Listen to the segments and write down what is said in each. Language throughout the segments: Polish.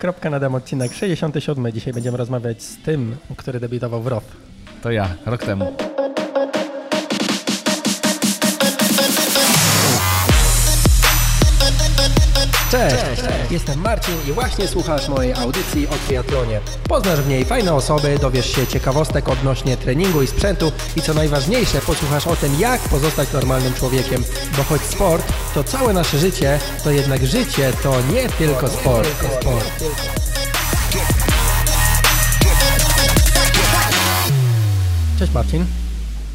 Kropka na dam odcinek 67. Dzisiaj będziemy rozmawiać z tym, który debiutował w ROW. To ja, rok temu. Cześć, jestem Marcin i właśnie słuchasz mojej audycji o triatlonie. Poznasz w niej fajne osoby, dowiesz się ciekawostek odnośnie treningu i sprzętu i co najważniejsze, posłuchasz o tym, jak pozostać normalnym człowiekiem. Bo choć sport to całe nasze życie, to jednak życie to nie tylko sport. sport. Cześć Marcin.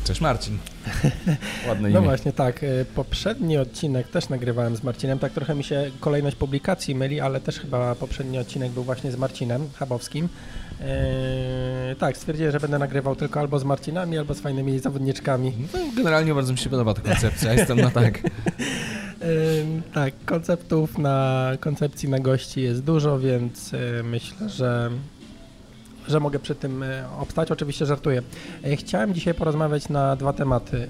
Cześć Marcin. Ładne imię. No właśnie, tak. y, Poprzedni odcinek też nagrywałem z Marcinem. Tak trochę mi się kolejność publikacji myli, ale też chyba poprzedni odcinek był właśnie z Marcinem Chabowskim. Yy, tak, stwierdziłem, że będę nagrywał tylko albo z Marcinami, albo z fajnymi zawodniczkami. No, generalnie bardzo mi się podoba ta koncepcja, jestem na tak. Yy, tak, konceptów na koncepcji na gości jest dużo, więc yy, myślę, że że mogę przy tym yy, obstać. Oczywiście żartuję. Yy, Chciałem dzisiaj porozmawiać na dwa tematy.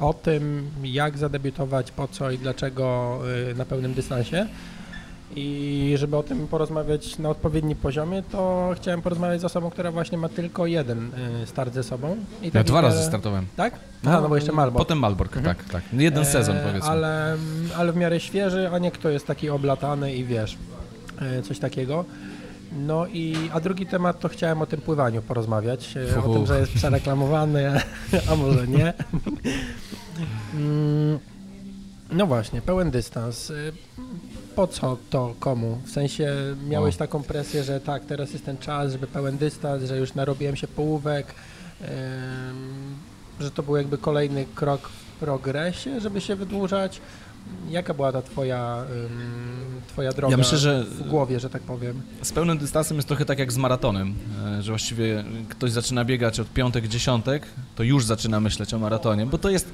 O tym, jak zadebiutować, po co i dlaczego yy, na pełnym dystansie. I żeby o tym porozmawiać na odpowiednim poziomie, to chciałem porozmawiać z osobą, która właśnie ma tylko jeden start ze sobą. I Ja tak dwa mi razy startowałem. Tak? Aha, no bo jeszcze Malbork. Potem Malbork, Mhm. tak, tak. Jeden sezon E, powiedzmy. Ale, ale w miarę świeży, a nie kto jest taki oblatany i wiesz, e, coś takiego. No i, a drugi temat to chciałem o tym pływaniu porozmawiać, e, o Fuhu. tym, że jest przereklamowany, a może nie. Mm, No właśnie, pełen dystans. E, Po co to komu? W sensie miałeś taką presję, że tak, teraz jest ten czas, żeby pełen dystans, że już narobiłem się połówek, że to był jakby kolejny krok w progresie, żeby się wydłużać. Jaka była ta twoja, twoja droga Ja myślę, że w głowie, że tak powiem? z pełnym dystansem jest trochę tak jak z maratonem, e, że właściwie ktoś zaczyna biegać od piątek, dziesiątek, to już zaczyna myśleć o maratonie, bo to jest,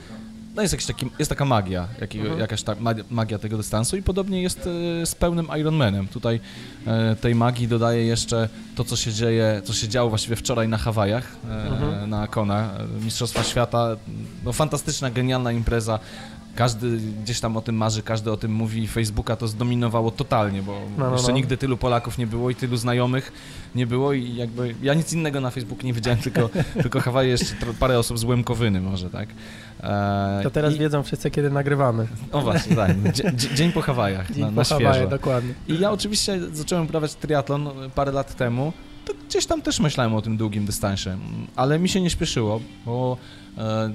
no jest, jakiś taki, jest taka magia, jakiego, Mhm. jakaś ta ma- magia tego dystansu i podobnie jest e, z pełnym Ironmanem. Tutaj e, tej magii dodaje jeszcze to, co się dzieje, co się działo właściwie wczoraj na Hawajach, Mhm. na Kona, Mistrzostwa Świata, no fantastyczna, genialna impreza. Każdy gdzieś tam o tym marzy, każdy o tym mówi. Facebooka to zdominowało totalnie, bo No, no, jeszcze no. nigdy tylu Polaków nie było i tylu znajomych nie było i jakby ja nic innego na Facebooku nie widziałem, tylko, tylko Hawaje jeszcze parę osób z Łemkowyny może, tak? E, To teraz i, wiedzą wszyscy, kiedy nagrywamy. O właśnie, tak. Dzie, dzie- dzień po Hawajach, Dzień na, po na Hawaje, świeżo. dokładnie. I ja oczywiście zacząłem uprawiać triatlon parę lat temu. To gdzieś tam też myślałem o tym długim dystansie, ale mi się nie śpieszyło, bo e,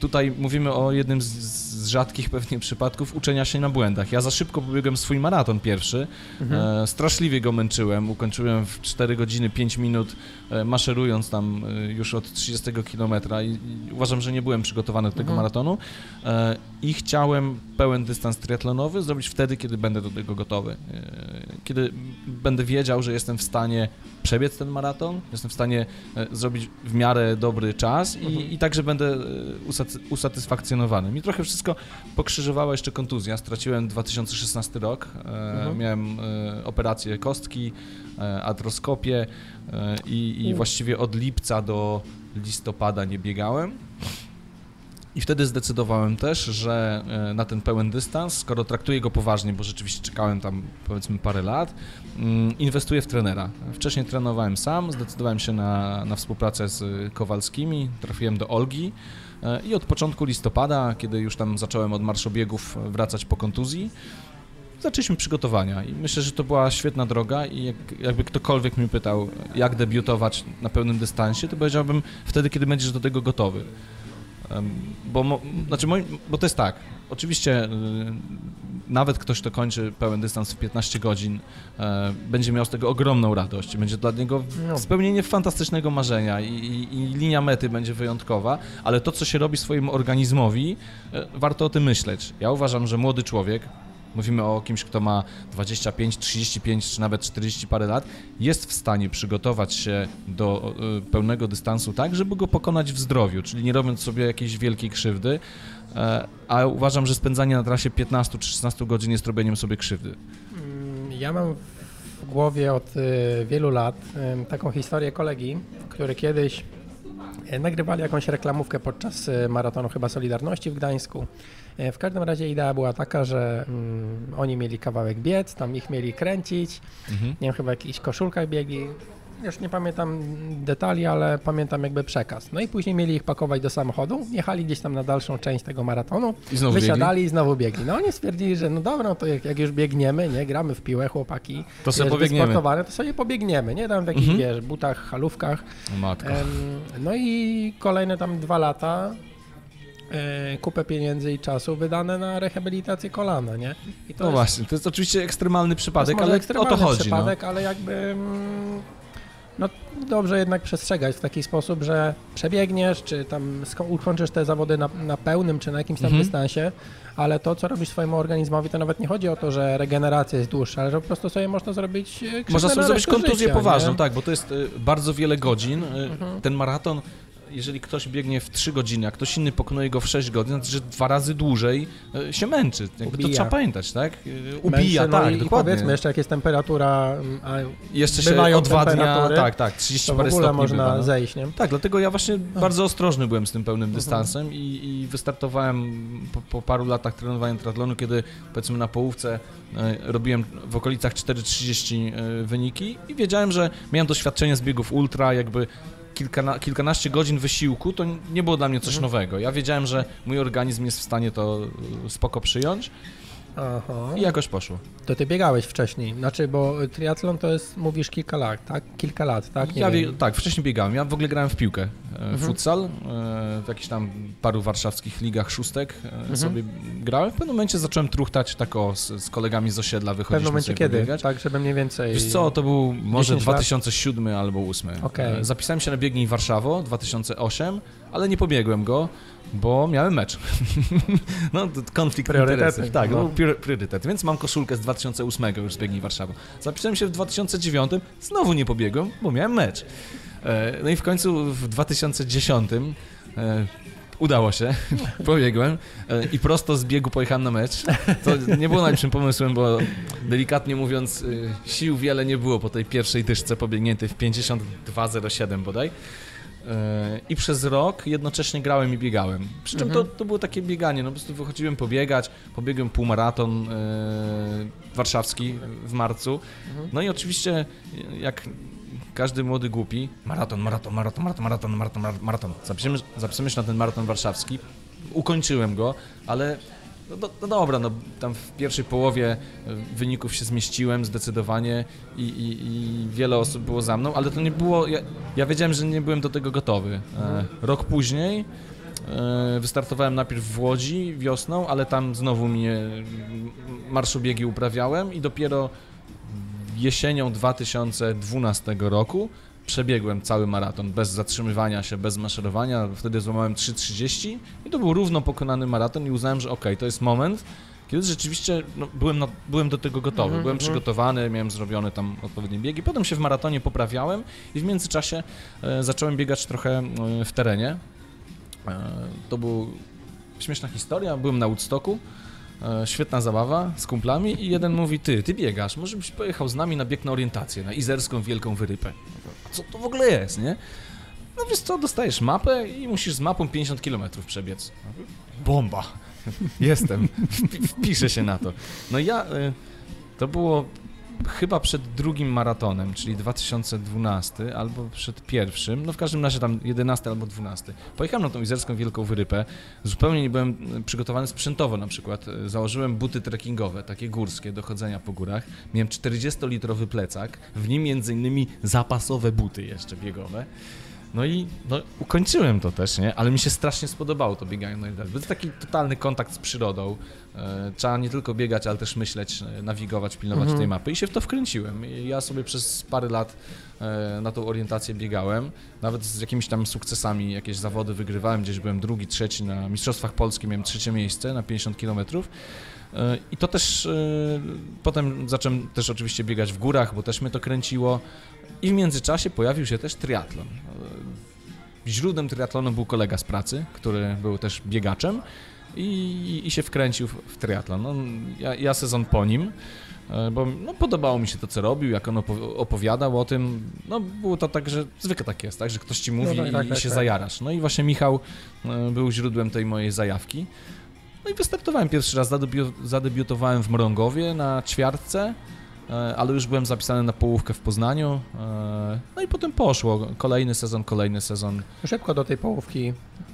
tutaj mówimy o jednym z, z rzadkich pewnie przypadków uczenia się na błędach. Ja za szybko pobiegłem swój maraton pierwszy, Mhm. e, straszliwie go męczyłem, ukończyłem w 4 godziny 5 minut, e, maszerując tam e, już od 30 kilometra i, i uważam, że nie byłem przygotowany do tego Mhm. maratonu e, i chciałem pełen dystans triatlonowy zrobić wtedy, kiedy będę do tego gotowy. E, Kiedy będę wiedział, że jestem w stanie przebiec ten maraton, jestem w stanie e, zrobić w miarę dobry czas i, Mhm. i także będę e, usaty- usatysfakcjonowany. Mi trochę wszystko pokrzyżowała jeszcze kontuzja. Straciłem 2016 rok, e, Mhm. miałem operację kostki, artroskopię e, i, i właściwie od lipca do listopada nie biegałem. I wtedy zdecydowałem też, że e, na ten pełen dystans, skoro traktuję go poważnie, bo rzeczywiście czekałem tam powiedzmy parę lat, mm, inwestuję w trenera. Wcześniej trenowałem sam, zdecydowałem się na, na współpracę z Kowalskimi, trafiłem do Olgi e, i od początku listopada, kiedy już tam zacząłem od marszobiegów wracać po kontuzji, zaczęliśmy przygotowania i myślę, że to była świetna droga i jak, jakby ktokolwiek mnie pytał, jak debiutować na pełnym dystansie, to powiedziałbym wtedy, kiedy będziesz do tego gotowy. Bo, znaczy bo to jest tak, oczywiście y, nawet ktoś, kto kończy pełen dystans w 15 godzin, e, będzie miał z tego ogromną radość. Będzie dla niego No. spełnienie fantastycznego marzenia i, i, i linia mety będzie wyjątkowa, ale to, co się robi swojemu organizmowi, e, warto o tym myśleć. Ja uważam, że młody człowiek, mówimy o kimś, kto ma 25, 35 czy nawet 40 parę lat, jest w stanie przygotować się do e, pełnego dystansu tak, żeby go pokonać w zdrowiu, czyli nie robiąc sobie jakiejś wielkiej krzywdy, e, a uważam, że spędzanie na trasie 15 czy 16 godzin jest robieniem sobie krzywdy. Mm, Ja mam w głowie od y, wielu lat y, taką historię kolegi, który kiedyś E, Nagrywali jakąś reklamówkę podczas e, maratonu chyba Solidarności w Gdańsku. E, W każdym razie idea była taka, że mm, oni mieli kawałek biec, tam ich mieli kręcić, Mhm. nie wiem, chyba w jakichś koszulkach biegli. Już nie pamiętam detali, ale pamiętam jakby przekaz. No i później mieli ich pakować do samochodu, jechali gdzieś tam na dalszą część tego maratonu, I znowu wysiadali biegli? i znowu biegli. No oni stwierdzili, że no dobra, no to jak, jak już biegniemy, nie, gramy w piłę, chłopaki, To sobie pobiegniemy. to sobie pobiegniemy, nie, tam w jakichś, Mhm. wiesz, butach, halówkach. Em, No i kolejne tam dwa lata kupę pieniędzy i czasu wydane na rehabilitację kolana, nie? No jest, właśnie, to jest oczywiście ekstremalny jest przypadek, ale o ekstremalny to chodzi. No. przypadek, ale jakby mm, no dobrze jednak przestrzegać w taki sposób, że przebiegniesz, czy tam ukończysz te zawody na, na pełnym, czy na jakimś tam Mhm. dystansie, ale to, co robisz swojemu organizmowi, to nawet nie chodzi o to, że regeneracja jest dłuższa, ale że po prostu sobie można zrobić e, Można sobie zrobić kontuzję życia, poważną, nie? tak, bo to jest y, bardzo wiele godzin. Mhm. Ten maraton, jeżeli ktoś biegnie w 3 godziny, a ktoś inny pokonuje go w 6 godzin, znaczy, że dwa razy dłużej y, się męczy. Jakby to trzeba pamiętać, tak? Y, Ubija, Męczy, no tak, i, i dokładnie. powiedzmy jeszcze, jak jest temperatura, a Jeszcze się o dwa dnia, tak, tak, 30 to w parę stopni można bywa, no. zejść, nie? Tak, dlatego ja właśnie A. bardzo ostrożny byłem z tym pełnym Mhm. dystansem i, i wystartowałem po, po paru latach trenowania triatlonu, kiedy powiedzmy na połówce e, robiłem w okolicach 4,30 e, wyniki i wiedziałem, że miałem doświadczenie z biegów ultra, jakby kilkana, kilkanaście godzin wysiłku, to nie było dla mnie coś Mhm. nowego. Ja wiedziałem, że mój organizm jest w stanie to e, spoko przyjąć Aha. i jakoś poszło. To ty biegałeś wcześniej, znaczy, bo triatlon to jest, mówisz, kilka lat, tak? Kilka lat, tak? Nie ja wiem. wie, tak, wcześniej biegałem. Ja w ogóle grałem w piłkę. E, Mhm. Futsal, e, w jakichś tam paru warszawskich ligach szóstek e, Mhm. sobie grałem. W pewnym momencie zacząłem truchtać tak o, z, z kolegami z osiedla, W pewnym wychodziliśmy momencie kiedy? pobiegać. Tak, żeby mniej więcej... Wiesz co, to był może 10 lat? 2007 albo 2008. Okej. E, Zapisałem się na biegnij Warszawo 2008, ale nie pobiegłem go, bo miałem mecz. no, konflikt Priorytety, interesów. Tak, no. no. priorytet. Więc mam koszulkę z 2008 już z biegnij Warszawa. Zapisałem się w 2009, znowu nie pobiegłem, bo miałem mecz. E, No i w końcu w 2010 e, udało się, pobiegłem e, i prosto z biegu pojechałem na mecz. To nie było najlepszym pomysłem, bo delikatnie mówiąc sił wiele nie było po tej pierwszej dyszce pobiegniętej w 52.07 bodaj i przez rok jednocześnie grałem i biegałem. Przy czym to, mhm. to było takie bieganie, no po prostu wychodziłem pobiegać, pobiegłem półmaraton yy, warszawski w marcu. Mhm. No i oczywiście jak każdy młody głupi, maraton, maraton, maraton, maraton, maraton, maraton, maraton, zapisujemy, zapisujemy się na ten maraton warszawski. Ukończyłem go, ale no, do, no dobra, no tam w pierwszej połowie e, wyników się zmieściłem zdecydowanie i, i, i wiele osób było za mną, ale to nie było, ja, ja wiedziałem, że nie byłem do tego gotowy. E, rok później e, wystartowałem najpierw w Łodzi wiosną, ale tam znowu mnie marszobiegi uprawiałem i dopiero jesienią 2012 roku przebiegłem cały maraton bez zatrzymywania się, bez maszerowania. Wtedy złamałem 3.30 i to był równo pokonany maraton i uznałem, że okej, to jest moment, kiedy rzeczywiście no, byłem, na, byłem do tego gotowy, Mhm, byłem mhm. przygotowany, miałem zrobione tam odpowiednie biegi. Potem się w maratonie poprawiałem i w międzyczasie e, zacząłem biegać trochę e, w terenie. E, to była śmieszna historia, byłem na Woodstocku, e, świetna zabawa z kumplami i jeden mówi, ty, ty biegasz, może byś pojechał z nami na bieg na orientację, na Izerską Wielką Wyrypę. Co to w ogóle jest, nie? No wiesz co, dostajesz mapę i musisz z mapą 50 km przebiec. Bomba! Jestem. Wpi- Wpiszę się na to. No ja, y, to było chyba przed drugim maratonem, czyli 2012, albo przed pierwszym, no w każdym razie tam 11 albo 12. Pojechałem na tą Izerską Wielką Wyrypę, zupełnie nie byłem y, przygotowany sprzętowo na przykład. Y, Założyłem buty trekkingowe, takie górskie, do chodzenia po górach. Miałem 40-litrowy plecak, w nim między innymi zapasowe buty jeszcze biegowe. No i no, ukończyłem to też, nie? Ale mi się strasznie spodobało to bieganie na. To jest taki totalny kontakt z przyrodą. E, trzeba nie tylko biegać, ale też myśleć, e, nawigować, pilnować Mhm. tej mapy. I się w to wkręciłem. Ja sobie przez parę lat e, na tą orientację biegałem. Nawet z jakimiś tam sukcesami jakieś zawody wygrywałem. Gdzieś byłem drugi, trzeci na Mistrzostwach Polski, miałem trzecie miejsce na 50 kilometrów. E, I to też e, potem zacząłem też oczywiście biegać w górach, bo też mnie to kręciło. I w międzyczasie pojawił się też triatlon. E, Źródłem triatlonu był kolega z pracy, który był też biegaczem. i, i się wkręcił w, w triatlon. No, ja, ja sezon po nim, bo no, podobało mi się to, co robił, jak on opo- opowiadał o tym. No, było to tak, że zwykle tak jest, tak, że ktoś ci mówi No tak, i, tak, i tak, się tak. zajarasz. No i właśnie Michał był źródłem tej mojej zajawki. No i wystartowałem pierwszy raz, zadebiu- zadebiutowałem w Mrągowie na ćwiartce, e, ale już byłem zapisany na połówkę w Poznaniu. e, No i potem poszło, kolejny sezon, kolejny sezon. Szybko do tej połówki.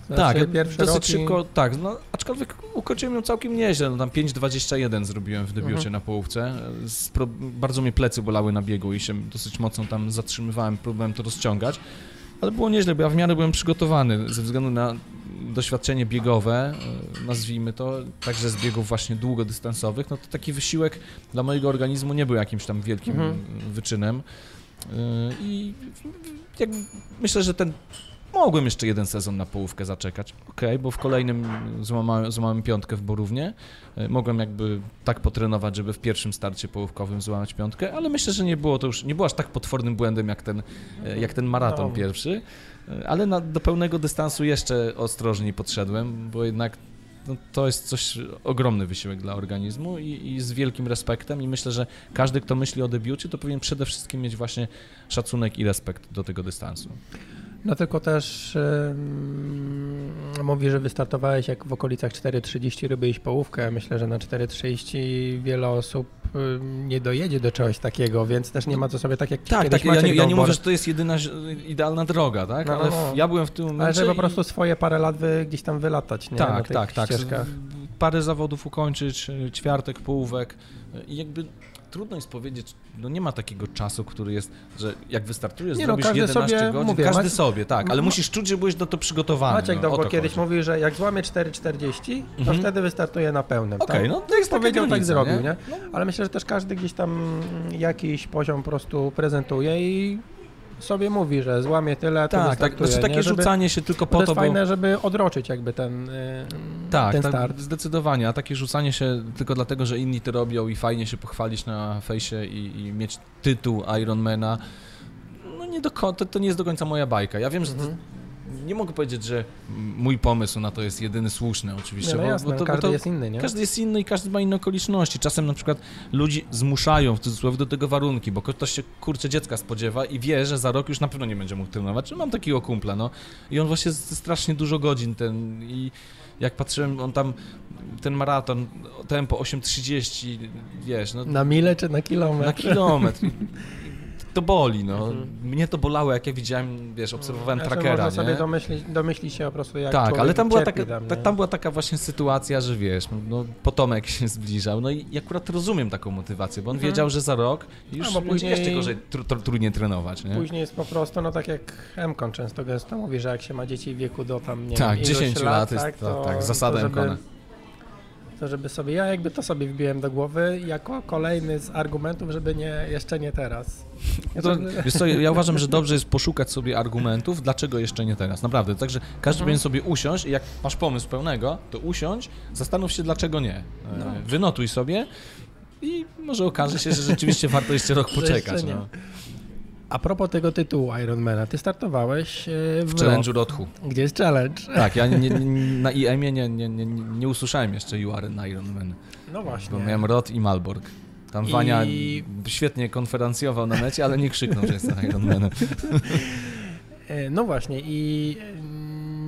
Tak, Znaczy, pierwszy dosyć rok i- szybko, tak, no, aczkolwiek ukończyłem ją całkiem nieźle, no tam 5.21 zrobiłem w debiucie Mhm. na połówce, pro, bardzo mnie plecy bolały na biegu i się dosyć mocno tam zatrzymywałem, próbowałem to rozciągać, ale było nieźle, bo ja w miarę byłem przygotowany ze względu na doświadczenie biegowe, e, nazwijmy to, także z biegów właśnie długodystansowych, no to taki wysiłek dla mojego organizmu nie był jakimś tam wielkim Mhm. wyczynem E, i myślę, że ten Mogłem jeszcze jeden sezon na połówkę zaczekać, okej, bo w kolejnym złamałem, złamałem piątkę w Borównie. E, Mogłem jakby tak potrenować, żeby w pierwszym starcie połówkowym złamać piątkę, ale myślę, że nie było to już, nie było aż tak potwornym błędem jak ten, e, jak ten maraton No. pierwszy, E, ale na, do pełnego dystansu jeszcze ostrożniej podszedłem, bo jednak no, to jest coś, ogromny wysiłek dla organizmu i, i z wielkim respektem i myślę, że każdy, kto myśli o debiucie, to powinien przede wszystkim mieć właśnie szacunek i respekt do tego dystansu. No tylko też ym, mówi, że wystartowałeś jak w okolicach 4.30 robiłeś połówkę. Myślę, że na 4.30 wiele osób nie dojedzie do czegoś takiego, więc też nie ma co sobie tak jak Tak, tak, ja nie, ja nie mówię, że to jest jedyna idealna droga, tak? No, no, Ale no. w- ja byłem w tym momencie... Ale żeby po i- prostu swoje parę lat wy, gdzieś tam wylatać, nie? Tak, tak, tak. ścieżkach. Parę zawodów ukończyć, y, ćwiartek, połówek y, i jakby trudno jest powiedzieć, no nie ma takiego czasu, który jest, że jak wystartujesz, Nie no, zrobisz każdy 11 sobie, godzin, mówię, każdy Mac- sobie, tak, ale musisz czuć, że byłeś do to przygotowany. Maciek no, o Dąbor to kiedyś mówił, że jak złamie 4.40, to Mhm. wtedy wystartuje na pełnym. Okej, tak? no to jest taka Powiedział, tak granica, zrobił, nie? nie? Ale myślę, że też każdy gdzieś tam jakiś poziom po prostu prezentuje i sobie mówi, że złamie tyle, to Tak, tak, wystartuje, znaczy takie nie? Żeby- rzucanie się tylko Bo to po jest to, bo... fajne, żeby odroczyć jakby ten, y, Tak, ten tak, start. zdecydowanie, a takie rzucanie się tylko dlatego, że inni to robią i fajnie się pochwalić na fejsie i, i mieć tytuł Ironmana, no nie do, to, to nie jest do końca moja bajka. Ja wiem, że to, Mhm. Nie mogę powiedzieć, że mój pomysł na to jest jedyny słuszny oczywiście, Nie, no bo, jasne, bo to, każdy bo to jest inny, nie? każdy jest inny i każdy ma inne okoliczności. Czasem na przykład ludzi zmuszają w cudzysłowie do tego warunki, bo ktoś się kurczę dziecka spodziewa i wie, że za rok już na pewno nie będzie mógł trenować. Mam takiego kumpla, no i on właśnie strasznie dużo godzin ten i jak patrzyłem, on tam ten maraton, tempo 8.30, wiesz, no Na milę czy na kilometr? na kilometr. To boli, no. Mhm. Mnie to bolało, jak ja widziałem, wiesz, obserwowałem Znaczy, trackera, Można sobie nie? domyślić, domyślić się po prostu jak Tak, ale tam była, taka, tam, ta, tam była taka właśnie sytuacja, że wiesz, no, potomek się zbliżał, no i akurat rozumiem taką motywację, bo on Mhm. wiedział, że za rok już będzie później- jeszcze gorzej, tr, tr, trudniej trenować, nie? Później jest po prostu, no tak jak Mkon często gęsto mówi, że jak się ma dzieci w wieku do tam, nie Tak, wiem, iluś 10 lat jest- tak, tak, zasada to, żeby. To żeby sobie, ja jakby to sobie wbiłem do głowy jako kolejny z argumentów, żeby nie, jeszcze nie teraz. Ja To, wiesz co, ja uważam, że dobrze jest poszukać sobie argumentów, dlaczego jeszcze nie teraz, naprawdę. Także każdy Mhm. powinien sobie usiąść i jak masz pomysł pełnego, to usiądź, zastanów się, dlaczego nie. E, No. Wynotuj sobie i może okaże się, że rzeczywiście warto jeszcze rok jeszcze poczekać. nie. No. A propos tego tytułu Ironmana, ty startowałeś e, w, W challenge'u Rotchu. Gdzie jest challenge? Tak, ja nie, na IM-ie nie, nie, nie, nie usłyszałem jeszcze You Are an Iron Man, No bo właśnie. miałem Rot i Malborg. Tam I- Wania świetnie konferencjował na mecie, ale nie krzyknął, że jest Iron Manem. E, No właśnie i e,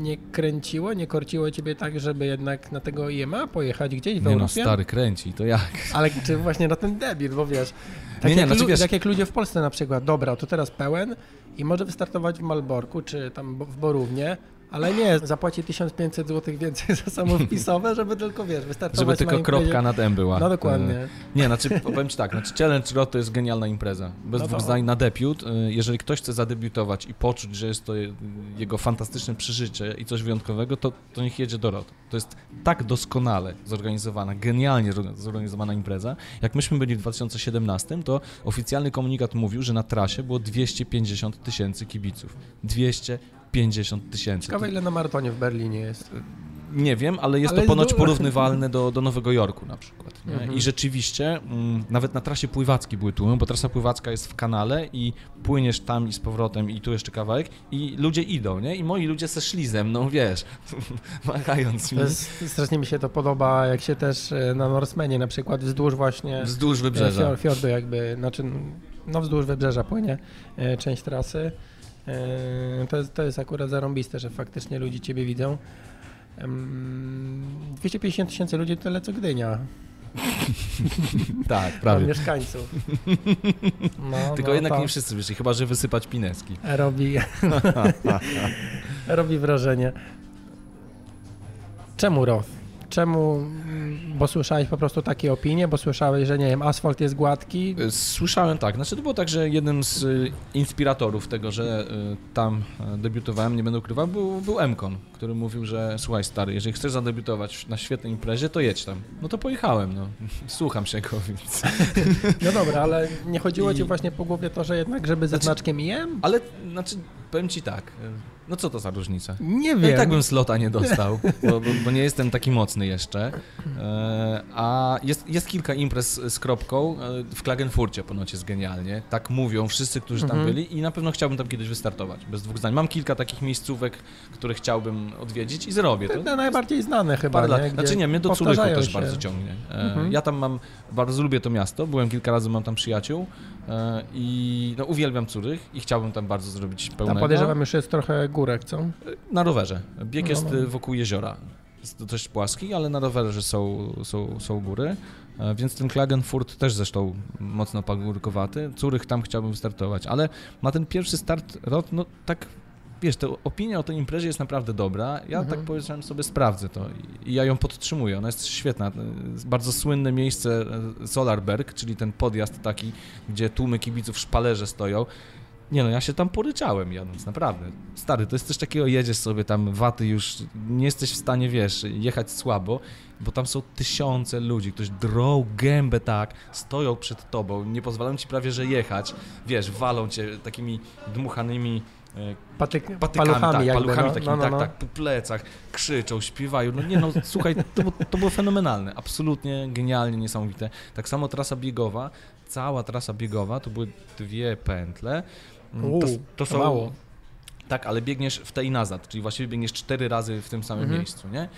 nie kręciło, nie korciło ciebie tak, żeby jednak na tego IMA pojechać gdzieś w Nie no, Europie? stary, kręci, to jak? Ale czy właśnie na ten debiut, bo wiesz, tak, Nie, nie, jak, znaczy lu- wiesz- tak jak ludzie w Polsce na przykład, dobra, to teraz pełen i może wystartować w Malborku, czy tam w Borównie, ale nie, zapłaci 1500 zł więcej za samowpisowe, żeby tylko, wiesz, wystartować Żeby tylko kropka nad M była. No dokładnie. E, Nie, znaczy powiem Ci tak, znaczy Challenge Rot to jest genialna impreza. Bez No dwóch zdań na debiut. E, Jeżeli ktoś chce zadebiutować i poczuć, że jest to je- jego fantastyczne przeżycie i coś wyjątkowego, to, to niech jedzie do Rot. To jest tak doskonale zorganizowana, genialnie zor- zorganizowana impreza. Jak myśmy byli w 2017, to oficjalny komunikat mówił, że na trasie było 250 tysięcy kibiców. 250 tysięcy. Ciekawe ile na maratonie w Berlinie jest. Nie wiem, ale jest Ale to ponoć porównywalne do, do Nowego Jorku na przykład. Mhm. I rzeczywiście mm, nawet na trasie pływackiej były tłumy, bo trasa pływacka jest w kanale i płyniesz tam i z powrotem i tu jeszcze kawałek i ludzie idą, nie? I moi ludzie se szli ze mną, wiesz, machając mi jest, strasznie mi się to podoba, jak się też e, na Norsemanie na przykład wzdłuż właśnie wzdłuż e, wybrzeża. fior- fiordu jakby, znaczy no wzdłuż wybrzeża płynie e, część trasy. E, To jest, to jest akurat zarąbiste, że faktycznie ludzie ciebie widzą. Em, 250 tysięcy ludzi to tyle co Gdynia, Tak, Prawie. prawie. mieszkańców. No, Tylko no, jednak to nie wszyscy wyszli, chyba że wysypać pineski. Robi, robi wrażenie. Czemu Roth? Czemu? Bo słyszałeś po prostu takie opinie, bo słyszałeś, że nie wiem, asfalt jest gładki. Słyszałem tak, znaczy to było tak, że jednym z y, inspiratorów tego, że y, tam y, debiutowałem, nie będę ukrywał, był, był Emkon, który mówił, że słuchaj stary, jeżeli chcesz zadebiutować na świetnej imprezie, to jedź tam. No to pojechałem, no. Słucham się go, więc... No dobra, ale nie chodziło ci I- właśnie po głowie to, że jednak, żeby ze Znaczy- znaczkiem IM? Ale, znaczy, powiem ci tak, y, no co to za różnica? Nie No wiem. i tak bym slota nie dostał, bo, bo, bo nie jestem taki mocny jeszcze. E, a jest, jest kilka imprez z kropką. E, w Klagenfurcie ponoć jest genialnie. Tak mówią wszyscy, którzy tam Mhm. byli i na pewno chciałbym tam kiedyś wystartować. Bez dwóch zdań. Mam kilka takich miejscówek, które chciałbym odwiedzić i zrobię to. To najbardziej znane chyba, Parę lat. nie? Znaczy nie, mnie do Curychu też się. bardzo ciągnie. E, Mhm. Ja tam mam, bardzo lubię to miasto, byłem kilka razy, mam tam przyjaciół e, i no, uwielbiam Curych i chciałbym tam bardzo zrobić Tam pełnego. podejrzewam już jest trochę górek, co? Na rowerze. Bieg No, jest no. y, wokół jeziora. Jest to dość płaski, ale na rowerze są, są, są góry. E, Więc ten Klagenfurt też zresztą mocno pagórkowaty. Curych tam chciałbym wystartować, ale ma ten pierwszy start rot, no tak wiesz, to opinia o tej imprezie jest naprawdę dobra. Ja Mhm. tak powiedziałem sobie, sprawdzę to i ja ją podtrzymuję. Ona jest świetna. Jest Bardzo słynne miejsce e, Solarberg, czyli ten podjazd taki, gdzie tłumy kibiców w szpalerze stoją. Nie no, ja się tam poryczałem jadąc, naprawdę. Stary, to jest coś takiego, jedziesz sobie tam, waty już, nie jesteś w stanie, wiesz, jechać słabo, bo tam są tysiące ludzi, którzy drą gębę tak, stoją przed tobą, nie pozwalają ci prawie, że jechać, wiesz, walą cię takimi dmuchanymi Patyk, patykami, paluchami tak, jakby, paluchami no, takimi, no, no, tak, no. tak, po plecach, krzyczą, śpiewają, no nie no, słuchaj, to, było- to było fenomenalne, absolutnie genialnie, niesamowite. Tak samo trasa biegowa, cała trasa biegowa, to były dwie pętle, Mm, Uuu, to, to to są, mało. tak, ale biegniesz w tej nazad, czyli właściwie biegniesz cztery razy w tym samym Mhm. miejscu, nie?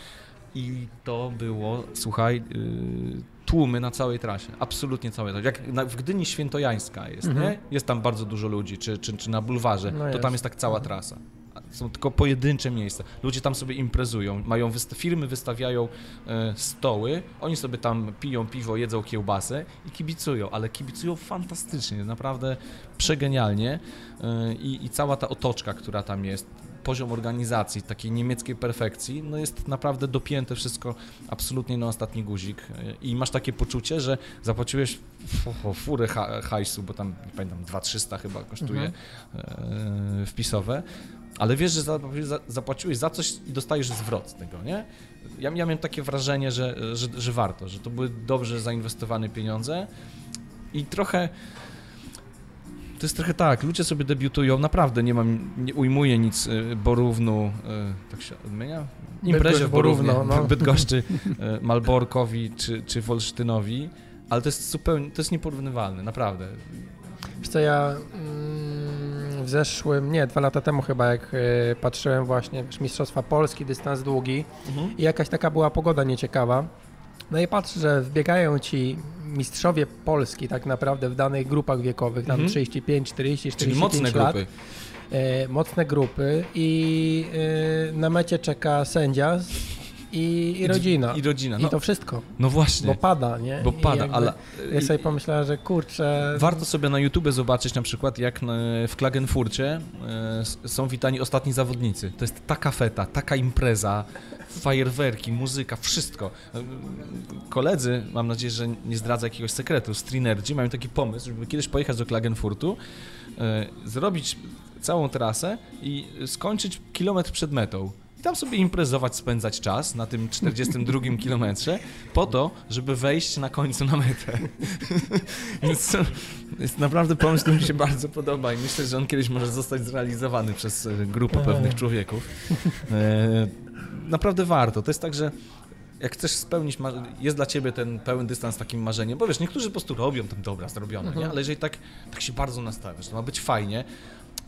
I to było, słuchaj, yy, tłumy na całej trasie, absolutnie całej trasie. Jak na, w Gdyni Świętojańska jest, Mhm. nie? Jest tam bardzo dużo ludzi, czy, czy, czy na bulwarze, No to jest. tam jest tak cała trasa. A Są tylko pojedyncze miejsca. Ludzie tam sobie imprezują, mają wysta- firmy wystawiają e, stoły, oni sobie tam piją piwo, jedzą kiełbasę i kibicują, ale kibicują fantastycznie, naprawdę przegenialnie e, i, i cała ta otoczka, która tam jest, poziom organizacji, takiej niemieckiej perfekcji, no jest naprawdę dopięte wszystko absolutnie na ostatni guzik. I masz takie poczucie, że zapłaciłeś fu- furę ha- hajsu, bo tam, nie pamiętam, 2300 chyba kosztuje e, wpisowe, ale wiesz, że zapłaciłeś za, zapłaciłeś za coś i dostajesz zwrot z tego, nie? Ja, ja miałem takie wrażenie, że, że, że warto, że to były dobrze zainwestowane pieniądze i trochę to jest trochę tak, ludzie sobie debiutują, naprawdę nie mam, nie ujmuję nic y, Borównu, y, tak się odmienia? Imprezie w Borównie, Borówno, no. Bydgoszczy, y, Malborkowi czy, czy Wolsztynowi, ale to jest zupełnie, to jest nieporównywalne, naprawdę. Wiesz co, ja mm, w zeszłym, nie, dwa lata temu chyba, jak patrzyłem właśnie, wiesz, Mistrzostwa Polski, dystans długi i jakaś taka była pogoda nieciekawa. No i patrzę, że wbiegają ci mistrzowie Polski tak naprawdę w danych grupach wiekowych, tam Mhm. 35, 40, Czyli 45 mocne lat. grupy. E, mocne grupy i e, na mecie czeka sędzia i, i rodzina. I rodzina, I no, to wszystko, no właśnie, bo pada, nie? bo I pada, ale... Ja i- sobie pomyślałem, że kurczę... Warto sobie na YouTube zobaczyć na przykład, jak na- w Klagenfurcie e, są witani ostatni zawodnicy. To jest taka feta, taka impreza, fajerwerki, muzyka, wszystko. E, Koledzy, mam nadzieję, że nie zdradzę jakiegoś sekretu, streamerdzi mają taki pomysł, żeby kiedyś pojechać do Klagenfurtu, e, zrobić całą trasę i skończyć kilometr przed metą. I tam sobie imprezować, spędzać czas na tym 42 kilometrze, po to, żeby wejść na końcu na metę. Więc to jest naprawdę pomysł, który mi się bardzo podoba i myślę, że on kiedyś może zostać zrealizowany przez e, grupę Ej. pewnych człowieków. Naprawdę warto. To jest tak, że jak chcesz spełnić, jest dla ciebie ten pełen dystans takim marzeniem, bo wiesz, niektórzy po prostu robią tam, dobra, zrobione, mhm. nie? ale jeżeli tak, tak się bardzo nastawiasz, to ma być fajnie,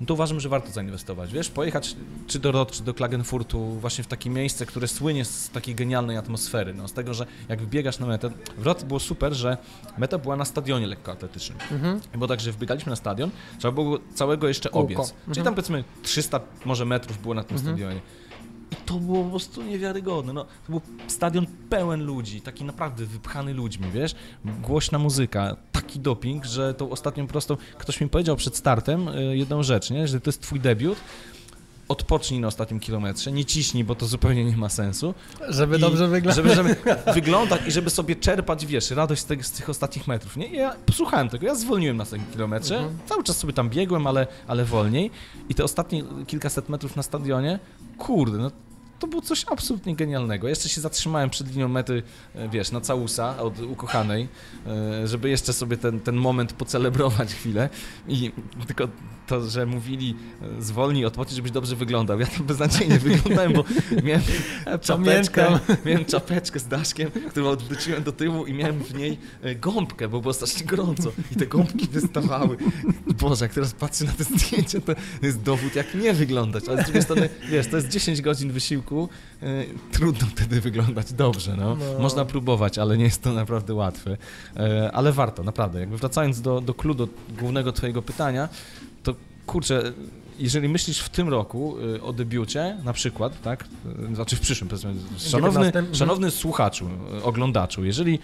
no to uważam, że warto zainwestować. Wiesz, pojechać czy do Rot, czy do Klagenfurtu, właśnie w takie miejsce, które słynie z takiej genialnej atmosfery, no, z tego, że jak wbiegasz na metę, w Rot było super, że meta była na stadionie lekkoatletycznym. Mhm. Bo także wbiegaliśmy na stadion, trzeba było całego jeszcze Kółko. obiec. Mhm. Czyli tam powiedzmy 300 może metrów było na tym mhm. stadionie. I to było po prostu niewiarygodne. No, to był stadion pełen ludzi, taki naprawdę wypchany ludźmi, wiesz? Głośna muzyka, taki doping, że tą ostatnią prostą... Ktoś mi powiedział przed startem y, jedną rzecz, nie? Że to jest twój debiut, odpocznij na ostatnim kilometrze, nie ciśnij, bo to zupełnie nie ma sensu. Żeby I dobrze wyglądać. Żeby, żeby wyglądać i żeby sobie czerpać, wiesz, radość z tych, z tych ostatnich metrów. Nie? Ja posłuchałem tego, ja zwolniłem na ostatnim kilometrze, mhm. cały czas sobie tam biegłem, ale, ale wolniej i te ostatnie kilkaset metrów na stadionie, kurde, no to było coś absolutnie genialnego. Jeszcze się zatrzymałem przed linią mety, e, wiesz, na całusa od ukochanej, e, żeby jeszcze sobie ten, ten moment pocelebrować chwilę i tylko to, że mówili e, zwolnij, odpocznij, żebyś dobrze wyglądał. Ja tam beznadziejnie wyglądałem, bo miałem czapeczkę, miałem czapeczkę z daszkiem, którą odwróciłem do tyłu i miałem w niej gąbkę, bo było strasznie gorąco i te gąbki wystawały. Boże, jak teraz patrzę na te zdjęcia, to jest dowód, jak nie wyglądać, ale z drugiej strony, wiesz, to jest 10 godzin wysiłku E, trudno wtedy wyglądać dobrze. No. no. Można próbować, ale nie jest to naprawdę łatwe. E, ale warto, naprawdę. Jakby wracając do, do clue, do głównego twojego pytania, kurczę, jeżeli myślisz w tym roku e, o debiucie, na przykład, tak, znaczy w przyszłym, powiedzmy, szanowny, szanowny słuchaczu, oglądaczu, jeżeli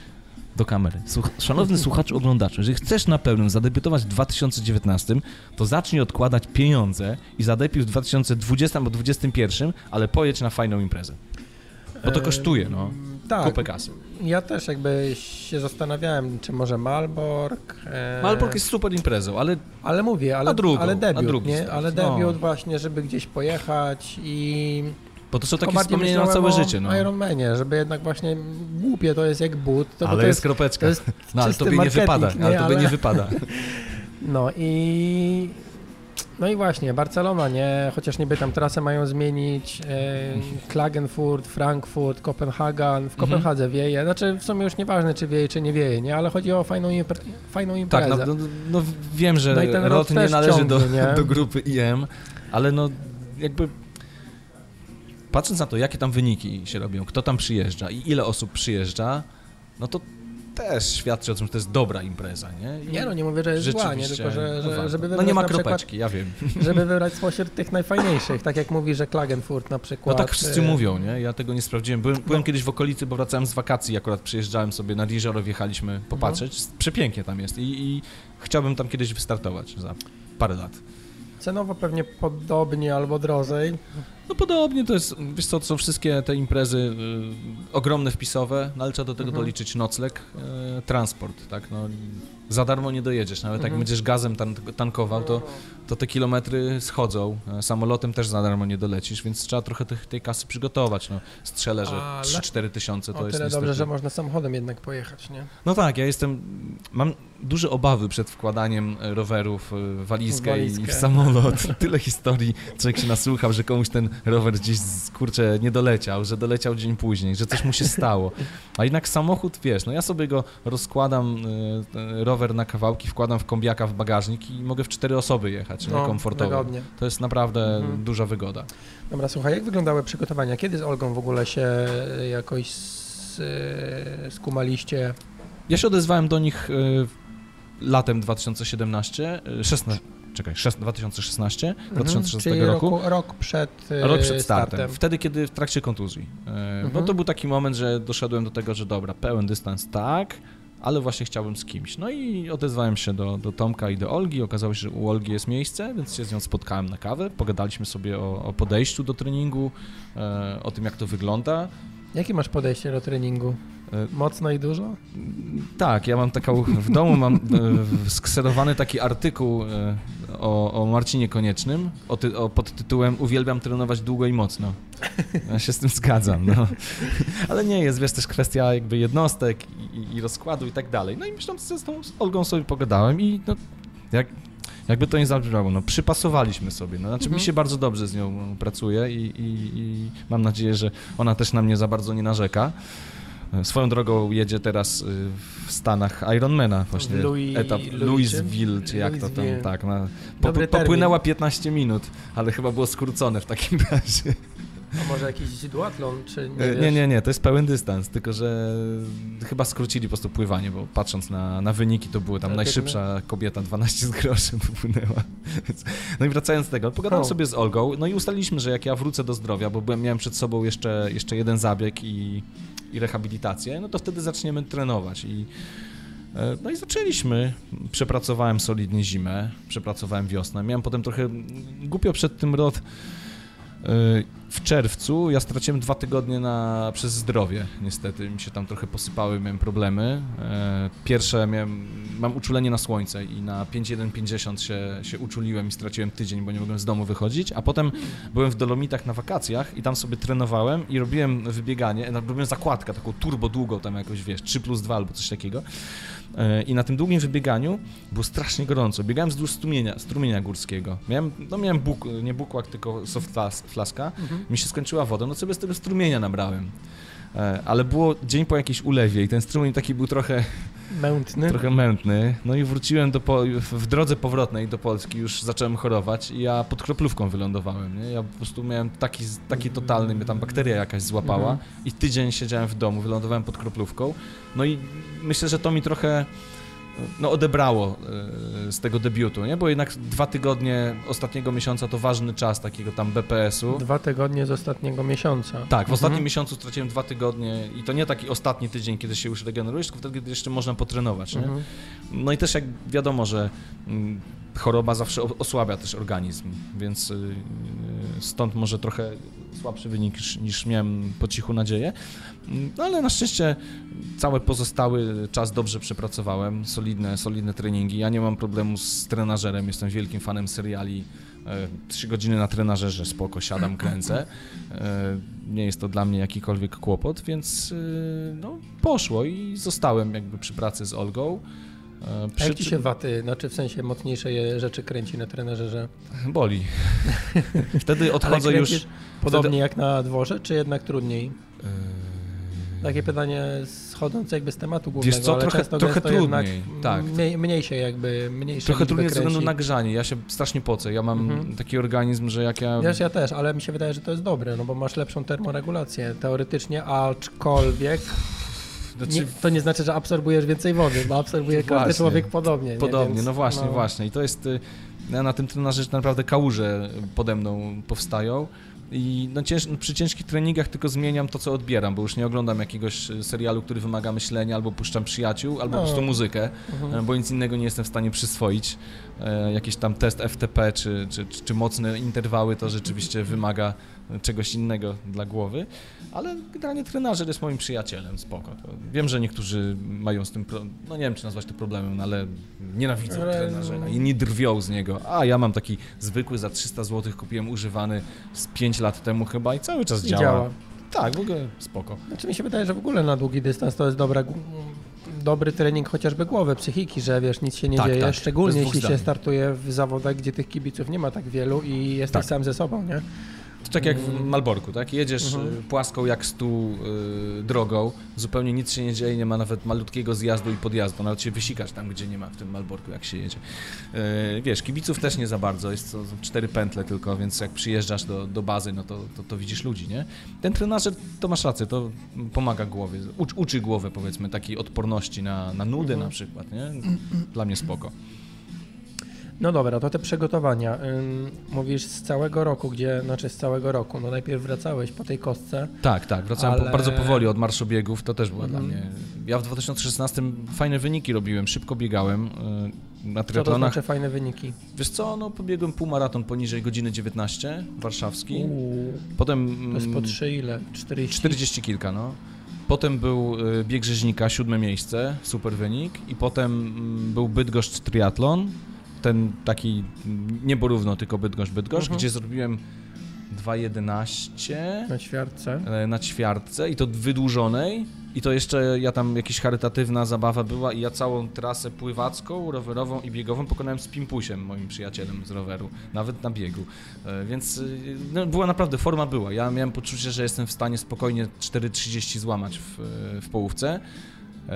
do kamery. Słuch Szanowny słuchaczu, oglądaczu, jeżeli chcesz na pełnym zadebiutować w 2019, to zacznij odkładać pieniądze i zadebiuj w 2020 albo 2021, ale pojedź na fajną imprezę. Bo to kosztuje, no. Tak. Kupę kasy. Ja też jakby się zastanawiałem, czy może Malbork. E... Malbork jest super imprezą, ale. Ale mówię, ale, drugą, ale debiut, nie? Ale debiut no. właśnie, żeby gdzieś pojechać i bo to są takie wspomnienia na całe życie. No. Ironmanie, żeby jednak właśnie głupie to jest jak but. To, ale to jest, kropeczka. To jest no ale tobie nie wypada. Nie? Ale tobie nie wypada. No i no i właśnie, Barcelona, nie? Chociaż niby tam trasę mają zmienić, e, Klagenfurt, Frankfurt, Kopenhagen, w mhm. Kopenhadze mhm. wieje, znaczy w sumie już nieważne, czy wieje, czy nie wieje, nie? Ale chodzi o fajną, impre fajną imprezę. Tak, no, no, no wiem, że no Rot nie należy ciągnie, do, nie? do grupy IM, ale no jakby patrząc na to, jakie tam wyniki się robią, kto tam przyjeżdża i ile osób przyjeżdża, no to też świadczy o tym, że to jest dobra impreza, nie? I nie, no nie mówię, że jest zła, nie, tylko że, że no żeby wybrać No nie ma kropeczki, ja wiem. Żeby wybrać spośród tych najfajniejszych, tak jak mówi, że Klagenfurt na przykład. No tak wszyscy y, mówią, nie? Ja tego nie sprawdziłem. Byłem, byłem no. kiedyś w okolicy, bo wracałem z wakacji, akurat przyjeżdżałem sobie na jezioro, wjechaliśmy popatrzeć. Mhm. Przepięknie tam jest I, i chciałbym tam kiedyś wystartować za parę lat. Cenowo pewnie podobnie albo drożej. No podobnie to jest, wiesz co, to są wszystkie te imprezy y, ogromne wpisowe, no ale trzeba do tego mhm. doliczyć nocleg, y, transport, tak, no za darmo nie dojedziesz, nawet mhm. jak będziesz gazem tan tankował, to, to te kilometry schodzą, e, samolotem też za darmo nie dolecisz, więc trzeba trochę tych, tej kasy przygotować, no. Strzelę, że 3-4 tysiące to o, jest tyle niestety... dobrze, że można samochodem jednak pojechać, nie? No tak, ja jestem, mam duże obawy przed wkładaniem rowerów w walizkę, w i w samolot, tyle historii, człowiek się nasłuchał, że komuś ten rower gdzieś, kurczę, nie doleciał, że doleciał dzień później, że coś mu się stało. A jednak samochód, wiesz, no ja sobie go rozkładam, e, rower na kawałki, wkładam w kombiaka w bagażnik i mogę w cztery osoby jechać, no, komfortowo. Wygodnie. To jest naprawdę mhm. duża wygoda. Dobra, słuchaj, jak wyglądały przygotowania? Kiedy z Olgą w ogóle się jakoś skumaliście? Ja się odezwałem do nich e, latem 2017, 16, czekaj, 2016, mhm, 2016 czyli roku. roku. Rok przed, rok przed startem, startem. Wtedy, kiedy w trakcie kontuzji. Mhm. No to był taki moment, że doszedłem do tego, że dobra, pełen dystans tak, ale właśnie chciałbym z kimś. No i odezwałem się do, do Tomka i do Olgi. Okazało się, że u Olgi jest miejsce, więc się z nią spotkałem na kawę. Pogadaliśmy sobie o, o podejściu do treningu, e, o tym, jak to wygląda. Jakie masz podejście do treningu? E, Mocno i dużo? Tak, ja mam taką, w domu mam e, skserowany taki artykuł e, o, o Marcinie Koniecznym o, ty, o pod tytułem Uwielbiam trenować długo i mocno. Ja się z tym zgadzam, no. Ale nie jest, wiesz, też kwestia jakby jednostek i, i rozkładu i tak dalej. No i myślę, że z tą z Olgą sobie pogadałem i no, jak jakby to nie zabrzmiało, no przypasowaliśmy sobie. No, znaczy Mhm. mi się bardzo dobrze z nią pracuje i, i, i mam nadzieję, że ona też na mnie za bardzo nie narzeka. E, Swoją drogą jedzie teraz y, w Stanach Ironmana właśnie Louis- etap Louis- Louisville, czy jak to tam, tak, na, po, popłynęła 15 minut, ale chyba było skrócone w takim razie. A może jakiś duatlon, czy nie E, wiesz? Nie, nie, nie, to jest pełen dystans, tylko że chyba skrócili po prostu pływanie, bo patrząc na, na wyniki, to były tam Tak, najszybsza kobieta, 12 z groszem popłynęła. No i wracając do tego, pogadałem O. sobie z Olgą, no i ustaliliśmy, że jak ja wrócę do zdrowia, bo byłem, miałem przed sobą jeszcze, jeszcze jeden zabieg i, i rehabilitację, no to wtedy zaczniemy trenować i e, no i zaczęliśmy. Przepracowałem solidnie zimę, przepracowałem wiosnę. Miałem potem trochę głupio przed tym rok. W czerwcu ja straciłem dwa tygodnie na, przez zdrowie, niestety. Mi się tam trochę posypały, miałem problemy. E, Pierwsze miałem, mam uczulenie na słońce i na 5.1.50 się, się uczuliłem i straciłem tydzień, bo nie mogłem z domu wychodzić. A potem byłem w Dolomitach na wakacjach i tam sobie trenowałem i robiłem wybieganie, no, robiłem zakładkę taką turbo długą, tam jakoś wiesz, 3 plus 2 albo coś takiego. E, I na tym długim wybieganiu było strasznie gorąco. Biegałem wzdłuż strumienia, strumienia górskiego. Miałem, no miałem buk, nie bukłak, tylko soft flas, flaska. Mhm. Mi się skończyła woda, no sobie z tego strumienia nabrałem. E, Ale było dzień po jakiejś ulewie i ten strumień taki był trochę, Mętny. trochę mętny. No i wróciłem do po, w drodze powrotnej do Polski, już zacząłem chorować i ja pod kroplówką wylądowałem. Nie? Ja po prostu miałem taki, taki totalny, mnie tam bakteria jakaś złapała Mhm. i tydzień siedziałem w domu, wylądowałem pod kroplówką. No i myślę, że to mi trochę no, odebrało e, z tego debiutu, nie? Bo jednak dwa tygodnie ostatniego miesiąca to ważny czas takiego tam BPS-u. Dwa tygodnie z ostatniego miesiąca. Tak, w ostatnim Mhm. miesiącu straciłem dwa tygodnie i to nie taki ostatni tydzień, kiedy się już regenerujesz, tylko wtedy, kiedy jeszcze można potrenować, nie? Mhm. No i też jak wiadomo, że mm, choroba zawsze osłabia też organizm, więc y, y, stąd może trochę słabszy wynik niż, niż miałem po cichu nadzieję. No ale na szczęście cały pozostały czas dobrze przepracowałem, solidne, solidne treningi. Ja nie mam problemu z trenażerem, jestem wielkim fanem seriali. E, Trzy godziny na trenażerze, spoko, siadam, kręcę. E, Nie jest to dla mnie jakikolwiek kłopot, więc y, no, poszło i zostałem jakby przy pracy z Olgą. E, A Przy, jak ci się waty, znaczy w sensie mocniejsze je- rzeczy kręci na trenerze? Boli. Wtedy odchodzę już. Podobnie jak na dworze, czy jednak trudniej? Eee, Takie pytanie schodzące jakby z tematu głównego, Wiesz co, trochę- trochę trudniej, tak. Mniej, mniej się jakby, mniejsze Trochę liczby trudniej ze względu na grzanie. Ja się strasznie pocę. Ja mam Mhm. taki organizm, że jak ja. Wiesz, ja też, ale mi się wydaje, że to jest dobre, no bo masz lepszą termoregulację teoretycznie, aczkolwiek Znaczy, nie, to nie znaczy, że absorbujesz więcej wody, bo absorbuje każdy Właśnie. człowiek podobnie. nie? Podobnie, Więc, no właśnie, właśnie. I to jest. y, Ja na tym trenażerze naprawdę kałuże pode mną powstają. I no cięż, przy ciężkich treningach tylko zmieniam to, co odbieram, bo już nie oglądam jakiegoś y, serialu, który wymaga myślenia, albo puszczam przyjaciół, albo No. po prostu muzykę, Mhm. e, bo nic innego nie jestem w stanie przyswoić. E, Jakiś tam test FTP czy, czy, czy, czy mocne interwały to rzeczywiście wymaga czegoś innego dla głowy, ale generalnie trenażer jest moim przyjacielem, spoko. Wiem, że niektórzy mają z tym, no nie wiem, czy nazwać to problemem, no ale nienawidzą Ale- trenażera, inni drwią z niego, a ja mam taki zwykły, za 300 zł kupiłem używany z 5 lat temu chyba i cały czas I działa. działa. Tak, w ogóle spoko. Znaczy mi się wydaje, że w ogóle na długi dystans to jest dobra, dobry trening chociażby głowy, psychiki, że wiesz, nic się nie Tak, dzieje, tak. szczególnie jeśli się startuje w zawodach, gdzie tych kibiców nie ma tak wielu i jesteś Tak. sam ze sobą, nie? To tak jak w Mm. Malborku, tak? Jedziesz Mhm. y, płaską jak stół y, drogą, zupełnie nic się nie dzieje, nie ma nawet malutkiego zjazdu i podjazdu, nawet się wysikasz tam, gdzie nie ma w tym Malborku, jak się jedzie. Y, wiesz, kibiców też nie za bardzo, jest to cztery pętle tylko, więc jak przyjeżdżasz do, do bazy, no to, to, to widzisz ludzi, nie? Ten trenażer, to masz rację, to pomaga głowie, ucz, uczy głowę, powiedzmy, takiej odporności na, na nudy Mhm. na przykład, nie? Dla mnie spoko. No dobra, to te przygotowania. Mówisz z całego roku, gdzie, znaczy z całego roku, no najpierw wracałeś po tej kostce. Tak, tak, wracałem po, Ale- bardzo powoli od marszobiegów, to też była dla Mhm. mnie... Ja w 2016 fajne wyniki robiłem, szybko biegałem y, na Co to triatlonach. znaczy fajne wyniki? Wiesz co, no pobiegłem półmaraton poniżej godziny 19, warszawski. Uuu, Potem to jest po mm, 3 ile? 40? 40 kilka, no. Potem był y, bieg rzeźnika, siódme miejsce, super wynik. I potem mm, był Bydgoszcz triatlon, ten taki nie porówno, tylko Bydgoszcz, Bydgoszcz, Mhm. gdzie zrobiłem 2,11 Na ćwiartce. e, na ćwiartce i to wydłużonej. I to jeszcze ja tam jakaś charytatywna zabawa była i ja całą trasę pływacką, rowerową i biegową pokonałem z Pimpusiem, moim przyjacielem z roweru, nawet na biegu. E, Więc y, no, była naprawdę, forma była. Ja miałem poczucie, że jestem w stanie spokojnie 4,30 złamać w, w połówce.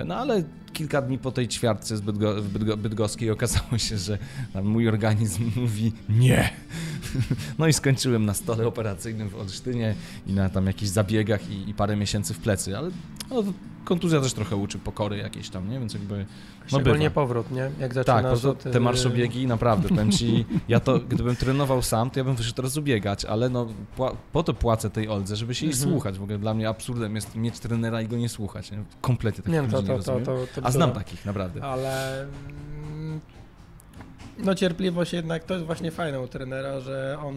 No ale kilka dni po tej ćwiartce z Bydgo, Bydgo, Bydgoskiej okazało się, że mój organizm mówi nie. No i skończyłem na stole operacyjnym w Olsztynie i na tam jakichś zabiegach i, i parę miesięcy w plecy, ale no, kontuzja też trochę uczy pokory jakieś tam, nie? Więc jakby... Szczególnie bywa. powrót, nie? Jak Tak, zaczynasz po to, od, te y, marszobiegi naprawdę, powiem ci, ja to, gdybym trenował sam, to ja bym wyszedł teraz ubiegać, ale no po to płacę tej Oldze, żeby się jej Mhm. słuchać, w ogóle dla mnie absurdem jest mieć trenera i go nie słuchać, nie? Kompletnie takich Nie, no ludzi to, nie to, to, to, to A znam takich, naprawdę. Ale mm, no cierpliwość jednak to jest właśnie fajne u trenera, że on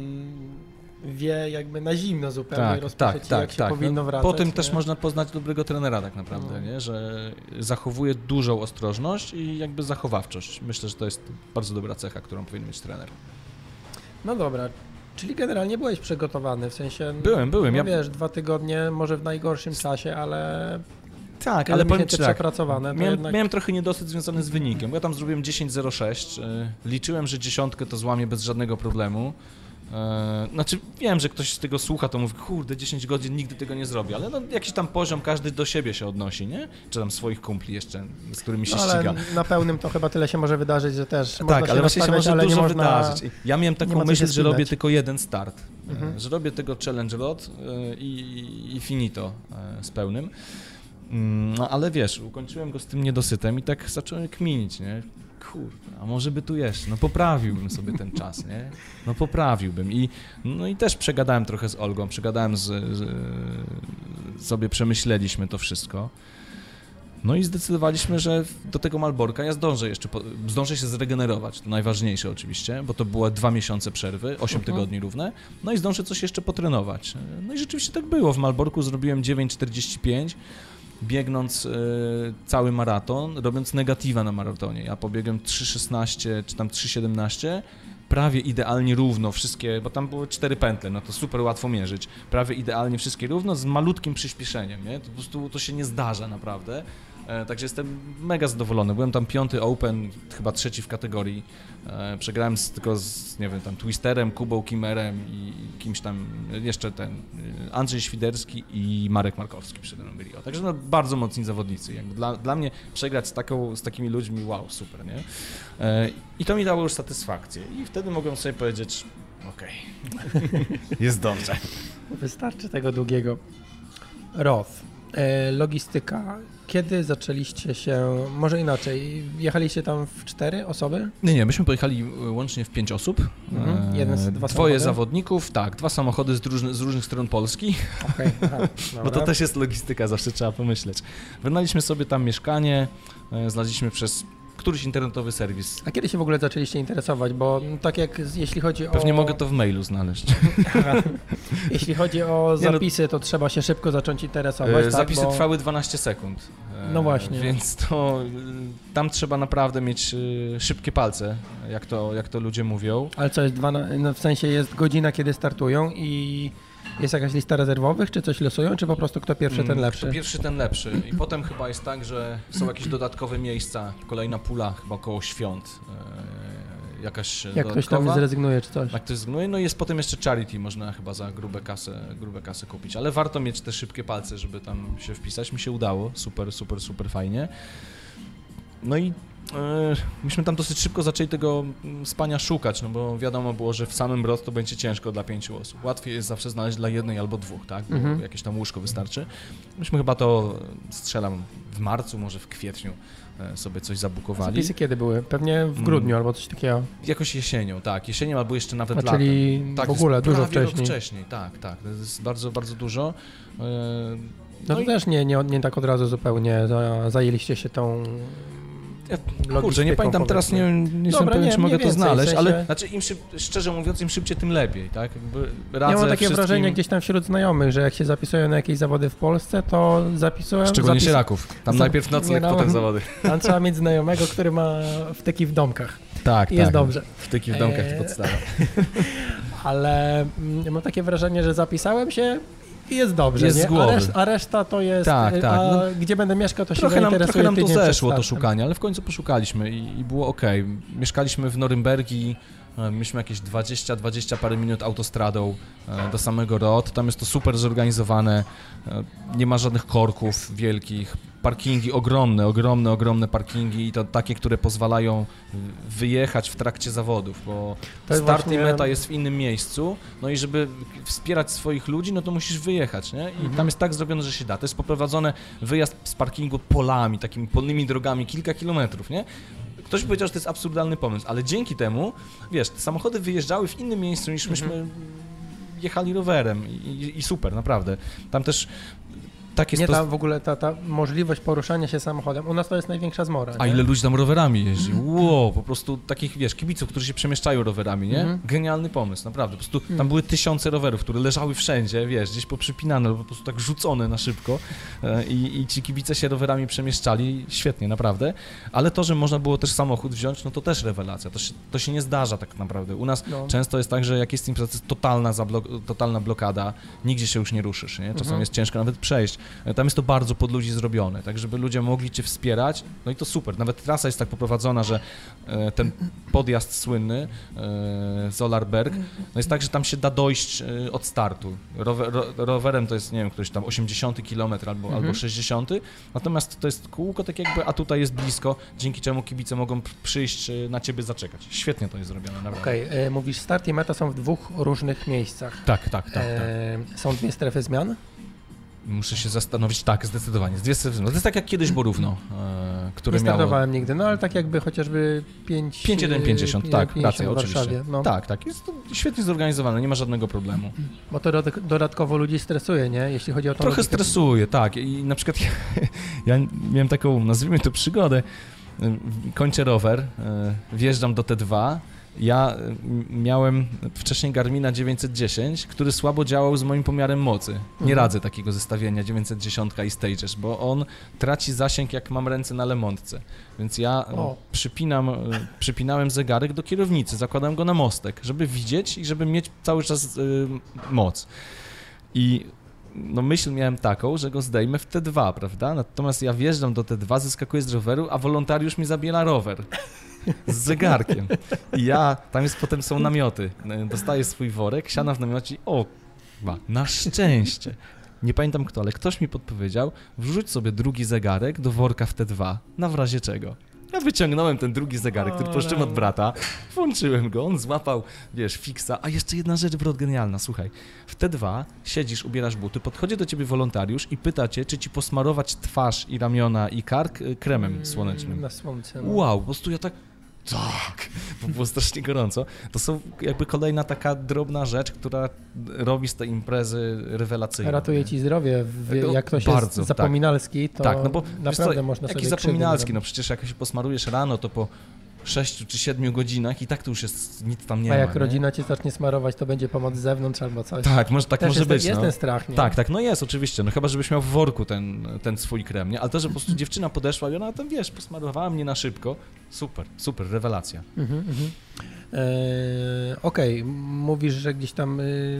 wie jakby na zimno zupełnie Tak, rozpocząć tak, tak, jak się tak. powinno No, wracać. po tym nie? też można poznać dobrego trenera tak naprawdę, No. nie? że zachowuje dużą ostrożność i jakby zachowawczość. Myślę, że to jest bardzo dobra cecha, którą powinien mieć trener. No dobra, czyli generalnie byłeś przygotowany, w sensie... Byłem, byłem. No Ja, wiesz, dwa tygodnie może w najgorszym czasie, ale tak, ale powiem ci tak, przepracowane, miałem, jednak... miałem trochę niedosyt związany z wynikiem, ja tam zrobiłem 10.06, y, liczyłem, że dziesiątkę to złamię bez żadnego problemu. E, Znaczy wiem, że ktoś z tego słucha, to mówi, kurde, 10 godzin nigdy tego nie zrobi, ale no, jakiś tam poziom każdy do siebie się odnosi, nie? Czy tam swoich kumpli jeszcze, z którymi się no, ściga. ale na pełnym to chyba tyle się może wydarzyć, że też Tak, ale właśnie się może ale dużo można... wydarzyć. Ja miałem taką myśl, że robię tylko jeden start, e, Mhm. że robię tego challenge lot e, i, i finito z pełnym. Mm, No ale wiesz, ukończyłem go z tym niedosytem i tak zacząłem kminić, nie? Kurde, a może by tu jeszcze, no poprawiłbym sobie ten czas, nie? No poprawiłbym i no i też przegadałem trochę z Olgą, przegadałem z, z sobie przemyśleliśmy to wszystko. No i zdecydowaliśmy, że do tego Malborka ja zdążę jeszcze, po, zdążę się zregenerować, to najważniejsze oczywiście, bo to było dwa miesiące przerwy, 8 Mhm. tygodni równe, no i zdążę coś jeszcze potrenować. No i rzeczywiście tak było, w Malborku zrobiłem 9,45, biegnąc e, cały maraton, robiąc negatywa na maratonie. Ja pobiegłem 3,16 czy tam 3,17, prawie idealnie równo wszystkie, bo tam były cztery pętle, no to super łatwo mierzyć. Prawie idealnie wszystkie równo z malutkim przyspieszeniem, nie? To po prostu to się nie zdarza naprawdę. E, także jestem mega zadowolony. Byłem tam piąty open, chyba trzeci w kategorii. E, przegrałem z, tylko z, nie wiem, tam Twisterem, Kubą Kimerem i kimś tam, jeszcze ten, e, Andrzej Świderski i Marek Markowski przede mną byli. O, Także no, bardzo mocni zawodnicy. Jakby dla, dla mnie przegrać z, taką, z takimi ludźmi, wow, super, nie? I to mi dało już satysfakcję. I wtedy mogłem sobie powiedzieć, okej, jest dobrze. Wystarczy tego długiego. Roth. Logistyka. Kiedy zaczęliście się, może inaczej, jechaliście tam w cztery osoby? Nie, nie, myśmy pojechali e, łącznie w pięć osób. Mhm. E, Jeden z- dwa Dwoje samochody? zawodników, tak, dwa samochody z, różny, z różnych stron Polski, aha, bo to też jest logistyka, zawsze trzeba pomyśleć. Wynaliśmy sobie tam mieszkanie, e, znaleźliśmy przez któryś internetowy serwis. A kiedy się w ogóle zaczęliście interesować? Bo mm, tak jak jeśli chodzi o... Pewnie mogę to w mailu znaleźć. Jeśli chodzi o no- zapisy, to trzeba się szybko zacząć interesować, E, tak? Zapisy bo... trwały 12 sekund. E, No właśnie. Więc to e, tam trzeba naprawdę mieć e, szybkie palce, jak to, jak to ludzie mówią. Ale co jest dwa, na- no w sensie jest godzina, kiedy startują i jest jakaś lista rezerwowych, czy coś losują, czy po prostu kto pierwszy, ten Mm, lepszy? Kto pierwszy, ten lepszy. I potem chyba jest tak, że są jakieś dodatkowe miejsca, kolejna pula chyba koło świąt. e, Jakaś Jak ktoś tam zrezygnuje, czy coś? Jak ktoś zrezygnuje, no i jest potem jeszcze charity, można chyba za grube kasę, grube kasę kupić, ale warto mieć te szybkie palce, żeby tam się wpisać. Mi się udało, super, super, super fajnie. No i myśmy tam dosyć szybko zaczęli tego mm, spania szukać, no bo wiadomo było, że w samym Brod to będzie ciężko dla pięciu osób. Łatwiej jest zawsze znaleźć dla jednej albo dwóch, tak? Bo Mhm. jakieś tam łóżko wystarczy. Myśmy chyba to, e, strzelam, w marcu, może w kwietniu e, sobie coś zabukowali. Zapisy kiedy były? Pewnie w Mm. grudniu albo coś takiego. Jakoś jesienią, tak, jesienią albo jeszcze nawet A latem. czyli Tak, w ogóle dużo wcześniej. wcześniej, tak, tak. To jest bardzo, bardzo dużo. E, No to i- też nie, nie, nie tak od razu zupełnie za, zajęliście się tą Kurczę, nie pamiętam teraz, nie, nie jestem Dobra, pewien, nie, czy mogę to znaleźć, ale znaczy im szyb, szczerze mówiąc, im szybciej, tym lepiej, tak? Ja mam takie wszystkim, wrażenie gdzieś tam wśród znajomych, że jak się zapisują na jakieś zawody w Polsce, to zapisują... Szczególnie zapis- Sieraków. Tam za- najpierw nocleg, no. potem zawody. Tam trzeba mieć znajomego, który ma wtyki w domkach. Tak, I jest tak. dobrze. Wtyki w domkach Eee, to podstawa. Ale mm, mam takie wrażenie, że zapisałem się i jest dobrze, Jest nie? z głowy. A, reszt, a reszta to jest... Tak, y, tak. No, gdzie będę mieszkał, to się Trochę nam, zainteresuje trochę nam to zeszło, to szukanie, ale w końcu poszukaliśmy i, i było ok. Mieszkaliśmy w Norymbergi, e, mieliśmy jakieś 20-20 parę minut autostradą e, do samego Rod. Tam jest to super zorganizowane, e, nie ma żadnych korków wielkich. Parkingi ogromne, ogromne, ogromne parkingi i to takie, które pozwalają wyjechać w trakcie zawodów, bo jest start właśnie- i meta jest w innym miejscu, no i żeby wspierać swoich ludzi, no to musisz wyjechać, nie? I Mhm. tam jest tak zrobione, że się da. To jest poprowadzone wyjazd z parkingu polami, takimi polnymi drogami, kilka kilometrów, nie? Ktoś powiedział, że to jest absurdalny pomysł, ale dzięki temu, wiesz, te samochody wyjeżdżały w innym miejscu niż myśmy Mhm. jechali rowerem i, i super, naprawdę. Tam też tak jest Nie, to... ta w ogóle ta, ta możliwość poruszania się samochodem. U nas to jest największa zmora. A nie? ile ludzi tam rowerami jeździ? Wow, po prostu takich, wiesz, kibiców, którzy się przemieszczają rowerami, nie? Mhm. Genialny pomysł, naprawdę. Po prostu tam Mhm. były tysiące rowerów, które leżały wszędzie, wiesz, gdzieś poprzypinane, albo po prostu tak rzucone na szybko E, i, i ci kibice się rowerami przemieszczali, świetnie, naprawdę. Ale to, że można było też samochód wziąć, no to też rewelacja. To się, to się nie zdarza tak naprawdę. U nas No. często jest tak, że jak jest impreza, to jest totalna, totalna blokada, nigdzie się już nie ruszysz, nie? Czasami Mhm. jest ciężko nawet przejść. E, Tam jest to bardzo pod ludzi zrobione, tak żeby ludzie mogli cię wspierać, no i to super. Nawet trasa jest tak poprowadzona, że e, ten podjazd słynny, e, Zolarberg, no jest tak, że tam się da dojść e, od startu. Rower, ro, rowerem to jest, nie wiem, któryś tam 80 km albo, Mhm. albo 60, natomiast to jest kółko tak jakby, a tutaj jest blisko, dzięki czemu kibice mogą przyjść e, na ciebie zaczekać. Świetnie to jest zrobione, naprawdę. Okej, e, mówisz start i meta są w dwóch różnych miejscach. Tak, tak, tak, tak. E, są dwie strefy zmian? Muszę się zastanowić, tak, zdecydowanie. Z. No to jest tak jak kiedyś Borówno, e, które Nie miało... startowałem nigdy, no ale tak jakby chociażby 5... 5150, tak, racja, oczywiście. No. Tak, tak, jest to świetnie zorganizowane, nie ma żadnego problemu. Bo to dodatk- dodatkowo ludzi stresuje, nie? Jeśli chodzi o tą Trochę logistykę. stresuje, tak. I na przykład ja, ja miałem taką, nazwijmy to przygodę, y, kończę rower, y, wjeżdżam do T2, ja y, miałem wcześniej Garmina 910, który słabo działał z moim pomiarem mocy. Nie Mhm. radzę takiego zestawienia 910 i Stages, bo on traci zasięg jak mam ręce na lemontce. Więc ja y, O. przypinam, y, przypinałem zegarek do kierownicy, zakładam go na mostek, żeby widzieć i żeby mieć cały czas y, moc. I no myśl miałem taką, że go zdejmę w T2, prawda? Natomiast ja wjeżdżam do T2, zeskakuję z roweru, a wolontariusz mi zabiera rower z zegarkiem. I ja, tam jest potem są namioty. Dostaję swój worek, siadam w namiocie i o, na szczęście. Nie pamiętam kto, ale ktoś mi podpowiedział, wrzuć sobie drugi zegarek do worka w T2, na w razie czego. Ja wyciągnąłem ten drugi zegarek, który pożyczyłem od rany. brata, włączyłem go, on złapał, wiesz, fiksa. A jeszcze jedna rzecz, brod, genialna, słuchaj. W T2 siedzisz, ubierasz buty, podchodzi do ciebie wolontariusz i pyta cię, czy ci posmarować twarz i ramiona i kark y, kremem Mm, słonecznym. Na słońce. No. Wow, po prostu ja tak. Tak, bo było strasznie gorąco. To są jakby kolejna taka drobna rzecz, która robi z tej imprezy rewelacyjną. Ratuje ci zdrowie. W, No, jak ktoś bardzo, jest tak. zapominalski, to Tak, no bo naprawdę co, można sobie Jaki zapominalski, no przecież jak się posmarujesz rano, to po 6 czy 7 godzinach i tak to już jest, nic tam nie A ma. jak nie? rodzina cię zacznie smarować, to będzie pomoc z zewnątrz albo coś. Tak, może, tak Też może jest, być. Jest no. ten strach, nie? Tak, tak, no jest oczywiście, no chyba żebyś miał w worku ten, ten swój krem, nie? Ale to, że po prostu dziewczyna podeszła i ona tam, wiesz, posmarowała mnie na szybko, super, super, rewelacja. Mhm, mhm. Eee, Okej, mówisz, że gdzieś tam y,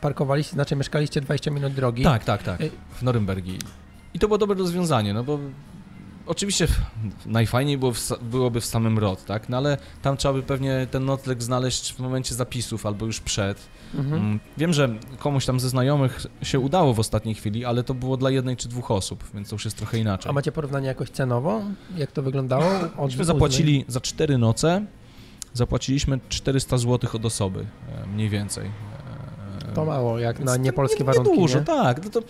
parkowaliście, znaczy mieszkaliście 20 minut drogi. Tak, tak, tak, Ej. w Norymbergi. I to było dobre rozwiązanie, no bo oczywiście najfajniej było w, byłoby w samym ROT, tak? No ale tam trzeba by pewnie ten nocleg znaleźć w momencie zapisów albo już przed. Mhm. Mm, Wiem, że komuś tam ze znajomych się udało w ostatniej chwili, ale to było dla jednej czy dwóch osób, więc to już jest trochę inaczej. A macie porównanie jakoś cenowo? Jak to wyglądało? Myśmy zapłacili za cztery noce, zapłaciliśmy 400 zł od osoby, e, mniej więcej. E, To mało, jak Więc na niepolskie nie, warunki, Nie dużo, nie? tak. No to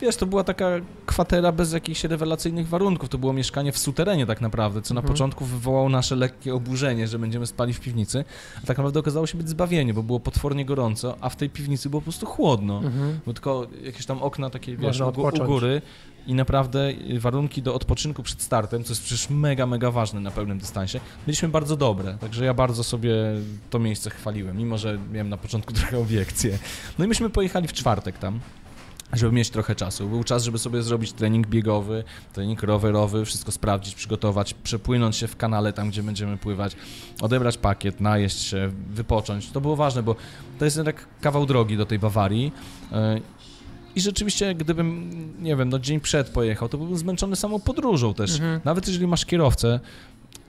wiesz, to była taka kwatera bez jakichś rewelacyjnych warunków. To było mieszkanie w suterenie tak naprawdę, co na Mhm. początku wywołało nasze lekkie oburzenie, że będziemy spali w piwnicy. A tak naprawdę okazało się być zbawienie, bo było potwornie gorąco, a w tej piwnicy było po prostu chłodno. Mhm. Bo tylko jakieś tam okna takie, wiesz, u, u góry i naprawdę warunki do odpoczynku przed startem, co jest przecież mega, mega ważne na pełnym dystansie, byliśmy bardzo dobre. Także ja bardzo sobie to miejsce chwaliłem, mimo że miałem na początku trochę obiekcje. No i myśmy pojechali w czwartek tam. Żeby mieć trochę czasu. Był czas, żeby sobie zrobić trening biegowy, trening rowerowy, wszystko sprawdzić, przygotować, przepłynąć się w kanale tam, gdzie będziemy pływać, odebrać pakiet, najeść się, wypocząć. To było ważne, bo to jest jednak kawał drogi do tej Bawarii. Yy, I rzeczywiście, gdybym, nie wiem, no dzień przed pojechał, to byłbym zmęczony samą podróżą też. Mhm. Nawet jeżeli masz kierowcę,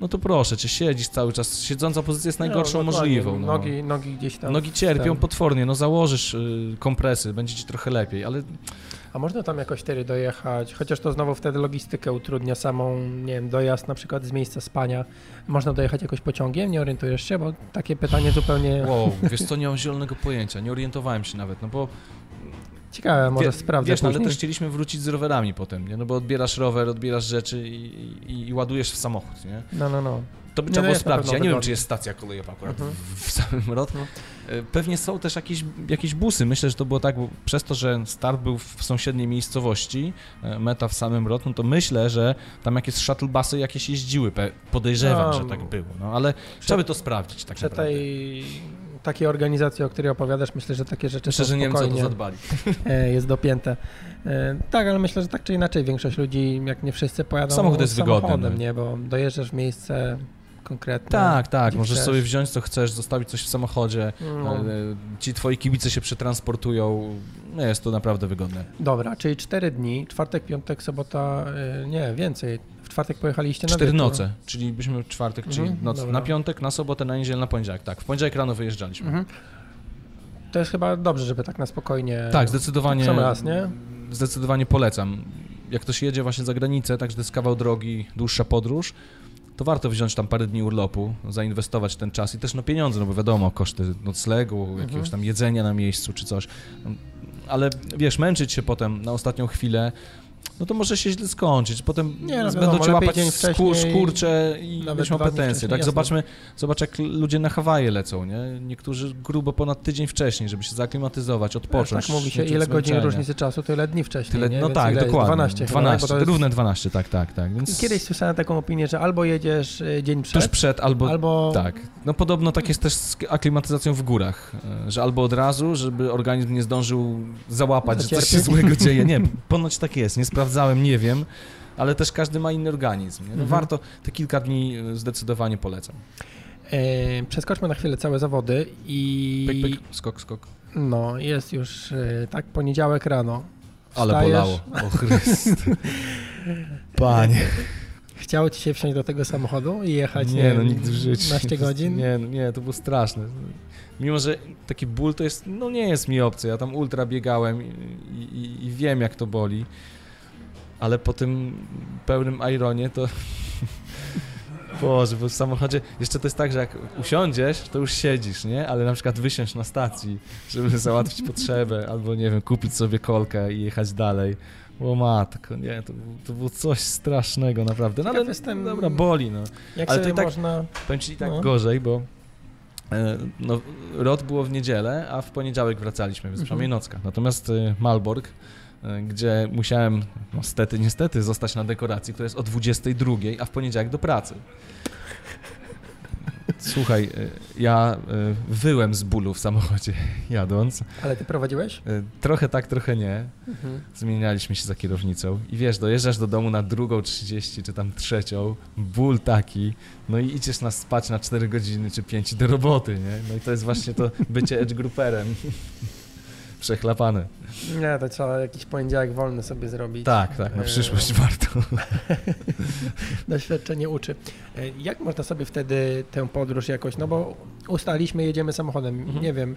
no to proszę cię, siedzisz cały czas. Siedząca pozycja jest najgorszą No, możliwą. No. Nogi, nogi gdzieś tam. Nogi cierpią ten- potwornie, no założysz y, kompresy, będzie ci trochę lepiej, ale A można tam jakoś wtedy dojechać, chociaż to znowu wtedy logistykę utrudnia samą, nie wiem, dojazd na przykład z miejsca spania. Można dojechać jakoś pociągiem? Nie orientujesz się? Bo takie pytanie zupełnie wow, wiesz co, nie mam zielonego pojęcia, nie orientowałem się nawet, no bo ciekawe, może wie, sprawdzę wiesz, no, ale też chcieliśmy wrócić z rowerami potem, nie? no bo odbierasz rower, odbierasz rzeczy i, i, i ładujesz w samochód, nie? No, no, no. To by trzeba no było sprawdzić. Ja nie wiem, czy jest stacja kolejowa akurat Mhm. w, w samym Rotno. No. Pewnie są też jakieś, jakieś busy. Myślę, że to było tak, bo przez to, że start był w sąsiedniej miejscowości, e, meta w samym Rotno, to myślę, że tam jakieś shuttle busy jakieś jeździły. Podejrzewam, No. że tak było. No ale trzeba by to sprawdzić tak Przy naprawdę. tej takiej organizacji, o której opowiadasz, myślę, że takie rzeczy Myślę, są że Niemcy to zadbali. e, jest dopięte. E, Tak, ale myślę, że tak czy inaczej większość ludzi, jak nie wszyscy, pojadą Samochód jest wygodny, samochodem, no. nie? Bo dojeżdżasz w miejsce konkretne. Tak, tak. Możesz chcesz. sobie wziąć co chcesz, zostawić coś w samochodzie. No. Ci twoi kibice się przetransportują. No, jest to naprawdę wygodne. Dobra, czyli cztery dni, czwartek, piątek, sobota, e, nie, więcej. Czwartek pojechaliście na Cztery wieczór. noce, czyli byśmy w czwartek, czyli Mhm, noc dobra. na piątek, na sobotę, na niedzielę, na poniedziałek. Tak, w poniedziałek rano wyjeżdżaliśmy. Mhm. To jest chyba dobrze, żeby tak na spokojnie. Tak, zdecydowanie. Sam raz, nie? Zdecydowanie polecam. Jak ktoś jedzie właśnie za granicę, tak, że to jest kawał drogi, dłuższa podróż, to warto wziąć tam parę dni urlopu, zainwestować ten czas i też no pieniądze, no bo wiadomo, koszty noclegu, Mhm. jakiegoś tam jedzenia na miejscu czy coś. Ale wiesz, męczyć się potem na ostatnią chwilę, no to może się źle skończyć. Potem Nie, no będą cię łapać dzień skór, skurcze i będziesz miał pretensje. Tak, jasne. zobaczmy, zobacz jak ludzie na Hawaje lecą, nie? Niektórzy grubo ponad tydzień wcześniej, żeby się zaklimatyzować, odpocząć. tak mówi się, ile godzin różnicy czasu, tyle dni wcześniej, Tyle, nie? no Więc tak, dokładnie. 12 chyba, 12 bo to jest- równe 12, tak, tak, tak. Więc Kiedyś słyszałem taką opinię, że albo jedziesz e, dzień przed, tuż przed albo, albo... tak. No podobno tak jest też z aklimatyzacją w górach, e, że albo od razu, żeby organizm nie zdążył załapać, że coś się złego dzieje. Nie, ponoć tak jest, nie sprawdzałem, nie wiem, ale też każdy ma inny organizm. No Mhm. Warto te kilka dni e, zdecydowanie polecam. E, przeskoczmy na chwilę całe zawody i... Pyk, pyk, skok, skok. No, jest już e, tak poniedziałek rano. Ale Wstajesz, bolało. O Chryst. Panie. Chciało ci się wsiąść do tego samochodu i jechać, Nie, no nigdy w życiu. 12 godzin? Nie, no nie, to było straszne. Mimo, że taki ból to jest, no nie jest mi obcy. Ja tam ultra biegałem i, i, i wiem, jak to boli. Ale po tym pełnym Ironie to... Boże, bo w samochodzie... Jeszcze to jest tak, że jak usiądziesz, to już siedzisz, nie? Ale na przykład wysiąść na stacji, żeby załatwić potrzebę, albo nie wiem, kupić sobie kolkę i jechać dalej. O matko, nie, to, było- to było coś strasznego naprawdę. No ale jestem- dobra, boli, no. Jak Ale to i tak- można... Powiem ci i tak No. gorzej, bo e, no, ROT było w niedzielę, a w poniedziałek wracaliśmy, więc Mhm. przynajmniej nocka. Natomiast e, Malbork, gdzie musiałem, no stety, niestety, zostać na dekoracji, która jest o 22, a w poniedziałek do pracy. Słuchaj, e, ja e, wyłem z bólu w samochodzie jadąc. Ale ty prowadziłeś? E, Trochę tak, trochę nie. Mhm. Zmienialiśmy się za kierownicą i wiesz, dojeżdżasz do domu na drugą 30 czy tam trzecią, ból taki, no i idziesz na spać na 4 godziny czy 5 do roboty, nie? No i to jest właśnie to bycie edge grouperem. Przechlapane. Nie, to trzeba jakiś poniedziałek wolny sobie zrobić. Tak, tak, na E, przyszłość warto. Doświadczenie uczy. E, Jak można sobie wtedy tę podróż jakoś, no bo ustaliśmy, jedziemy samochodem, Mhm. nie wiem,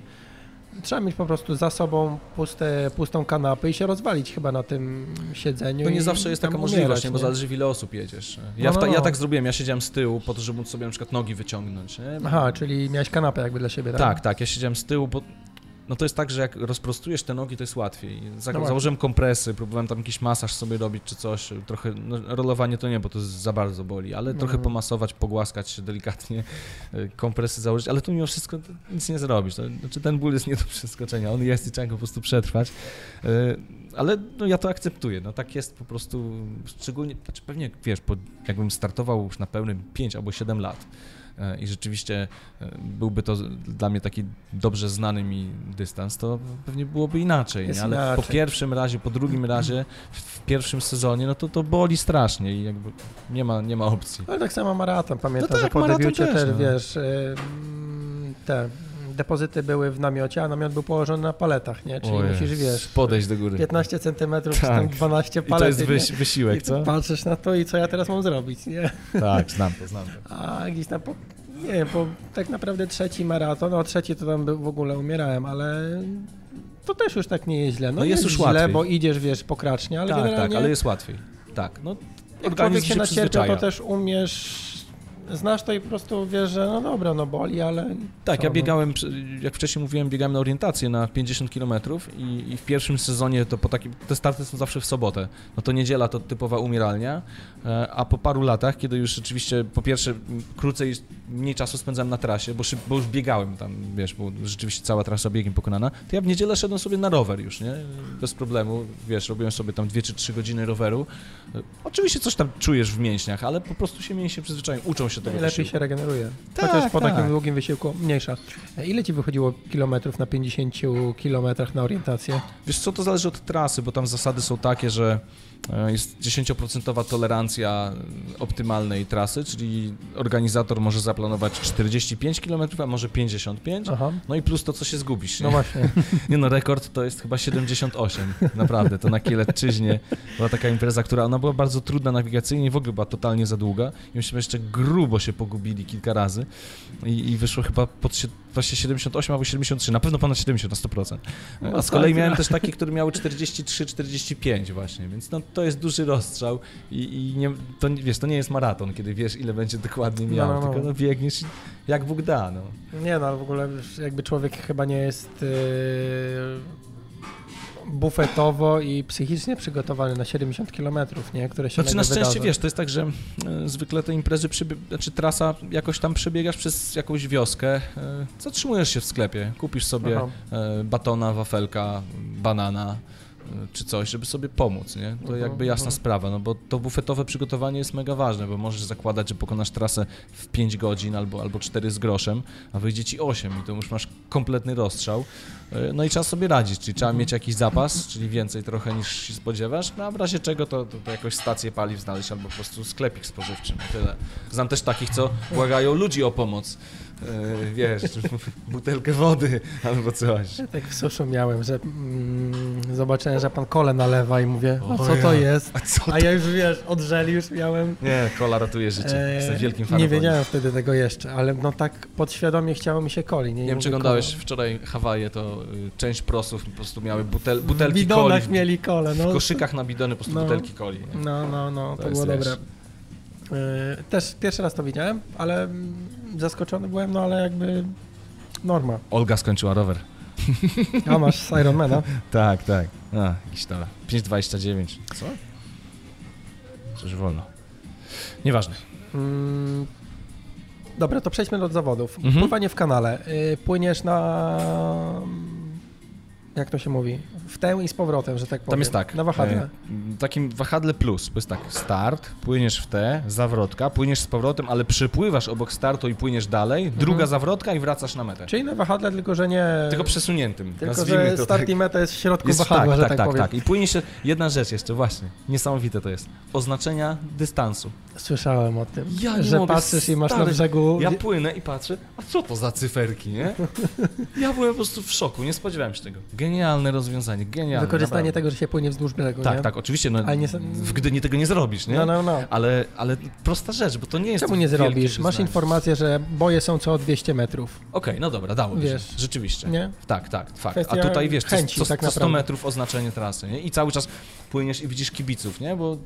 trzeba mieć po prostu za sobą puste, pustą kanapę i się rozwalić chyba na tym siedzeniu. To nie i zawsze jest taka możliwość, umierać, nie? bo zależy w ile osób jedziesz. Ja, No, no, ta, ja no. tak zrobiłem, ja siedziałem z tyłu po to, żeby móc sobie na przykład nogi wyciągnąć, nie? Aha, czyli miałeś kanapę jakby dla siebie, tak? Tak, tak, ja siedziałem z tyłu, bo no to jest tak, że jak rozprostujesz te nogi, to jest łatwiej. Za, No założyłem kompresy, próbowałem tam jakiś masaż sobie robić czy coś, trochę, no, rolowanie to nie, bo to za bardzo boli, ale trochę Mhm. pomasować, pogłaskać się delikatnie, y, kompresy założyć, ale tu mimo wszystko nic nie zrobisz. To, znaczy ten ból jest nie do przeskoczenia, on jest i trzeba go po prostu przetrwać. Y, Ale no, ja to akceptuję, no tak jest po prostu, szczególnie, znaczy pewnie, wiesz, po, jakbym startował już na pełnym 5 albo 7 lat, e, i rzeczywiście e, byłby to dla mnie taki dobrze znany mi dystans, to pewnie byłoby inaczej, Jest nie? ale po inaczej. pierwszym razie, po drugim razie, w, pierwszym sezonie, no to to boli strasznie i jakby nie ma, nie ma opcji. Ale tak samo maraton, pamiętam, No tak, że po debiucie też, też, no. wiesz, te depozyty były w namiocie, a namiot był położony na paletach, nie? Czyli Ojej, musisz, wiesz, podejść do góry. 15 centymetrów, Tak. tam 12 I to jest nie? wysiłek, I co? patrzysz na to i co ja teraz mam zrobić, nie? Tak, znam to, znam to. A gdzieś tam po, nie wiem, po tak naprawdę trzeci maraton, no trzeci to tam w ogóle umierałem, ale to też już tak nie jest źle. No, No jest już źle, łatwiej. bo idziesz, wiesz, pokracznie, ale tak, generalnie tak, ale jest łatwiej. Tak, no jak człowiek się nacierpiał, to też umiesz, znasz to i po prostu wiesz, że no dobra, no boli, ale Tak, co, ja no. biegałem, przy- jak wcześniej mówiłem, biegałem na orientację na 50 km i, i w pierwszym sezonie to po takim, te starty są zawsze w sobotę, no to niedziela to typowa umieralnia, e, a po paru latach, kiedy już rzeczywiście po pierwsze krócej, mniej czasu spędzałem na trasie, bo, szyb, bo już biegałem tam, wiesz, bo rzeczywiście cała trasa biegiem pokonana, to ja w niedzielę szedłem sobie na rower już, nie, bez problemu, wiesz, robiłem sobie tam 2 czy 3 godziny roweru, oczywiście coś tam czujesz w mięśniach, ale po prostu się mięśnie przyzwyczają, uczą się tego wysiłku. się regeneruje. Tak, Chociaż po tak. takim długim wysiłku mniejsza. Ile ci wychodziło kilometrów na 50 kilometrach na orientację? Wiesz co, to zależy od trasy, bo tam zasady są takie, że e, jest 10% tolerancja optymalnej trasy, czyli organizator może zaplanować 45 km, a może 55. Aha, No i plus to, co się zgubisz. no Nie, właśnie. nie no, rekord to jest chyba 78, naprawdę, to na Kielecczyźnie była taka impreza, która ona była bardzo trudna nawigacyjnie w ogóle była totalnie za długa i myśmy jeszcze grubo się pogubili kilka razy i, i wyszło chyba pod właśnie 78 albo 73, na pewno ponad 70, na 100%. A z kolei Masakra. miałem też takie, które miały 43-45 właśnie, więc no, to jest duży rozstrzał i, i nie, to, nie- wiesz, to nie jest maraton, kiedy wiesz, ile będzie dokładnie No, miał, no, no. tylko no, biegniesz jak Bóg da, no. Nie no, ale w ogóle jakby człowiek chyba nie jest yy, bufetowo i psychicznie przygotowany na 70 kilometrów, nie? Które się Znaczy na szczęście wydarzą. wiesz, to jest tak, że e, zwykle te imprezy, przybie- znaczy trasa jakoś tam przebiegasz przez jakąś wioskę, e, zatrzymujesz się w sklepie, kupisz sobie Aha. e, batona, wafelka, banana czy coś, żeby sobie pomóc, nie? To Mhm, jakby jasna mhm. sprawa, no bo to bufetowe przygotowanie jest mega ważne, bo możesz zakładać, że pokonasz trasę w 5 godzin albo, albo 4 z groszem, a wyjdzie ci 8 i to już masz kompletny rozstrzał. E, No i trzeba sobie radzić, czyli trzeba Mhm. mieć jakiś zapas, czyli więcej trochę niż się spodziewasz, no a w razie czego to, to, to jakąś stację paliw znaleźć albo po prostu sklepik spożywczy, no tyle. Znam też takich, co błagają ludzi o pomoc, wiesz, butelkę wody albo coś. Ja tak w suszu miałem, że mm, zobaczyłem, że pan kole nalewa i mówię, O a co to ja. jest? A co A ja już wiesz, odżeli już miałem. Nie, kola ratuje życie, e, jestem wielkim fanem nie wiedziałem wtedy tego jeszcze, ale no tak podświadomie chciało mi się coli. Nie, Nie wiem, czy oglądałeś wczoraj Hawaje, to y, część prosów po prostu miały butel, butelki W bidonach coli. mieli kole, W no. koszykach na bidony po prostu No. butelki coli. nie? No, no, no, to, To było dobre. E, Też pierwszy raz to widziałem, ale mm, zaskoczony byłem, no ale jakby norma. Olga skończyła rower. A masz Ironmana. Tak, tak. A, jakiś tam. 5,29. Co? Coś wolno. Nieważne. Mm, Dobra, to przejdźmy do zawodów. Mhm. Pływanie w kanale. Y, Płyniesz na... Jak to się mówi? W tę i z powrotem, że tak powiem. Tam jest tak. Na wahadle. e, Takim wahadle plus. To jest tak. Start, płyniesz w te, zawrotka, płyniesz z powrotem, ale przypływasz obok startu i płyniesz dalej. Druga zawrotka i wracasz na metę. Czyli na wahadle, tylko że nie... Tylko przesuniętym. Tylko, że to start tak. i meta jest w środku Jest, wahadła, tak, że tak, tak, tak, powiem. tak. I płynie się jedna rzecz jeszcze, właśnie. Niesamowite to jest. Oznaczenia dystansu. Słyszałem o tym, Ja że patrzysz i masz na stary. brzegu... Ja płynę i patrzę, a co to za cyferki, nie? Ja byłem po prostu w szoku, nie spodziewałem się tego. Genialne rozwiązanie, genialne. Wykorzystanie naprawdę. tego, że się płynie wzdłuż brzegu, Tak, nie? tak, oczywiście, no, nie- w Gdyni tego nie zrobisz, nie? No, no, no. Ale, ale prosta rzecz, bo to nie jest Czemu nie zrobisz? Masz wyznanie. informację, że boje są co 200 metrów, Okej, no dobra, dało Wiesz, się, rzeczywiście. nie? Tak, tak, fakt. A Kwestia tutaj wiesz, co, chęci, co, tak co 100 naprawdę. metrów oznaczenie trasy, nie? I cały czas płyniesz i widzisz kibiców, nie? Bo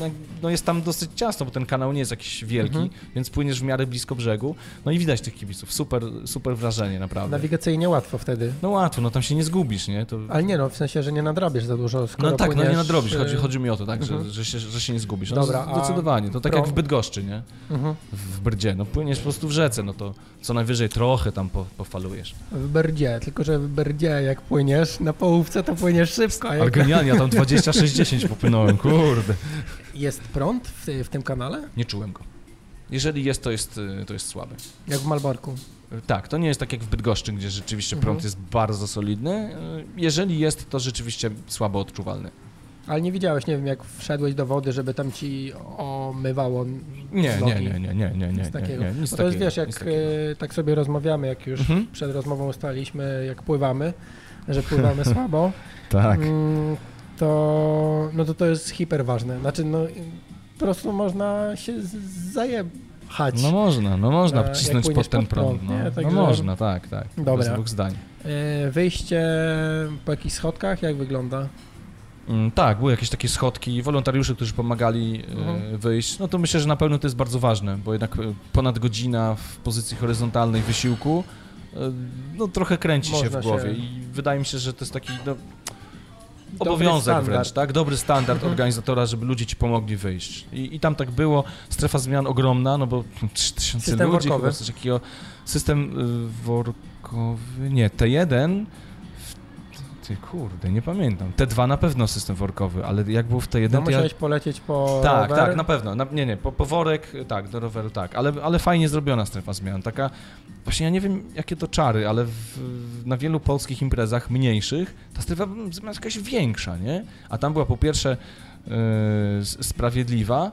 no, no jest tam dosyć ciasno, bo ten kanał nie jest jakiś wielki, Mhm. więc płyniesz w miarę blisko brzegu, no i widać tych kibiców. Super, super wrażenie, naprawdę. Nawigacyjnie łatwo wtedy. No łatwo, no tam się nie zgubisz, nie? To... Ale nie no, w sensie, że nie nadrabiesz za dużo, skoro No tak, no nie płyniesz, nadrobisz, chodzi, y, chodzi mi o to, tak, mhm. że, że, się, że się nie zgubisz. No, Dobra, zdecydowanie, to tak pro- jak w Bydgoszczy, nie? Mhm. W Brdzie, no płyniesz po prostu w rzece, no to co najwyżej trochę tam po, pofalujesz. W Berdzie, tylko że w Berdzie jak płyniesz na połówce, to płyniesz szybko. Ale Jak genialnie, ja tam 26-10 popłynąłem, kurde. jest prąd w, w tym kanale? Nie czułem go. Jeżeli jest, to jest, y, to jest słaby. Jak w Malborku. Tak, to nie jest tak jak w Bydgoszczy, gdzie rzeczywiście Mhm. prąd jest bardzo solidny. Jeżeli jest, to rzeczywiście słabo odczuwalny. Ale nie widziałeś, nie wiem, jak wszedłeś do wody, żeby tam ci omywało Nie, nogi. nie, nie, nie, nie, nie, nie, Nic takiego. nie, nie, nic Bo to jest, takiego, wiesz, jak e, tak sobie rozmawiamy, jak już Mhm. przed rozmową ustaliliśmy, jak pływamy, że pływamy słabo, Tak. mm, to, no to to jest hiper ważne. Znaczy, no po prostu można się z- zajechać. No można, no można E, wcisnąć pod ten prąd. prąd, No, nie? no można, tak, tak. Dobra. Dwóch zdań. E, Wyjście po jakichś schodkach, jak wygląda? Mm, Tak, były jakieś takie schodki, wolontariusze, którzy pomagali e, Mhm. wyjść. No to myślę, że na pewno to jest bardzo ważne, bo jednak ponad godzina w pozycji horyzontalnej wysiłku no trochę kręci się Można w głowie się- i wydaje mi się, że to jest taki no, obowiązek wręcz, tak? Dobry standard Mhm. organizatora, żeby ludzie ci pomogli wyjść. I, I tam tak było, strefa zmian ogromna, no bo 3000 System ludzi, workowy. System y, workowy, nie, T1, w- ty kurde, nie pamiętam. T2 na pewno system workowy, ale jak był w T1, No to ja... musiałeś polecieć po Tak, rower. tak, na pewno. Na, nie, nie, po, po worek, tak, do roweru, tak, ale, ale fajnie zrobiona strefa zmian. Taka, właśnie ja nie wiem, jakie to czary, ale w, na wielu polskich imprezach mniejszych ta strefa zmian jest jakaś większa, nie? A tam była po pierwsze y, s- sprawiedliwa,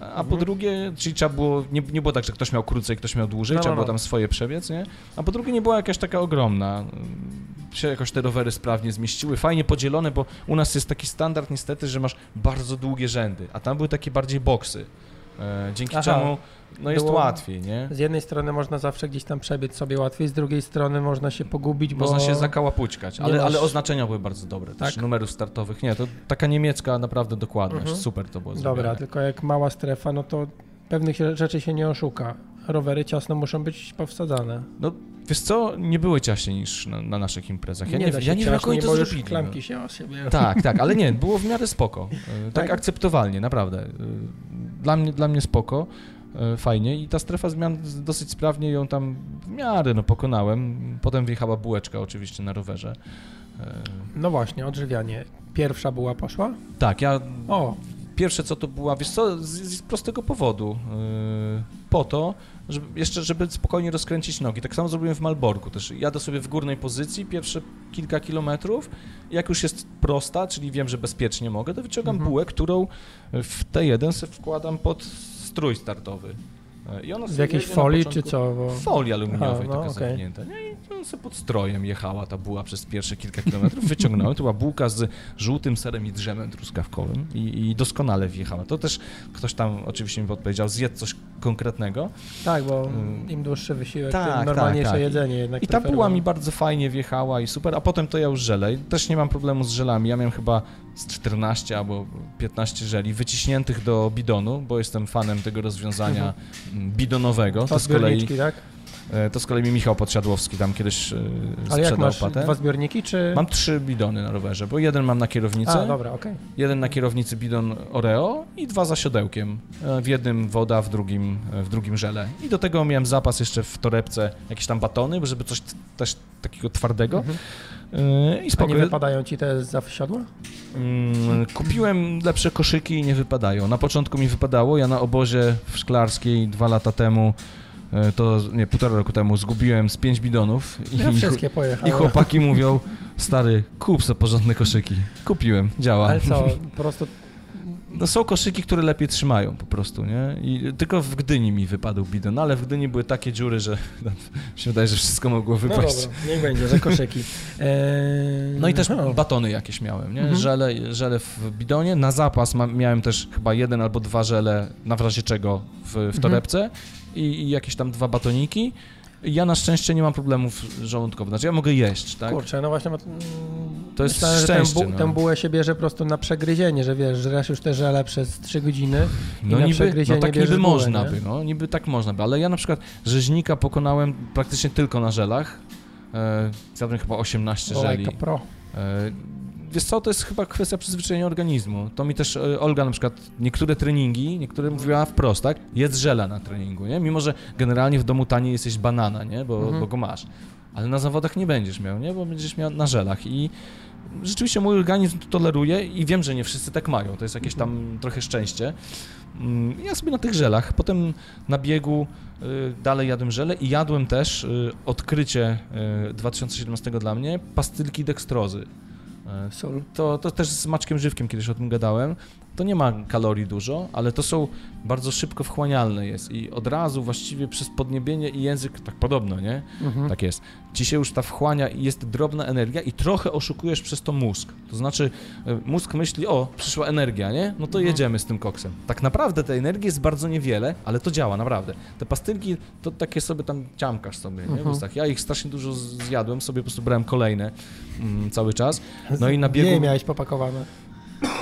a po Mhm. drugie, czyli trzeba było, nie, nie było tak, że ktoś miał krócej, ktoś miał dłużej, No, no, trzeba było no. tam swoje przebiec, nie? A po drugie nie była jakaś taka ogromna. Się jakoś te rowery sprawnie zmieściły, fajnie podzielone, bo u nas jest taki standard niestety, że masz bardzo długie rzędy, a tam były takie bardziej boksy. E, dzięki Aha. czemu no jest Było- łatwiej, nie? Z jednej strony można zawsze gdzieś tam przebiec sobie łatwiej, z drugiej strony można się pogubić, bo... Można się zakałapućkać, nie ale, masz- ale oznaczenia były bardzo dobre, też Tak? numerów startowych. Nie, to taka niemiecka naprawdę dokładność, Mhm. super to było Dobra, zrobione. tylko jak mała strefa, no to pewnych rzeczy się nie oszuka. Rowery ciasno muszą być powsadzane. No wiesz co, nie były ciaśniej niż na, na naszych imprezach. Ja nie, da ja nie wiem jak oni to zrobili. klamki no. się o siebie... Tak, tak, ale nie, było w miarę spoko. E, Tak, Tak? akceptowalnie, naprawdę. E, Dla mnie, dla mnie spoko, fajnie i ta strefa zmian dosyć sprawnie ją tam w miarę no, pokonałem. Potem wjechała bułeczka oczywiście na rowerze. E, No właśnie, odżywianie. Pierwsza była poszła? Tak, ja O, Pierwsze co to była, wiesz co, z, z prostego powodu. Yy, po to, żeby, jeszcze żeby spokojnie rozkręcić nogi. Tak samo zrobiłem w Malborku też. Jadę sobie w górnej pozycji pierwsze kilka kilometrów. Jak już jest prosta, czyli wiem, że bezpiecznie mogę, to wyciągam Mhm. bułę, którą w T1 sobie wkładam pod strój startowy. Yy, I z jakiejś folii czy co? Bo... folii aluminiowej Aha, no, taka okej. zawinięta. Nie? I on sobie pod strojem jechała ta buła przez pierwsze kilka kilometrów. Wyciągnąłem, to była bułka z żółtym serem i drzemem truskawkowym i, i doskonale wjechała. To też ktoś tam oczywiście mi podpowiedział, zjedz coś konkretnego. Tak, bo Mm. im dłuższy wysiłek, Tak, tym normalniejsze tak, tak. jedzenie jednak I ta buła mi bardzo fajnie wjechała i super, a potem to ja już żelej. Też nie mam problemu z żelami. Ja miałem chyba z 14 albo 15 żeli wyciśniętych do bidonu, bo jestem fanem tego rozwiązania mm, bidonowego. To z kolei tak? E, To z kolei mi Michał Podsiadłowski tam kiedyś e, Ale jak sprzedał masz patent. dwa zbiorniki, czy... Mam trzy bidony na rowerze, bo jeden mam na kierownicy, A, dobra, okej. jeden na kierownicy bidon Oreo i dwa za siodełkiem. E, W jednym woda, w drugim, e, w drugim żele. I do tego miałem zapas jeszcze w torebce jakieś tam batony, żeby coś też takiego twardego. Mhm. E, I A nie wypadają ci te za siodła? Mm, Kupiłem lepsze koszyki i nie wypadają. Na początku mi wypadało, ja na obozie w Szklarskiej dwa lata temu, e, to nie, półtora roku temu zgubiłem z pięć bidonów i, Ja i, wszystkie pojechałem. i chłopaki mówią, stary, kup sobie porządne koszyki. Kupiłem, działa. Ale co, po prostu No są koszyki, które lepiej trzymają po prostu, nie? I tylko w Gdyni mi wypadł bidon, ale w Gdyni były takie dziury, że mi się wydaje, że wszystko mogło No wypaść. dobra, niech będzie, że koszyki. Eee, No i też no. batony jakieś miałem, nie? Mhm. Żele, żele w bidonie. Na zapas miałem też chyba jeden albo dwa żele, na razie czego, w, w Mhm. torebce i, i jakieś tam dwa batoniki. Ja na szczęście nie mam problemów żołądkowych, znaczy ja mogę jeść, tak? Kurczę, no właśnie, To jest myślałem, że tę szczęście, bu- no. tę bułę się bierze po prostu na przegryzienie, że wiesz, żresz już te żele przez 3 godziny i No na niby, przegryzienie no tak niby bułę, można nie? by, no niby tak można by, ale ja na przykład rzeźnika pokonałem praktycznie tylko na żelach. E, chyba 18 żeli. Olejka Pro. E, Wiesz co, to jest chyba kwestia przyzwyczajenia organizmu. To mi też e, Olga na przykład niektóre treningi, niektóre mówiła wprost, tak? Jedz żela na treningu, nie? Mimo, że generalnie w domu taniej jesteś banana, nie? Bo, Mhm. bo go masz. Ale na zawodach nie będziesz miał, nie? Bo będziesz miał na żelach i rzeczywiście mój organizm to toleruje i wiem, że nie wszyscy tak mają. To jest jakieś tam trochę szczęście. Mm, Ja sobie na tych żelach, potem na biegu y, dalej jadłem żele i jadłem też y, odkrycie y, 2017 dla mnie, pastylki dekstrozy. E. To, to też z Maczkiem Żywkiem kiedyś o tym gadałem. To nie ma kalorii dużo, ale to są bardzo szybko wchłanialne jest i od razu właściwie przez podniebienie i język, tak podobno, nie? Mhm. Tak jest. Ci się już ta wchłania i jest drobna energia i trochę oszukujesz przez to mózg. To znaczy e, mózg myśli, o, przyszła energia, nie? No to Mhm. jedziemy z tym koksem. Tak naprawdę tej energii jest bardzo niewiele, ale to działa, naprawdę. Te pastylki to takie sobie tam ciamkasz sobie, nie? Mhm. Ja ich strasznie dużo zjadłem, sobie po prostu brałem kolejne mm, cały czas. No i na biegu- Nie miałeś popakowane.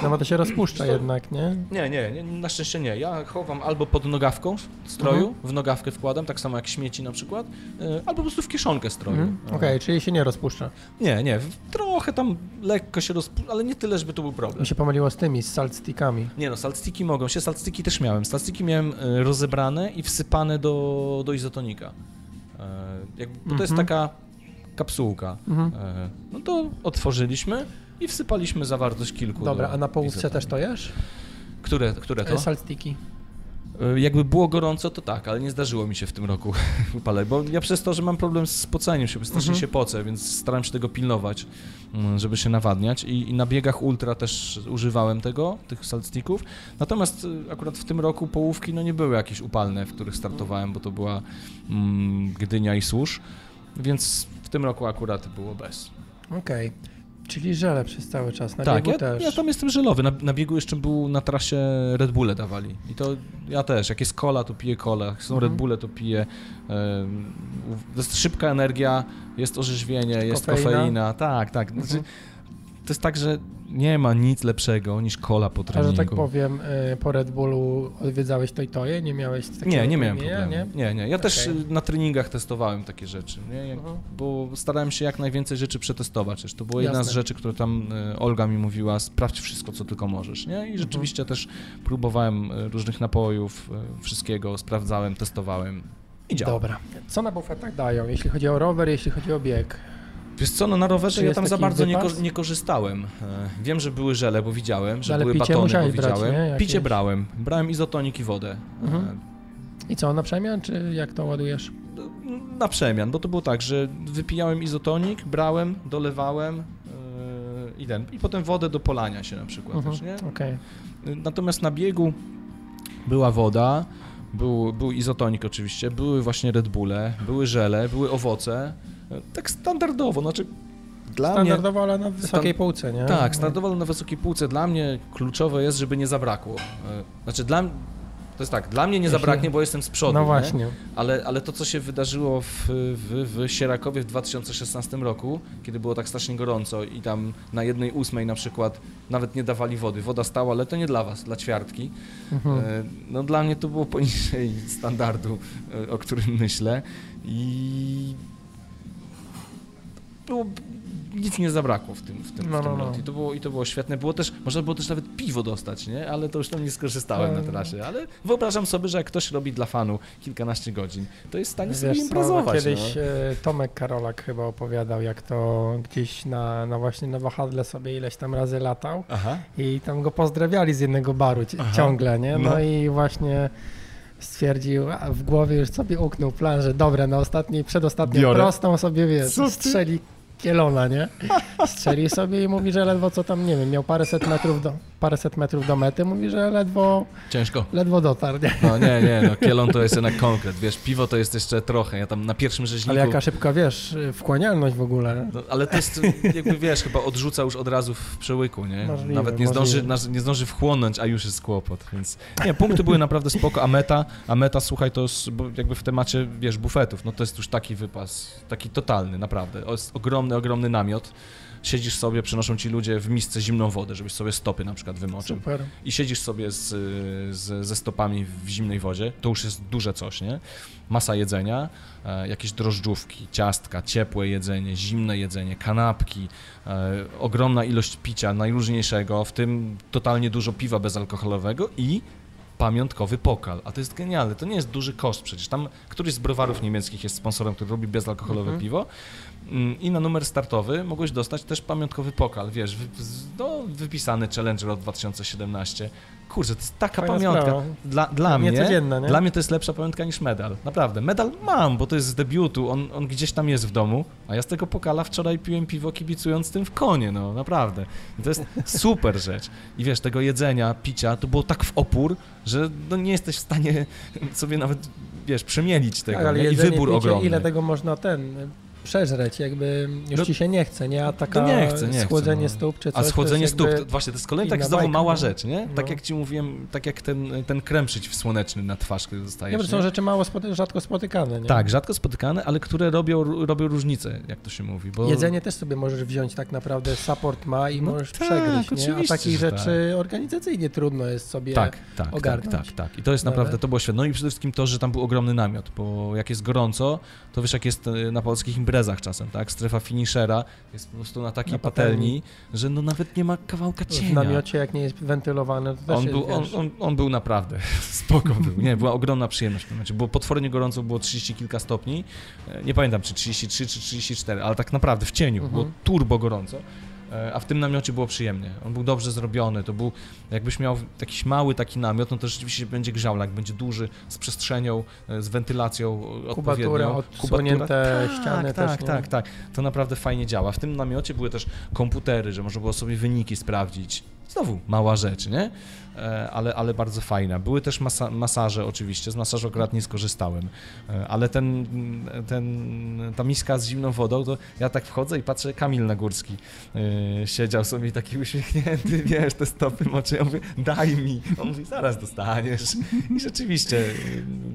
No bo to się rozpuszcza jednak, nie? Nie, nie, nie, na szczęście nie. Ja chowam albo pod nogawką stroju, w nogawkę wkładam, tak samo jak śmieci na przykład, y, albo po prostu w kieszonkę stroju. Mhm. Okej, czyli się nie rozpuszcza. Nie, nie, trochę tam lekko się rozpuszcza, ale nie tyle, żeby to był problem. Mi się pomyliło z tymi, z saltstickami. Nie no, saltstiki mogą się, saltstiki też miałem. Saltstiki miałem y, rozebrane i wsypane do, do izotonika. E, jakby, bo to jest Mhm. taka kapsułka. Mhm. E, no to otworzyliśmy i wsypaliśmy zawartość kilku Dobra, do a na połówce też to jesz? Które, które to? E, Saltstiki. Y, Jakby było gorąco, to tak, ale nie zdarzyło mi się w tym roku upalać, bo ja przez to, że mam problem z poceniem się, strasznie Mhm. się pocę, więc staram się tego pilnować, mm, żeby się nawadniać I, i na biegach ultra też używałem tego, tych saltstików, natomiast y, akurat w tym roku połówki no nie były jakieś upalne, w których startowałem, bo to była mm, Gdynia i Służ, więc w tym roku akurat było bez. Okej. Czyli żele przez cały czas, na tak, biegu ja, też. ja tam jestem żelowy. Na, na biegu jeszcze był na trasie Red Bulle dawali. I to ja też. Jak jest cola, to piję cola. Jak są Mhm. Red Bulle, to piję. to jest szybka energia, jest orzeźwienie, jest Kofeina. kofeina. Tak, tak. Znaczy, Mhm. To jest tak, że nie ma nic lepszego niż cola po A że treningu. tak powiem, y, po Red Bullu odwiedzałeś to i toje? Nie miałeś takiego Nie, nie miałem imienia, problemu. Nie, nie. Ja też Okej. y, na treningach testowałem takie rzeczy, nie? Jak, Mhm. bo starałem się jak najwięcej rzeczy przetestować. To była jedna z rzeczy, które tam y, Olga mi mówiła, sprawdź wszystko, co tylko możesz, nie? Mhm. I rzeczywiście też próbowałem różnych napojów, wszystkiego, sprawdzałem, testowałem i działa. Dobra. Co na bufetach dają, jeśli chodzi o rower, jeśli chodzi o bieg? Wiesz co, no na rowerze ja tam za bardzo nie, ko- nie korzystałem. E, Wiem, że były żele, bo widziałem, że ale były picie batony, bo brać, widziałem. Jakieś? Picie brałem. Brałem izotonik i wodę. E, Mhm. I co, na przemian, czy jak to ładujesz? Na przemian, bo to było tak, że wypijałem izotonik, brałem, dolewałem yy, i ten, i potem wodę do polania się na przykład też, nie? Okej. Natomiast na biegu była woda, był, był izotonik oczywiście, były właśnie Red Bulle, były żele, były owoce, tak standardowo, znaczy dla mnie... Standardowo, ale na wysokiej półce, nie? Tak, standardowo na wysokiej półce. Dla mnie kluczowe jest, żeby nie zabrakło. Yy, Znaczy dla to jest tak, dla mnie nie zabraknie, bo jestem z przodu, No nie? właśnie. Ale, ale to, co się wydarzyło w, w, w Sierakowie w 2016 roku, kiedy było tak strasznie gorąco i tam na jednej ósmej na przykład nawet nie dawali wody. Woda stała, ale to nie dla was, dla ćwiartki. Mhm. E, No dla mnie to było poniżej standardu, e, o którym myślę i było, nic nie zabrakło w tym, w tym, No, w tym no, no. I to, było, I to było świetne. Było też, można było też nawet piwo dostać, nie? Ale to już tam nie skorzystałem na trasie. Ale wyobrażam sobie, że jak ktoś robi dla fanu kilkanaście godzin, to jest w stanie sobie Wiesz co, imprezować. kiedyś no. e, Tomek Karolak chyba opowiadał, jak to gdzieś na, na właśnie na wahadle sobie ileś tam razy latał Aha. i tam go pozdrawiali z jednego baru Aha. ciągle, nie? No, No. i właśnie stwierdził, a w głowie już sobie uknął plan, że dobra, na ostatniej, przedostatnią Biorę. prostą sobie, wiesz, Co strzeli kielona, nie? Strzeli sobie i mówi, że ledwo co tam, nie wiem, miał paręset metrów do, paręset metrów do mety, mówi, że ledwo, Ciężko. ledwo dotarł, nie? No nie, nie, no kielon to jest jednak konkret, wiesz, piwo to jest jeszcze trochę, ja tam na pierwszym rzeźniku... Ale jaka szybka, wiesz, wchłanialność w ogóle. No, ale to jest, jakby wiesz, chyba odrzuca już od razu w przełyku, nie? Możliwe, Nawet nie zdąży, możliwe. nie zdąży wchłonąć, a już jest kłopot, więc... Nie, punkty były naprawdę spoko, a meta, a meta, słuchaj, to jest jakby w temacie, wiesz, bufetów, no to jest już taki wypas, taki totalny, naprawdę. To jest ogromny, ogromny namiot. Siedzisz sobie, przynoszą ci ludzie w misce zimną wodę, żebyś sobie stopy na przykład wymoczył. Super. i siedzisz sobie z, z, ze stopami w zimnej wodzie, to już jest duże coś, nie? Masa jedzenia, e, jakieś drożdżówki, ciastka, ciepłe jedzenie, zimne jedzenie, kanapki, e, ogromna ilość picia najróżniejszego, w tym totalnie dużo piwa bezalkoholowego i pamiątkowy pokal. A to jest genialne, to nie jest duży koszt przecież. Tam któryś z browarów niemieckich jest sponsorem, który robi bezalkoholowe Mhm. piwo i na numer startowy mogłeś dostać też pamiątkowy pokal, wiesz, no, wypisany Challenger od 2017. Kurczę, to jest taka Fajna pamiątka. sprawa. Dla, dla mnie, nie? dla mnie to jest lepsza pamiątka niż medal. Naprawdę. Medal mam, bo to jest z debiutu, on, on gdzieś tam jest w domu, a ja z tego pokala wczoraj piłem piwo kibicując tym w konie, no naprawdę. I to jest super rzecz. I wiesz, tego jedzenia, picia, to było tak w opór, że no nie jesteś w stanie sobie nawet, wiesz, przemielić tego. Tak, ale nie? I jedzenie, wybór picie, ogromny. Ile tego można ten przeżreć, jakby już No, ci się nie chce, nie? A taka nie chce, nie chce, schłodzenie no. stóp czy coś, A to schłodzenie jest stóp, to właśnie, to jest kolejna tak znowu bajka, mała no. rzecz, nie? Tak No. jak ci mówiłem, tak jak ten, ten krem przeciwsłoneczny na twarz, który dostajesz. Nie, bo to są rzeczy mało spoty- rzadko spotykane, nie? Tak, rzadko spotykane, ale które robią, robią różnicę, jak to się mówi. Bo... Jedzenie też sobie możesz wziąć tak naprawdę, support ma i No możesz tak, przegryźć, nie? A takich rzeczy organizacyjnie trudno jest sobie Tak, tak, ogarnąć. tak, tak, tak. I to jest naprawdę, to było świetne. No i przede wszystkim to, że tam był ogromny namiot, bo jak jest gorąco, to wiesz jak jest e, na polskich imprezach czasem, tak? Strefa finishera jest po prostu na takiej Na patelni, patelni. że no nawet nie ma kawałka W cienia. namiocie, jak nie jest wentylowany, to też On jest, był, on, on, on był naprawdę spoko był. Nie, była ogromna przyjemność w tym momencie. Było potwornie gorąco, było 30 kilka stopni. E, Nie pamiętam czy 33 czy 34, ale tak naprawdę w cieniu Mhm. było turbo gorąco. E, A w tym namiocie było przyjemnie. On był dobrze zrobiony. To był, jakbyś miał jakiś mały taki namiot, no to rzeczywiście będzie grzał, jak będzie duży, z przestrzenią, e, z wentylacją e, Kubatura, odpowiednią. odsłonięte ściany tak, też, Tak, tak, tak. To naprawdę fajnie działa. W tym namiocie były też komputery, że można było sobie wyniki sprawdzić. Znowu mała rzecz, nie? E, Ale, ale bardzo fajna. Były też masa masaże oczywiście, z masażu akurat nie skorzystałem, E, ale ten, ten, ta miska z zimną wodą, to ja tak wchodzę i patrzę, Kamil Nagórski e, siedział sobie taki uśmiechnięty, wiesz, te stopy moczy, ja mówię, daj mi. On mówi, zaraz dostaniesz. I rzeczywiście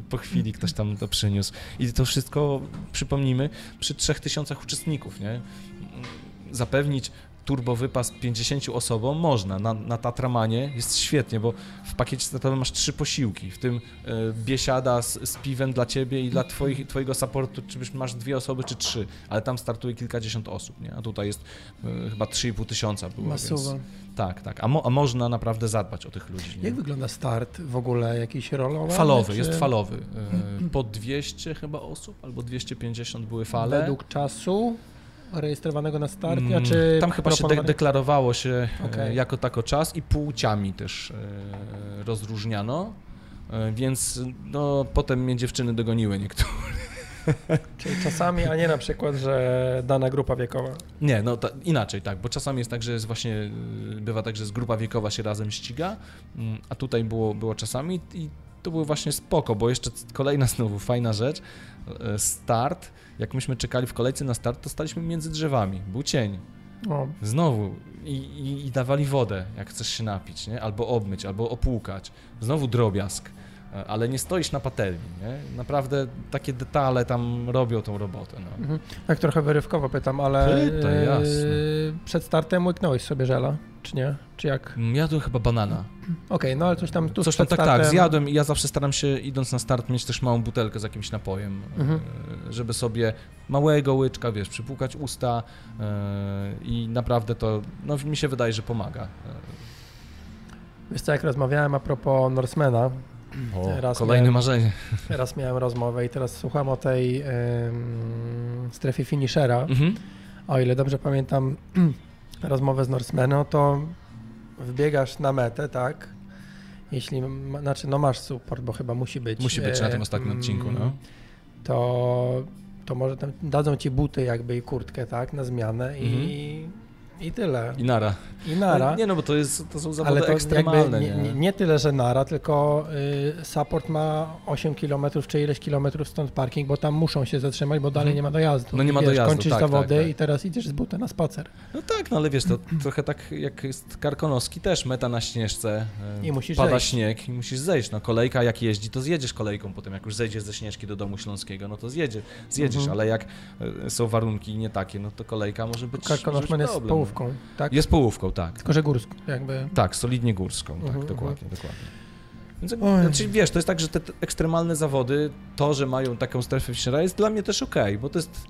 po chwili ktoś tam to przyniósł. I to wszystko, przypomnijmy, przy 3000 uczestników, nie? Zapewnić turbowypas 50 osobom można. Na, na Tatramanie jest świetnie, bo w pakiecie startowym masz trzy posiłki, w tym e, biesiada z, z piwem dla ciebie i dla twoich, twojego supportu, czy masz dwie osoby, czy trzy, ale tam startuje kilkadziesiąt osób, nie? A tutaj jest e, chyba 3,5 tysiąca było, Masuwa. więc tak, tak. A, mo, a można naprawdę zadbać o tych ludzi. Nie? Jak wygląda start w ogóle? Jakiś rollover? Falowy, jest falowy. E, Po 200 chyba osób, albo 250 były fale. Według czasu rejestrowanego na start, Mm, czy Tam chyba się de deklarowało się e, Okej. jako tako czas i płciami też e, rozróżniano, e, więc no, potem mnie dziewczyny dogoniły niektóre. Czyli czasami, a nie na przykład, że dana grupa wiekowa. Nie, no ta, inaczej tak, bo czasami jest tak, że jest właśnie, bywa tak, że z grupa wiekowa się razem ściga, mm, a tutaj było, było czasami i to było właśnie spoko, bo jeszcze kolejna znowu fajna rzecz, start, jak myśmy czekali w kolejce na start, to staliśmy między drzewami, był cień, O, Znowu i, i, i dawali wodę, jak chcesz się napić, nie? albo obmyć, albo opłukać. Znowu drobiazg, e, ale nie stoisz na patelni. Nie? Naprawdę takie detale tam robią tą robotę. No. mhm. tak trochę wyrywkowo pytam, ale Pytaj, e, jasne. przed startem łyknąłeś sobie żela, czy nie? Czy jak? Mm, Jadłem chyba banana. Okej, no ale coś tam tu Coś tam przed tak, startem... tak, zjadłem i ja zawsze staram się idąc na start mieć też małą butelkę z jakimś napojem, Mhm. e, żeby sobie małego łyczka, wiesz, przypłukać usta e, i naprawdę to, no mi się wydaje, że pomaga. E, Wiesz co, jak rozmawiałem a propos Norsemana, O, Teraz kolejne miałem- marzenie. teraz miałem rozmowę i teraz słucham o tej em, strefie finishera. Mhm. O ile dobrze pamiętam rozmowę z Norsemanem, to wbiegasz na metę, tak? Jeśli, znaczy no masz support, bo chyba musi być. Musi być na tym e, ostatnim mm, odcinku, no. To, to może tam dadzą ci buty jakby i kurtkę, tak? Na zmianę i I tyle. I nara. I nara. Nie no, bo to, jest, to są zawody Ale to ekstremalne, nie? nie, nie tyle, że nara, tylko y, support ma 8 km czy ileś kilometrów stąd parking, bo tam muszą się zatrzymać, bo dalej Mhm. nie ma dojazdu. No nie ma Wiesz, dojazdu, Kończysz tak, zawody tak, tak. i teraz idziesz z buta na spacer. No tak, no ale wiesz, to trochę tak jak jest Karkonoski też, meta na śnieżce, e, I musisz pada zejść. śnieg i musisz zejść. No kolejka jak jeździ, to zjedziesz kolejką potem, jak już zejdziesz ze Śnieżki do domu śląskiego, no to zjedzie, zjedziesz, Mhm. ale jak e, są warunki nie takie, no to kolejka może być, może być problem. Połówką, tak? Jest połówką, tak. Tylko, że górską, jakby. Tak, solidnie górską, tak, Mhm, dokładnie, dokładnie. Więc, Oj. znaczy, wiesz, to jest tak, że te ekstremalne zawody, to, że mają taką strefę Fischera jest dla mnie też okej, bo to jest,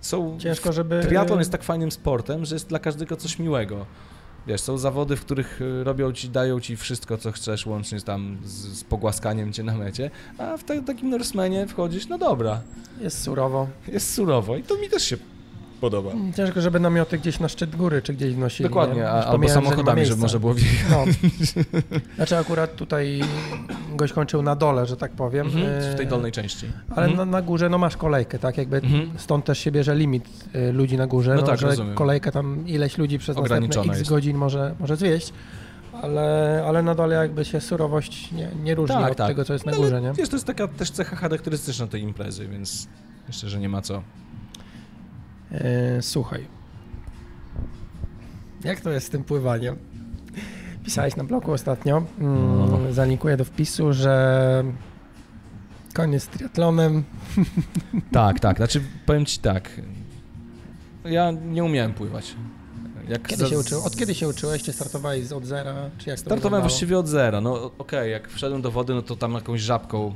są Ciężko, żeby... Triatlon jest tak fajnym sportem, że jest dla każdego coś miłego. Wiesz, są zawody, w których y, robią ci, dają ci wszystko, co chcesz, łącznie tam z, z pogłaskaniem cię na mecie, a w ta, takim Norsemanie wchodzisz, no dobra, Jest surowo. jest surowo i to mi też się podoba. Ciężko, żeby namioty gdzieś na szczyt góry, czy gdzieś nosili. Dokładnie, nie? a, albo pomijając, że samochodami, żeby można było wjechać. No. Znaczy akurat tutaj gość kończył na dole, że tak powiem. Mhm, w tej dolnej części. Ale Mhm. na, na górze no masz kolejkę, tak? Jakby Mhm. stąd też się bierze limit y, ludzi na górze, No no, tak, że rozumiem. kolejka tam ileś ludzi przez następne x jest. godzin może, może zwieść. Ale, ale na dole jakby się surowość nie, nie różni Tak, od tak. tego, co jest na No, górze, ale nie? Wiesz, to jest taka też cecha charakterystyczna tej imprezy, więc myślę, że nie ma co. E, słuchaj. Jak to jest z tym pływaniem? Pisałeś na blogu ostatnio, mm, No. zalinkuję do wpisu, że koniec z triatlonem. Tak, tak, znaczy powiem ci tak, ja nie umiałem pływać. Jak Kiedy za- się uczył? Od kiedy się uczyłeś? Czy startowałeś od zera? Czy jak to Startowałem wyglądało? właściwie od zera. No okej, jak wszedłem do wody, no to tam jakąś żabką,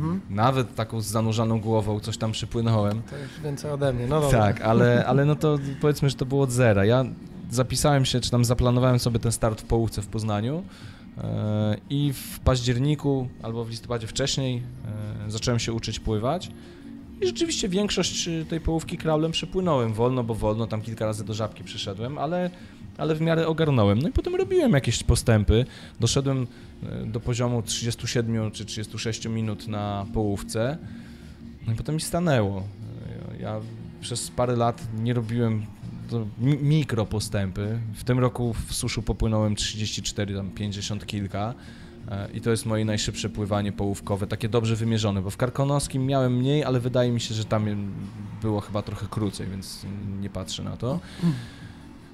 Mhm. nawet taką z zanurzaną głową, coś tam przypłynąłem. To już więcej ode mnie, no dobra. Tak, ale, ale no to powiedzmy, że to było od zera. Ja zapisałem się, czy tam zaplanowałem sobie ten start w połówce w Poznaniu yy, i w październiku albo w listopadzie wcześniej yy, zacząłem się uczyć pływać. I rzeczywiście większość y, tej połówki kraulem przepłynąłem wolno, bo wolno, tam kilka razy do żabki przyszedłem, ale, ale w miarę ogarnąłem. No i potem robiłem jakieś postępy. Doszedłem y, do poziomu 37 czy 36 minut na połówce. No i potem mi stanęło. Ja przez parę lat nie robiłem mikro postępy. W tym roku w suszu popłynąłem 34, tam 50 kilka. E, I to jest moje najszybsze pływanie połówkowe, takie dobrze wymierzone, bo w Karkonoskim miałem mniej, ale wydaje mi się, że tam było chyba trochę krócej, więc nie patrzę na to.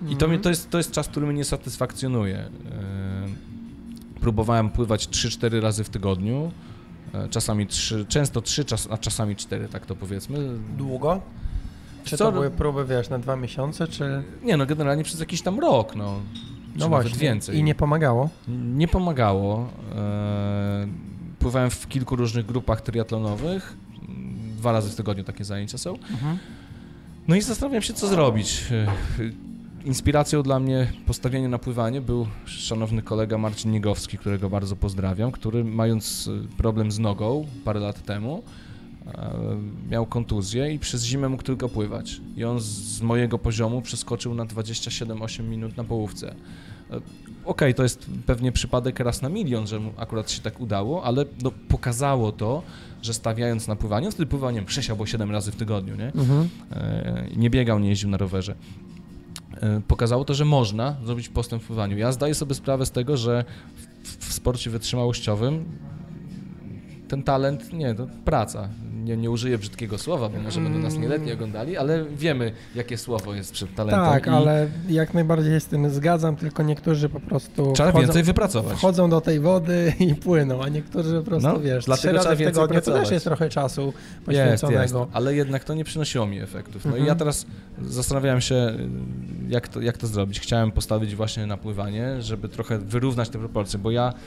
I to, mnie, to, jest, to jest czas, który mnie nie satysfakcjonuje. E, Próbowałem pływać 3-4 razy w tygodniu, e, czasami 3, często 3, czas, a czasami 4, tak to powiedzmy. Długo? Czy Co- to były próby, wiesz, na dwa miesiące, czy... Nie, no generalnie przez jakiś tam rok, no. No właśnie. więcej. I nie pomagało? Nie pomagało. E, Pływałem w kilku różnych grupach triatlonowych. Dwa razy w tygodniu takie zajęcia są. No i zastanawiam się, co zrobić. Inspiracją dla mnie postawienie na pływanie był szanowny kolega Marcin Niegowski, którego bardzo pozdrawiam, który mając e, problem z nogą parę lat temu, e, miał kontuzję i przez zimę mógł tylko pływać. I on z- mojego poziomu przeskoczył na 27-8 minut na połówce. E, Okej, to jest pewnie przypadek raz na milion, że mu akurat się tak udało, ale no, pokazało to, że stawiając na pływanie, on wtedy pływaniem 6 albo 7 razy w tygodniu, nie? Mhm. Nie biegał, nie jeździł na rowerze. E, Pokazało to, że można zrobić postęp w pływaniu. Ja zdaję sobie sprawę z tego, że w, w sporcie wytrzymałościowym ten talent, nie, to praca. Nie, nie użyję brzydkiego słowa, bo może będą nas nieletni oglądali, ale wiemy, jakie słowo jest przed talentem. Tak, i ale jak najbardziej się z tym zgadzam, tylko niektórzy po prostu Trzeba wchodzą, więcej wypracować. wchodzą do tej wody i płyną, a niektórzy po prostu, No, wiesz, dlatego trzy razy trzeba w tygodniu to też jest trochę czasu Jest, jest, poświęconego. ale jednak to nie przynosiło mi efektów. No i Mhm. ja teraz zastanawiałem się, jak to, jak to zrobić. Chciałem postawić właśnie na pływanie, żeby trochę wyrównać te proporcje, bo ja mm,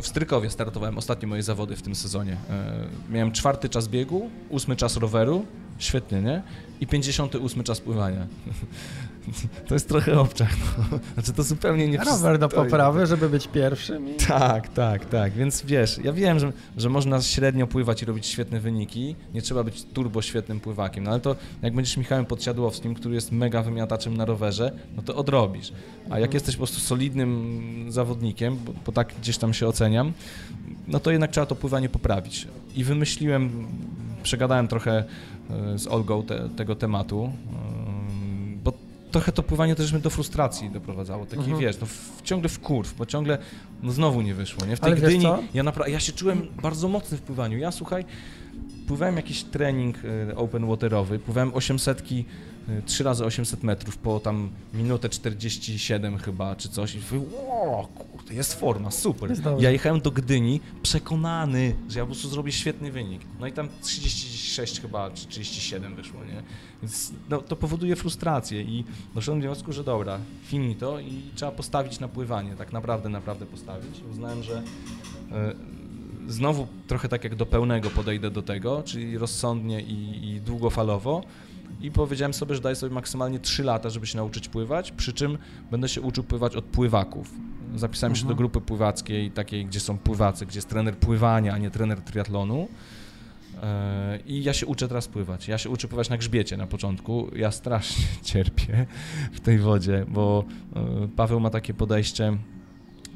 w Strykowie startowałem ostatnie moje zawody w tym sezonie. E, Miałem czwarty czas biegu, ósmy czas roweru, świetnie, nie? I 58 czas pływania. To jest trochę obczach. No. Znaczy to zupełnie nie Rower do poprawy, żeby być pierwszym. I... Tak, tak, tak. Więc wiesz, ja wiem, że, że można średnio pływać i robić świetne wyniki. Nie trzeba być turbo świetnym pływakiem, no ale to jak będziesz Michałem Podsiadłowskim, który jest mega wymiataczem na rowerze, no to odrobisz. A jak jesteś po prostu solidnym zawodnikiem, bo, bo tak gdzieś tam się oceniam, no to jednak trzeba to pływanie poprawić. I wymyśliłem, przegadałem trochę e, z Olgą te, tego tematu, e, trochę to pływanie też mnie do frustracji doprowadzało. Taki, Mhm. wiesz, no w, ciągle w kurw, bo ciągle no znowu nie wyszło, nie? W tej Ale Gdyni ja naprawdę, ja się czułem bardzo mocny w pływaniu. Ja, słuchaj, pływałem jakiś trening e, open waterowy, pływałem 800 3 razy 800 metrów po tam minutę 47 chyba, czy coś i mówię, o, kurde, jest forma, super. Jest. Ja jechałem do Gdyni przekonany, że ja po prostu zrobię świetny wynik. No i tam 36 chyba, czy 37 wyszło, nie? Więc no, to powoduje frustrację i doszedłem do wniosku, że dobra, finito i trzeba postawić na pływanie, tak naprawdę, naprawdę postawić. Uznałem, że e, znowu trochę tak jak do pełnego podejdę do tego, czyli rozsądnie i, i długofalowo i powiedziałem sobie, że daję sobie maksymalnie 3 lata, żeby się nauczyć pływać, przy czym będę się uczył pływać od pływaków. Zapisałem się Mhm. do grupy pływackiej, takiej, gdzie są pływacy, gdzie jest trener pływania, a nie trener triatlonu. E, I ja się uczę teraz pływać. Ja się uczę pływać na grzbiecie na początku. Ja strasznie cierpię w tej wodzie, bo e, Paweł ma takie podejście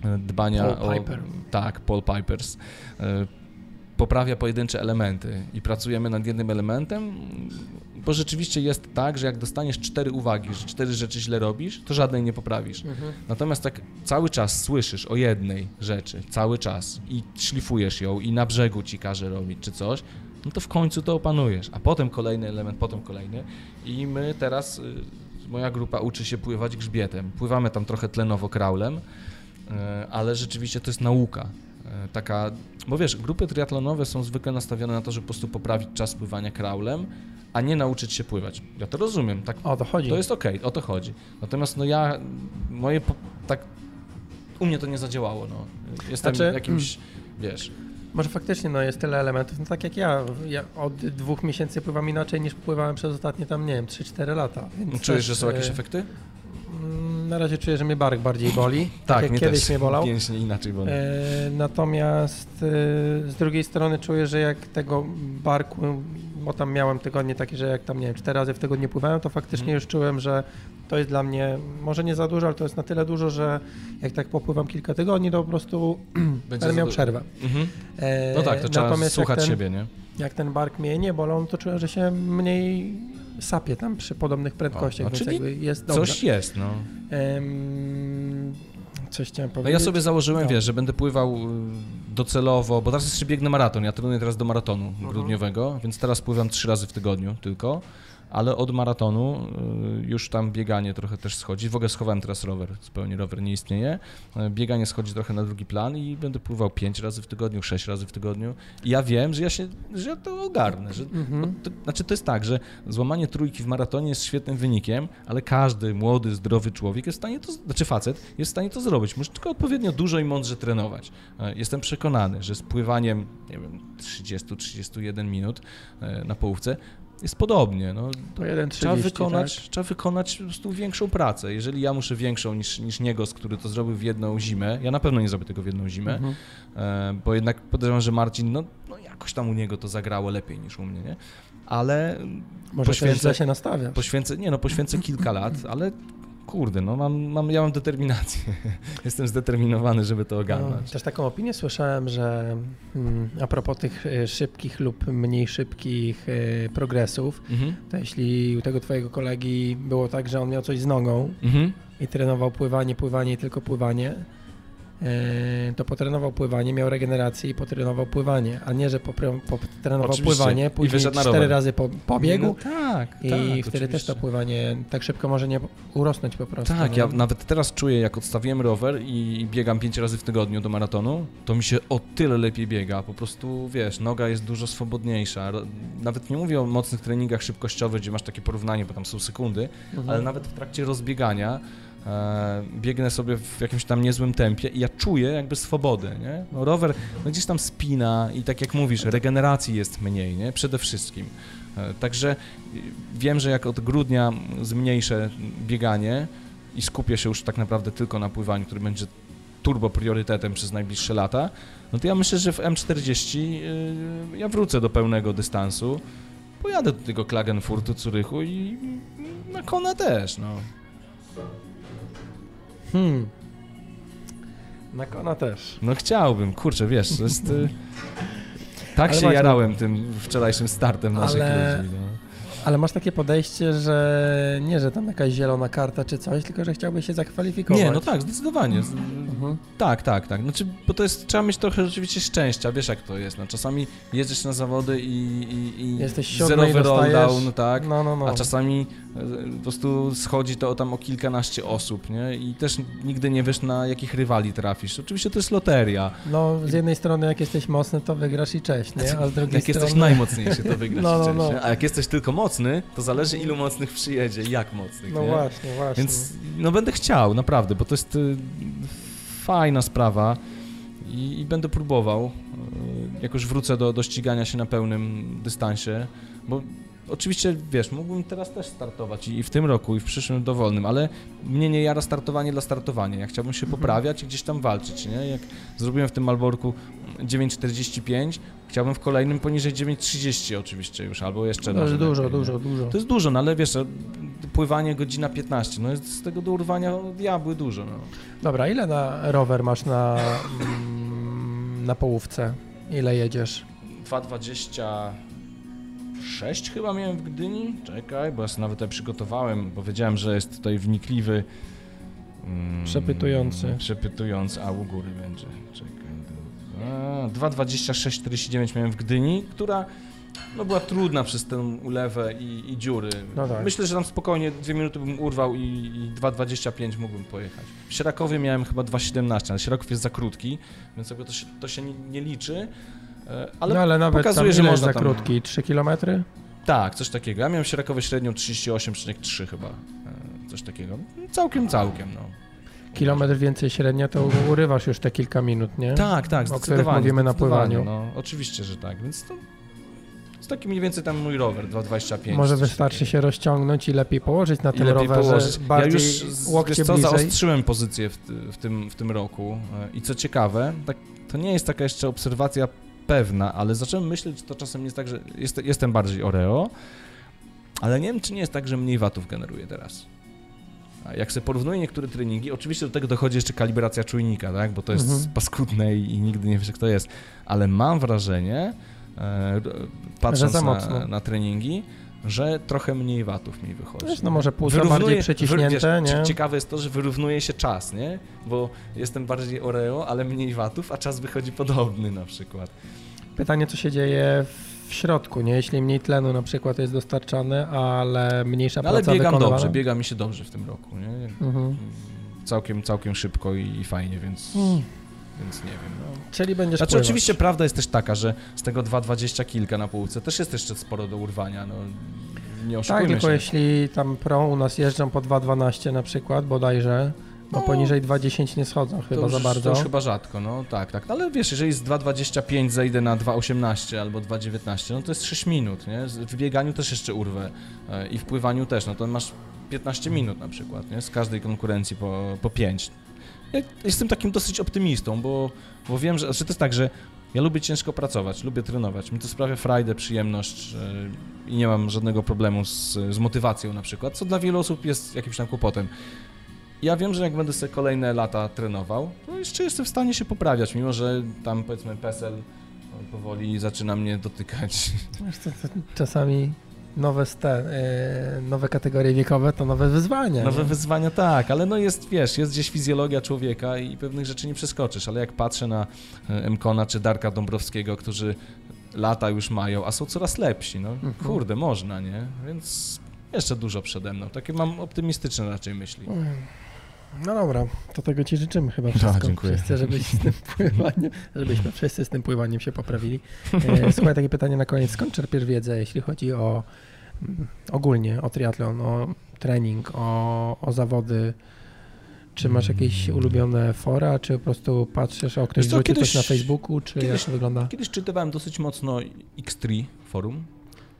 e, dbania Paul o... Piper. Tak, Paul Pipers. Poprawia pojedyncze elementy i pracujemy nad jednym elementem, bo rzeczywiście jest tak, że jak dostaniesz cztery uwagi, że cztery rzeczy źle robisz, to żadnej nie poprawisz. Mhm. Natomiast tak cały czas słyszysz o jednej rzeczy, cały czas i szlifujesz ją i na brzegu ci każe robić czy coś, no to w końcu to opanujesz, a potem kolejny element, potem kolejny i my teraz, y, moja grupa uczy się pływać grzbietem. Pływamy tam trochę tlenowo kraulem, y, ale rzeczywiście to jest nauka. y, Taka, bo wiesz, grupy triatlonowe są zwykle nastawione na to, żeby po prostu poprawić czas pływania kraulem, a nie nauczyć się pływać. Ja to rozumiem, tak O to chodzi. to jest okej, o to chodzi. Natomiast no ja, moje, tak, u mnie to nie zadziałało, no. Jestem Znaczy, jakimś, wiesz, Może faktycznie no, jest tyle elementów, no tak jak ja. Ja od dwóch miesięcy pływam inaczej niż pływałem przez ostatnie tam, nie wiem, 3-4 lata. Więc czujesz, też, że są jakieś e, efekty? mm, Na razie czuję, że mnie bark bardziej boli. tak jak mnie kiedyś też. mnie bolał. Pięśnie inaczej bolą. E, natomiast e, z drugiej strony czuję, że jak tego barku, bo tam miałem tygodnie takie, że jak tam nie wiem, cztery razy w tygodniu pływałem, to faktycznie Mhm. już czułem, że to jest dla mnie może nie za dużo, ale to jest na tyle dużo, że jak tak popływam kilka tygodni, to po prostu będę miał przerwę. Mhm. E, No tak, to trzeba natomiast słuchać ten, siebie, nie? Jak ten bark mnie nie bolał, to czułem, że się mniej sapie tam przy podobnych prędkościach, O, więc czyli jakby jest dobrze. Coś jest, no. Em, coś chciałem No powiedzieć. ja sobie założyłem, No. wiesz, że będę pływał y, docelowo, bo teraz jeszcze biegnę maraton, ja trenuję teraz do maratonu Mhm. grudniowego, więc teraz pływam trzy razy w tygodniu tylko, ale od maratonu y, już tam bieganie trochę też schodzi. W ogóle schowałem teraz rower, zupełnie rower nie istnieje. Y, Bieganie schodzi trochę na drugi plan i będę pływał pięć razy w tygodniu, sześć razy w tygodniu. I ja wiem, że ja się, że ja to ogarnę, że Mhm. to, znaczy to jest tak, że złamanie trójki w maratonie jest świetnym wynikiem, ale każdy młody, zdrowy człowiek jest w stanie to, znaczy facet, jest w stanie to zrobić. Musi tylko odpowiednio dużo i mądrze trenować. E, Jestem przekonany, że z pływaniem, nie wiem, 30-31 minut na połówce jest podobnie. No, To 1,30, trzeba, wykonać, tak? trzeba wykonać po prostu większą pracę. Jeżeli ja muszę większą niż, niż Niegos, który to zrobił w jedną zimę, ja na pewno nie zrobię tego w jedną zimę, Mhm. E, bo jednak podejrzewam, że Marcin, no, no jakoś tam u niego to zagrało lepiej niż u mnie, nie? Ale Może poświęcę- się nastawia. poświęcę, nie no, poświęcę kilka lat, ale kurde, no mam, mam, ja mam determinację. Jestem zdeterminowany, żeby to No, ogarnąć. też taką opinię słyszałem, że mm, a propos tych e, szybkich lub mniej szybkich e, progresów, Mhm. to jeśli u tego twojego kolegi było tak, że on miał coś z nogą Mhm. i trenował pływanie, pływanie i tylko pływanie, to potrenował pływanie, miał regenerację i potrenował pływanie, a nie, że potrenował Oczywiście. pływanie, później cztery razy po, pobiegł No tak, i tak, wtedy też oczywiście. to pływanie tak szybko może nie urosnąć po prostu. Tak, nie? ja nawet teraz czuję, jak odstawiłem rower i biegam pięć razy w tygodniu do maratonu, to mi się o tyle lepiej biega. Po prostu, wiesz, noga jest dużo swobodniejsza. Nawet nie mówię o mocnych treningach szybkościowych, gdzie masz takie porównanie, bo tam są sekundy, Mhm. ale nawet w trakcie rozbiegania e, biegnę sobie w jakimś tam niezłym tempie i ja czuję jakby swobodę, nie? No rower no gdzieś tam spina i tak jak mówisz, regeneracji jest mniej, nie? Przede wszystkim. E, także y, wiem, że jak od grudnia zmniejszę bieganie i skupię się już tak naprawdę tylko na pływaniu, który będzie turbo priorytetem przez najbliższe lata, no to ja myślę, że w M40 y, ja wrócę do pełnego dystansu, pojadę do tego Klagenfurtu, Zurychu i na Kona też, no. Hmm. Na kona też. No chciałbym, kurczę, wiesz, to jest... y, Tak Ale się właśnie- jarałem tym wczorajszym startem naszych Ale- ludzi, no. Ale masz takie podejście, że nie, że tam jakaś zielona karta czy coś, tylko że chciałbyś się zakwalifikować. Nie, no tak, zdecydowanie. Mhm. Tak, tak, tak. Znaczy, bo to jest, trzeba mieć trochę rzeczywiście szczęścia, wiesz jak to jest. No, czasami jedziesz na zawody i, i, i Jesteś zerowy i rolldown, tak. No, no, no. A czasami e, po prostu schodzi to tam o kilkanaście osób, nie? I też nigdy nie wiesz, na jakich rywali trafisz. Oczywiście to jest loteria. No, z jednej strony jak jesteś mocny, to wygrasz i cześć, nie? A z drugiej Jak strony... jesteś najmocniejszy, to wygrasz No, no, no, no. A jak jesteś tylko mocny, to zależy ilu mocnych przyjedzie i jak mocnych, No nie? właśnie, właśnie. Więc no będę chciał, naprawdę, bo to jest y, fajna sprawa i, i będę próbował, y, jak już wrócę do, do ścigania się na pełnym dystansie, bo oczywiście, wiesz, mógłbym teraz też startować i, i w tym roku, i w przyszłym dowolnym, ale mnie nie jara startowanie dla startowania. Ja chciałbym się Mhm. poprawiać i gdzieś tam walczyć, nie? Jak zrobiłem w tym Malborku 9,45, chciałbym w kolejnym poniżej 9,30 oczywiście już, albo jeszcze jest nawet dużo, lepiej, nie? dużo, dużo. To jest dużo, no ale wiesz, pływanie godzina 15, no jest z tego do urwania diabły dużo, no. Dobra, ile na rower masz na, mm, na połówce? Ile jedziesz? 2,26 chyba miałem w Gdyni, czekaj, bo ja sobie nawet tutaj przygotowałem, bo wiedziałem, że jest tutaj wnikliwy mm, Przepytujący. Przepytujący, a u góry będzie, czekaj. A, 2,26,49 miałem w Gdyni, która no była trudna przez tę ulewę i, i dziury. No tak. Myślę, że tam spokojnie dwie minuty bym urwał i, i 2,25 mógłbym pojechać. W Sierakowie miałem chyba 2,17, ale Sieraków jest za krótki, więc jakby to się, to się nie, nie liczy. e, Ale no ale nawet pokazuje, że można za tam- krótki? 3 kilometry? tak, coś takiego. Ja miałem w Sierakowie średnią 38,3 chyba. e, Coś takiego. Całkiem, całkiem, no. Kilometr więcej średnia, to urywasz już te kilka minut, nie? Tak, tak, O których zdecydowanie. mówimy na zdecydowanie, pływaniu. No, oczywiście, że tak, więc to jest taki mniej więcej tam mój rower, 2,25. Może wystarczy się rozciągnąć i lepiej położyć na tym lepiej rowerze, położyć. bardziej ja już z- łokcie wiesz co, bliżej. zaostrzyłem pozycję w, w, tym, w tym roku e, i co ciekawe, tak, to nie jest taka jeszcze obserwacja pewna, ale zacząłem myśleć, że to czasem jest tak, że jest, jestem bardziej Oreo, ale nie wiem, czy nie jest tak, że mniej watów generuje teraz. Jak sobie porównuję niektóre treningi, oczywiście do tego dochodzi jeszcze kalibracja czujnika, tak? bo to jest Mhm. paskudne i, i nigdy nie wiesz, jak to jest. Ale mam wrażenie, e, patrząc na, na treningi, że trochę mniej watów mi wychodzi. Wiesz, no może płuca Wyrównuje- bardziej przeciśnięte, wiesz, nie? Ciekawe jest to, że wyrównuje się czas, nie? Bo jestem bardziej Oreo, ale mniej watów, a czas wychodzi podobny na przykład. Pytanie, co się dzieje w środku, nie? Jeśli mniej tlenu na przykład jest dostarczany, ale mniejsza No, ale praca biegam wykonywana. dobrze, biega mi się dobrze w tym roku, nie? Mhm. Całkiem, całkiem szybko i, i fajnie, więc, Mm. więc nie wiem. No. Czyli będziesz Znaczy pływać. oczywiście prawda jest też taka, że z tego 2,20 kilka na półce też jest jeszcze sporo do urwania, no nie Tak, oszukujmy tylko się. jeśli tam pro u nas jeżdżą po 2,12 na przykład bodajże, bo No. poniżej 2,10 nie schodzą chyba już, za bardzo. To już chyba rzadko, no tak, tak. Ale wiesz, jeżeli z 2,25 zejdę na 2,18 albo 2,19, no to jest 6 minut, nie? W bieganiu też jeszcze urwę e, i w pływaniu też, no to masz 15 minut na przykład, nie? Z każdej konkurencji po, po 5. Ja jestem takim dosyć optymistą, bo, bo wiem, że, znaczy to jest tak, że ja lubię ciężko pracować, lubię trenować. Mi to sprawia frajdę, przyjemność i nie mam żadnego problemu z, z motywacją na przykład, co dla wielu osób jest jakimś tam kłopotem. Ja wiem, że jak będę sobie kolejne lata trenował, to jeszcze jestem w stanie się poprawiać, mimo że tam powiedzmy PESEL no, powoli zaczyna mnie dotykać. To czasami nowe, ste, e, nowe kategorie wiekowe to nowe wyzwania. Nowe nie? wyzwania tak, ale no jest, wiesz, jest gdzieś fizjologia człowieka i pewnych rzeczy nie przeskoczysz, ale jak patrzę na e, Mkona czy Darka Dąbrowskiego, którzy lata już mają, a są coraz lepsi, no Mhm. kurde, można, nie? Więc jeszcze dużo przede mną. Takie mam optymistyczne raczej myśli. No dobra, to tego Ci życzymy chyba Tak, wszystko. dziękuję. Wszyscy, żebyś z tym pływaniem, żebyśmy wszyscy z tym pływaniem się poprawili. E, Słuchaj, takie pytanie na koniec. Skąd czerpiesz wiedzę, jeśli chodzi o mm, ogólnie o triatlon, o trening, o, o zawody? Czy masz jakieś ulubione fora, czy po prostu patrzysz, o ktoś wrzucił coś na Facebooku, czy jak kiedyś- to wygląda? Kiedyś czytywałem dosyć mocno X3 forum.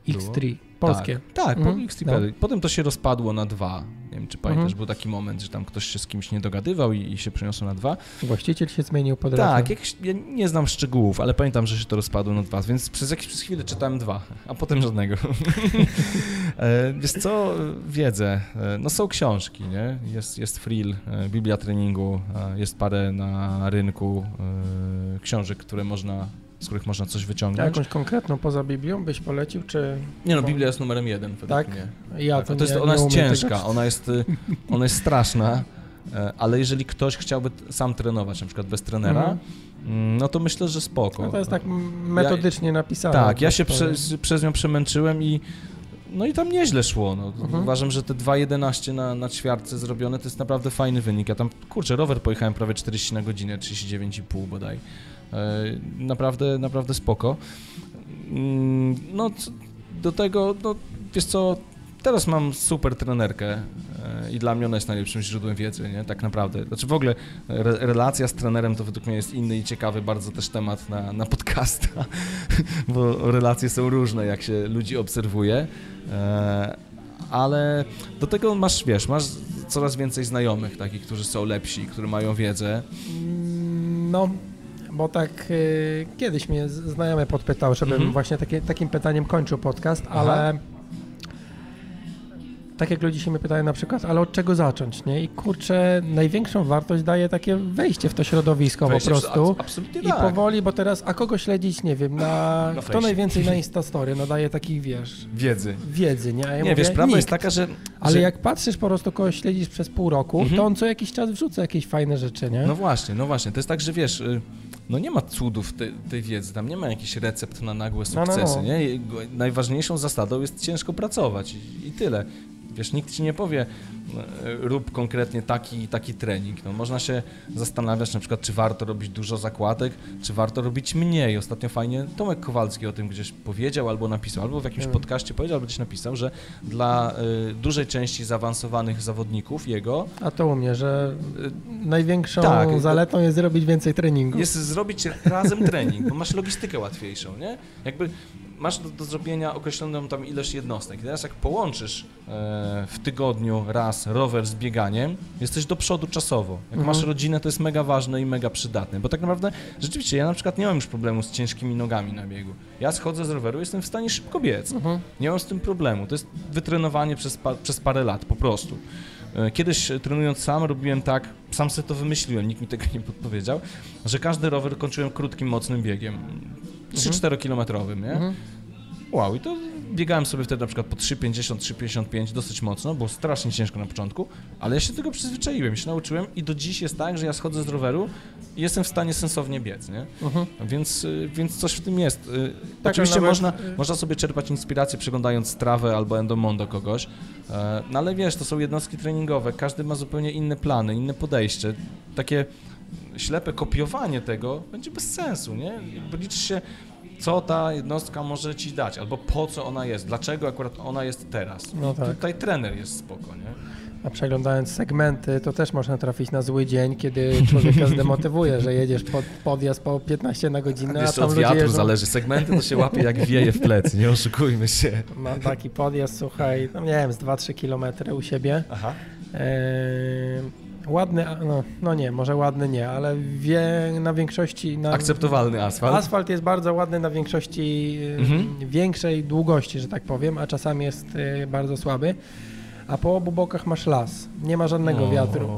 było? X3, polskie. Tak, tak Mhm, po X3. no. Potem to się rozpadło na dwa. Nie wiem, czy pamiętasz, Mhm. był taki moment, że tam ktoś się z kimś nie dogadywał i, i się przeniosło na dwa. Właściciel się zmienił po drodze. Tak, ja nie znam szczegółów, ale pamiętam, że się to rozpadło na dwa, więc przez jakiś przez chwilę czytałem dwa, a potem żadnego. E, Wiesz co, wiedzę, E, no są książki, nie? Jest, jest Frill, e, Biblia treningu, jest parę na rynku książek, które można z których można coś A wyciągnąć. jakąś konkretną poza Biblią byś polecił, czy... Nie no, Biblia jest numerem jeden według Tak? mnie. Ja Tak, to, to jest, nie, ona nie jest ciężka, Tego... ona jest, y, ona jest straszna, e, ale jeżeli ktoś chciałby sam trenować, na przykład bez trenera, Mhm. mm, no to myślę, że spoko. No to jest tak metodycznie napisane. Tak, ja się prze, przez nią przemęczyłem i no i tam nieźle szło. No. Mhm. Uważam, że te 2.11 na, na ćwiartce zrobione to jest naprawdę fajny wynik. Ja tam, kurczę, rower pojechałem prawie 40 na godzinę, 39,5 bodaj. E, naprawdę, naprawdę spoko. Mm, No, do tego, no, wiesz co, teraz mam super trenerkę e, i dla mnie ona jest najlepszym źródłem wiedzy, nie? Tak naprawdę. Znaczy w ogóle re, relacja z trenerem to według mnie jest inny i ciekawy bardzo też temat na, na podcasta, bo relacje są różne, jak się ludzi obserwuje. E, ale do tego masz, wiesz, masz coraz więcej znajomych takich, którzy są lepsi, którzy mają wiedzę. No, bo tak y, kiedyś mnie znajomy podpytał, żebym Mhm. właśnie takie, takim pytaniem kończył podcast, Aha. ale tak jak ludzie się mnie pytają na przykład, ale od czego zacząć, nie? I kurczę, największą wartość daje takie wejście w to środowisko Wejście po prostu. Absolutnie I tak. powoli, bo teraz, a kogo śledzić, nie wiem, na, Na kto fejsie. najwięcej na Instastory, no daje takich, wiesz, Wiedzy. wiedzy, nie? Ja Nie, mówię, wiesz, prawda nikt. jest taka, że... Ale że... jak patrzysz po prostu kogoś śledzisz przez pół roku, Mhm. to on co jakiś czas wrzuca jakieś fajne rzeczy, nie? No właśnie, no właśnie. To jest tak, że wiesz, y, no nie ma cudów tej, tej wiedzy, tam nie ma jakichś recept na nagłe No, no, sukcesy, no. nie? Najważniejszą zasadą jest ciężko pracować i, i tyle. Wiesz, nikt ci nie powie, e, rób konkretnie taki taki trening. No, można się zastanawiać na przykład, czy warto robić dużo zakładek, czy warto robić mniej. Ostatnio fajnie Tomek Kowalski o tym gdzieś powiedział albo napisał, albo w jakimś podcaście powiedział, albo gdzieś napisał, że dla y, dużej części zaawansowanych zawodników jego A to u mnie, że y, największą Tak. zaletą jest zrobić więcej treningu. jest zrobić razem trening, bo masz logistykę łatwiejszą, nie? Jakby masz do, do zrobienia określoną tam ilość jednostek. I teraz jak połączysz e, w tygodniu raz rower z bieganiem, jesteś do przodu czasowo. Jak Mhm. masz rodzinę, to jest mega ważne i mega przydatne, bo tak naprawdę rzeczywiście ja na przykład nie mam już problemu z ciężkimi nogami na biegu. Ja schodzę z roweru, jestem w stanie szybko biec. Mhm. Nie mam z tym problemu. To jest wytrenowanie przez, pa, przez parę lat, po prostu. E, Kiedyś e, trenując sam robiłem tak, sam sobie to wymyśliłem, nikt mi tego nie podpowiedział, że każdy rower kończyłem krótkim, mocnym biegiem. 3-4 kilometrowym, nie? Mhm. Wow, i to biegałem sobie wtedy na przykład po 3,50, 3,55 dosyć mocno, było strasznie ciężko na początku, ale ja się do tego przyzwyczaiłem, się nauczyłem i do dziś jest tak, że ja schodzę z roweru i jestem w stanie sensownie biec, nie? Mhm. Więc, y, więc coś w tym jest. Y, Tak, Oczywiście nawet, można, y- można sobie czerpać inspirację przeglądając strawę albo endomondo kogoś, e, no ale wiesz, to są jednostki treningowe, każdy ma zupełnie inne plany, inne podejście. Takie ślepe kopiowanie tego będzie bez sensu, nie? Liczy się, co ta jednostka może ci dać, albo po co ona jest, dlaczego akurat ona jest teraz. No tak. Tutaj trener jest spoko, nie? A przeglądając segmenty, to też można trafić na zły dzień, kiedy człowieka zdemotywuje, że jedziesz pod podjazd po 15 na godzinę, a Jeszcze tam od wiatru jeżdżą... zależy, segmenty to się łapie jak wieje w plecy, nie oszukujmy się. Mam taki podjazd, słuchaj, no nie wiem, z 2-3 kilometry u siebie. Aha. Eee, ładny, no, no nie, może ładny nie, ale wie, na większości... Na, Akceptowalny asfalt. Asfalt jest bardzo ładny na większości e, Mhm. większej długości, że tak powiem, a czasami jest e, bardzo słaby. A po obu bokach masz las. Nie ma żadnego O, wiatru.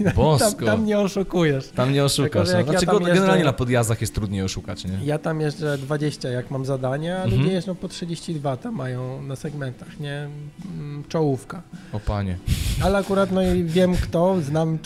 I tam, tam nie oszukujesz. Tam nie oszukasz. Tylko, no. ja Znaczy, go- generalnie jeżdżę- na podjazdach jest trudniej oszukać, nie? Ja tam jeżdżę 20, jak mam zadanie, a Mhm. ludzie jeżdżą po 32, tam mają na segmentach, nie? Mm, Czołówka. O panie. Ale akurat no i wiem kto, znam,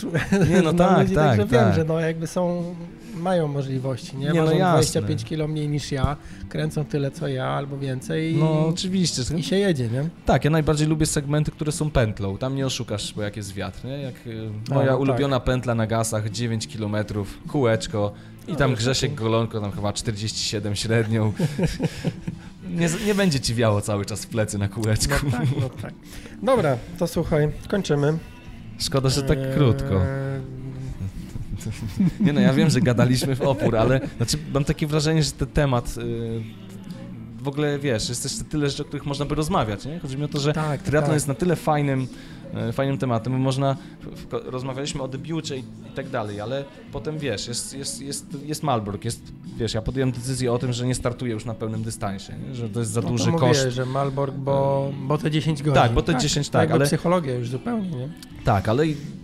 Nie, no znam tak, ludzi, tak, także wiem, tak. że no jakby są, mają możliwości, nie? Nie, no Ważą jasne. 25 kilo mniej niż ja, kręcą tyle co ja albo więcej i, No oczywiście. i się jedzie, nie? Tak, ja najbardziej lubię segmenty, które są pętlą. Tam nie oszukasz, bo jak jest wiatr, nie? Jak y, A, moja no ulubiona pętla na gasach, 9 km, kółeczko i No, tam już Grzesiek Golonko, tam chyba 47 średnią. nie, nie będzie ci wiało cały czas w plecy na kółeczku. No tak, no tak. Dobra, to słuchaj, kończymy. Szkoda, że tak Eee, krótko. Nie no, ja wiem, że gadaliśmy w opór, ale znaczy, mam takie wrażenie, że ten temat y, w ogóle, wiesz, jest jeszcze tyle rzeczy, o których można by rozmawiać, nie? Chodzi mi o to, że tak, triatlon tak. jest na tyle fajnym, e, fajnym tematem, bo można, rozmawialiśmy o debiucie i, i tak dalej, ale potem, wiesz, jest, jest, jest, jest Malbork, jest, wiesz, ja podjąłem decyzję o tym, że nie startuję już na pełnym dystansie, nie? że to jest za No to duży mówiłeś, koszt. że Malbork, bo, bo te 10 godzin. Tak, bo te 10, tak, jakby ale- psychologia już zupełnie, nie? Tak, ale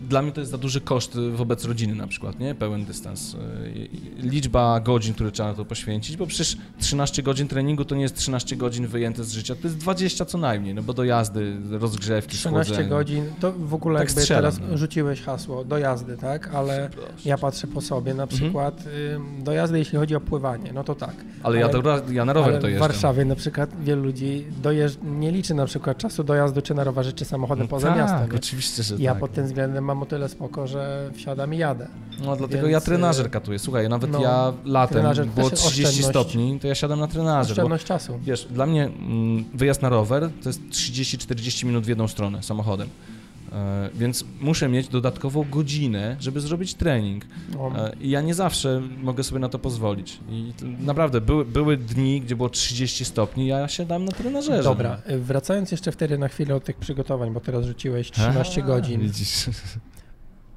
dla mnie to jest za duży koszt wobec rodziny na przykład, nie? Pełen dystans. Y, liczba godzin, które trzeba na to poświęcić, bo przecież 13 godzin treningu to nie jest 13 godzin wyjęte z życia, to jest 20 co najmniej, no bo dojazdy, rozgrzewki, 13 schłodzenie. godzin, to w ogóle Tak jakby strzelam, teraz no. rzuciłeś hasło dojazdy, tak? Ale ja patrzę po sobie, na Mhm. przykład ym, dojazdy jeśli chodzi o pływanie, no to tak. Ale, ja, Ale- to, ja na rower to w jeżdżę. Warszawie na przykład wielu ludzi dojeżdż- nie liczy na przykład czasu dojazdu czy na rowerze, czy samochodem No poza tak, miastem. oczywiście, że Ja tak. pod tym względem mam o tyle spoko, że wsiadam i jadę. No dlatego Więc, ja y, trenażer katuję. Słuchaj, nawet no, ja latem było też 30 oszczędność. stopni, to ja siadam na trenażer. Bo, Oszczędność czasu. wiesz, dla mnie mm, wyjazd na rower to jest 30-40 minut w jedną stronę samochodem. E, więc muszę mieć dodatkową godzinę, żeby zrobić trening. E, I ja nie zawsze mogę sobie na to pozwolić. I naprawdę były, były dni, gdzie było 30 stopni, ja siadam na trenażerze. Dobra, y, wracając jeszcze wtedy na chwilę od tych przygotowań, bo teraz rzuciłeś 13 A, godzin. Widzisz.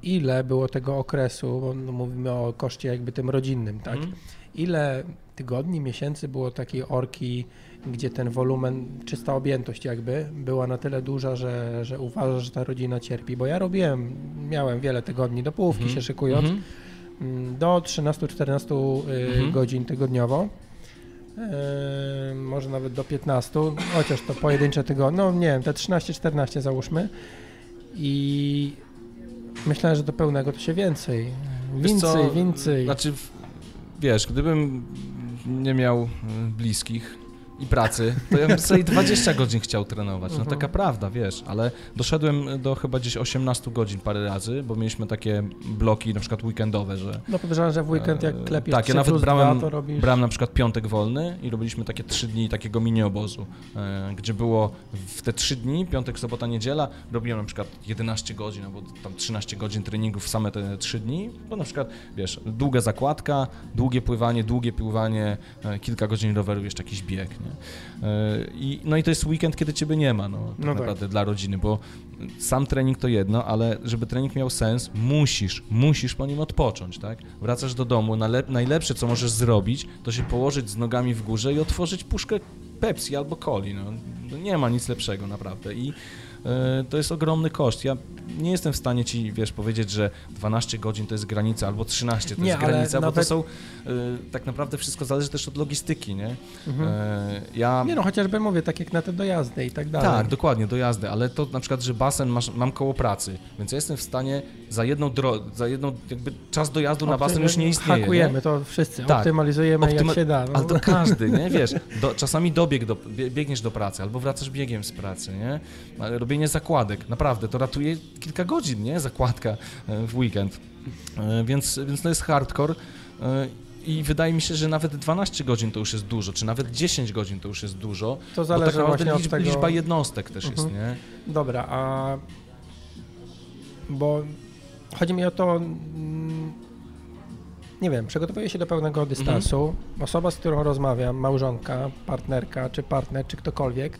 Ile było tego okresu, bo no mówimy o koszcie jakby tym rodzinnym, tak? Mhm. Ile tygodni, miesięcy było takiej orki, gdzie ten wolumen, czysta objętość jakby była na tyle duża, że, że uważasz, że ta rodzina cierpi? Bo ja robiłem, miałem wiele tygodni do połówki Mhm. się szykując, Mhm. mm, do 13-14 y, Mhm. godzin tygodniowo. Yy, może nawet do 15, chociaż to pojedyncze tygodnie, no nie wiem, te 13-14 załóżmy i myślałem, że do pełnego to się więcej, więcej, więcej. Znaczy, wiesz, gdybym nie miał y, bliskich i pracy, to ja bym sobie 20 godzin chciał trenować. No Mhm. taka prawda, wiesz, ale doszedłem do chyba gdzieś 18 godzin parę razy, bo mieliśmy takie bloki na przykład weekendowe, że No podejrzewam, że w weekend jak E, klepiesz tak, ja 3 nawet brałem- 2, to robisz... brałem na przykład piątek wolny i robiliśmy takie 3 dni takiego mini obozu, e, gdzie było w te 3 dni, piątek, sobota, niedziela, robiłem na przykład 11 godzin albo tam 13 godzin treningów w same te 3 dni, bo na przykład, wiesz, długa zakładka, długie pływanie, długie pływanie, e, kilka godzin roweru, jeszcze jakiś bieg, nie? E, I, no i to jest weekend, kiedy ciebie nie ma, no, tak No tak. naprawdę dla rodziny, bo sam trening to jedno, ale żeby trening miał sens, musisz, musisz po nim odpocząć, tak? Wracasz do domu, najlepsze co możesz zrobić, to się położyć z nogami w górze i otworzyć puszkę Pepsi albo coli, no. Nie ma nic lepszego, naprawdę. I to jest ogromny koszt. Ja nie jestem w stanie ci, wiesz, powiedzieć, że 12 godzin to jest granica, albo 13 to Nie, jest granica, bo to nawet- są, e, tak naprawdę wszystko zależy też od logistyki, nie? Mhm. E, ja... Nie no, chociażby mówię, tak jak na te dojazdy i tak dalej. Tak, dokładnie, do jazdy, ale to na przykład, że basen masz, mam koło pracy, więc ja jestem w stanie za jedną dro- za jedną jakby czas dojazdu na basen już nie istnieje. Hakujemy Nie? to wszyscy, Tak. optymalizujemy Optyma- jak się da. No. Ale to każdy, nie? Wiesz, do, czasami dobieg do, bie- biegniesz do pracy albo wracasz biegiem z pracy, nie? Ale Robienie zakładek, naprawdę, to ratuje kilka godzin, nie? Zakładka e, w weekend. E, Więc, więc to jest hardcore. e, I wydaje mi się, że nawet 12 godzin to już jest dużo, czy nawet 10 godzin to już jest dużo. To Bo zależy tak naprawdę właśnie od tego... liczba jednostek też jest, Mhm. nie? Dobra, a bo chodzi mi o to, mm, nie wiem, przygotowuję się do pełnego dystansu. Mhm. Osoba, z którą rozmawiam, małżonka, partnerka, czy partner, czy ktokolwiek,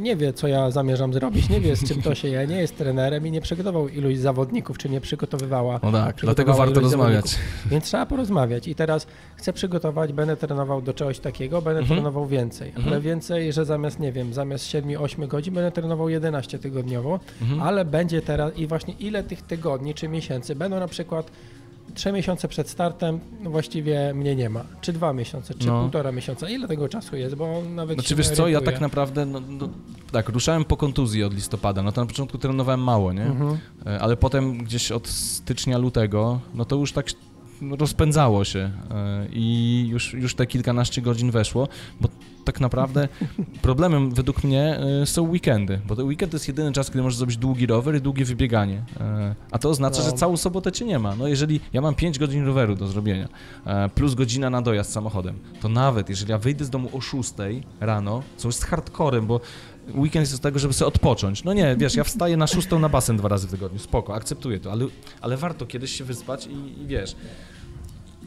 nie wie, co ja zamierzam zrobić, nie wie, z czym to się je, nie jest trenerem i nie przygotował iluś zawodników, czy nie przygotowywała. No tak, dlatego warto rozmawiać. Więc trzeba porozmawiać. I teraz chcę przygotować, będę trenował do czegoś takiego, będę Mhm. trenował więcej. Ale Mhm. więcej, że zamiast, nie wiem, zamiast 7-8 godzin będę trenował 11 tygodniowo, Mhm. ale będzie teraz i właśnie ile tych tygodni czy miesięcy będą na przykład 3 miesiące przed startem, no właściwie mnie nie ma. Czy 2 miesiące, czy No. półtora miesiąca. Ile tego czasu jest, bo nawet Znaczy wiesz co, ja tak naprawdę, no, no, tak, ruszałem po kontuzji od listopada, no to na początku trenowałem mało, nie? Mhm. E, Ale potem gdzieś od stycznia, lutego, no to już tak rozpędzało się e, i już, już te kilkanaście godzin weszło, bo tak naprawdę problemem według mnie e, są weekendy, bo ten weekend to jest jedyny czas, kiedy możesz zrobić długi rower i długie wybieganie, E, a to oznacza, No. że całą sobotę cię nie ma. No jeżeli ja mam 5 godzin roweru do zrobienia, plus godzina na dojazd samochodem, to nawet jeżeli ja wyjdę z domu o 6 rano, co jest hardcorem, bo weekend jest do tego, żeby sobie odpocząć. No nie, wiesz, ja wstaję na szóstą na basen dwa razy w tygodniu, spoko, akceptuję to, ale, ale warto kiedyś się wyspać i, i wiesz.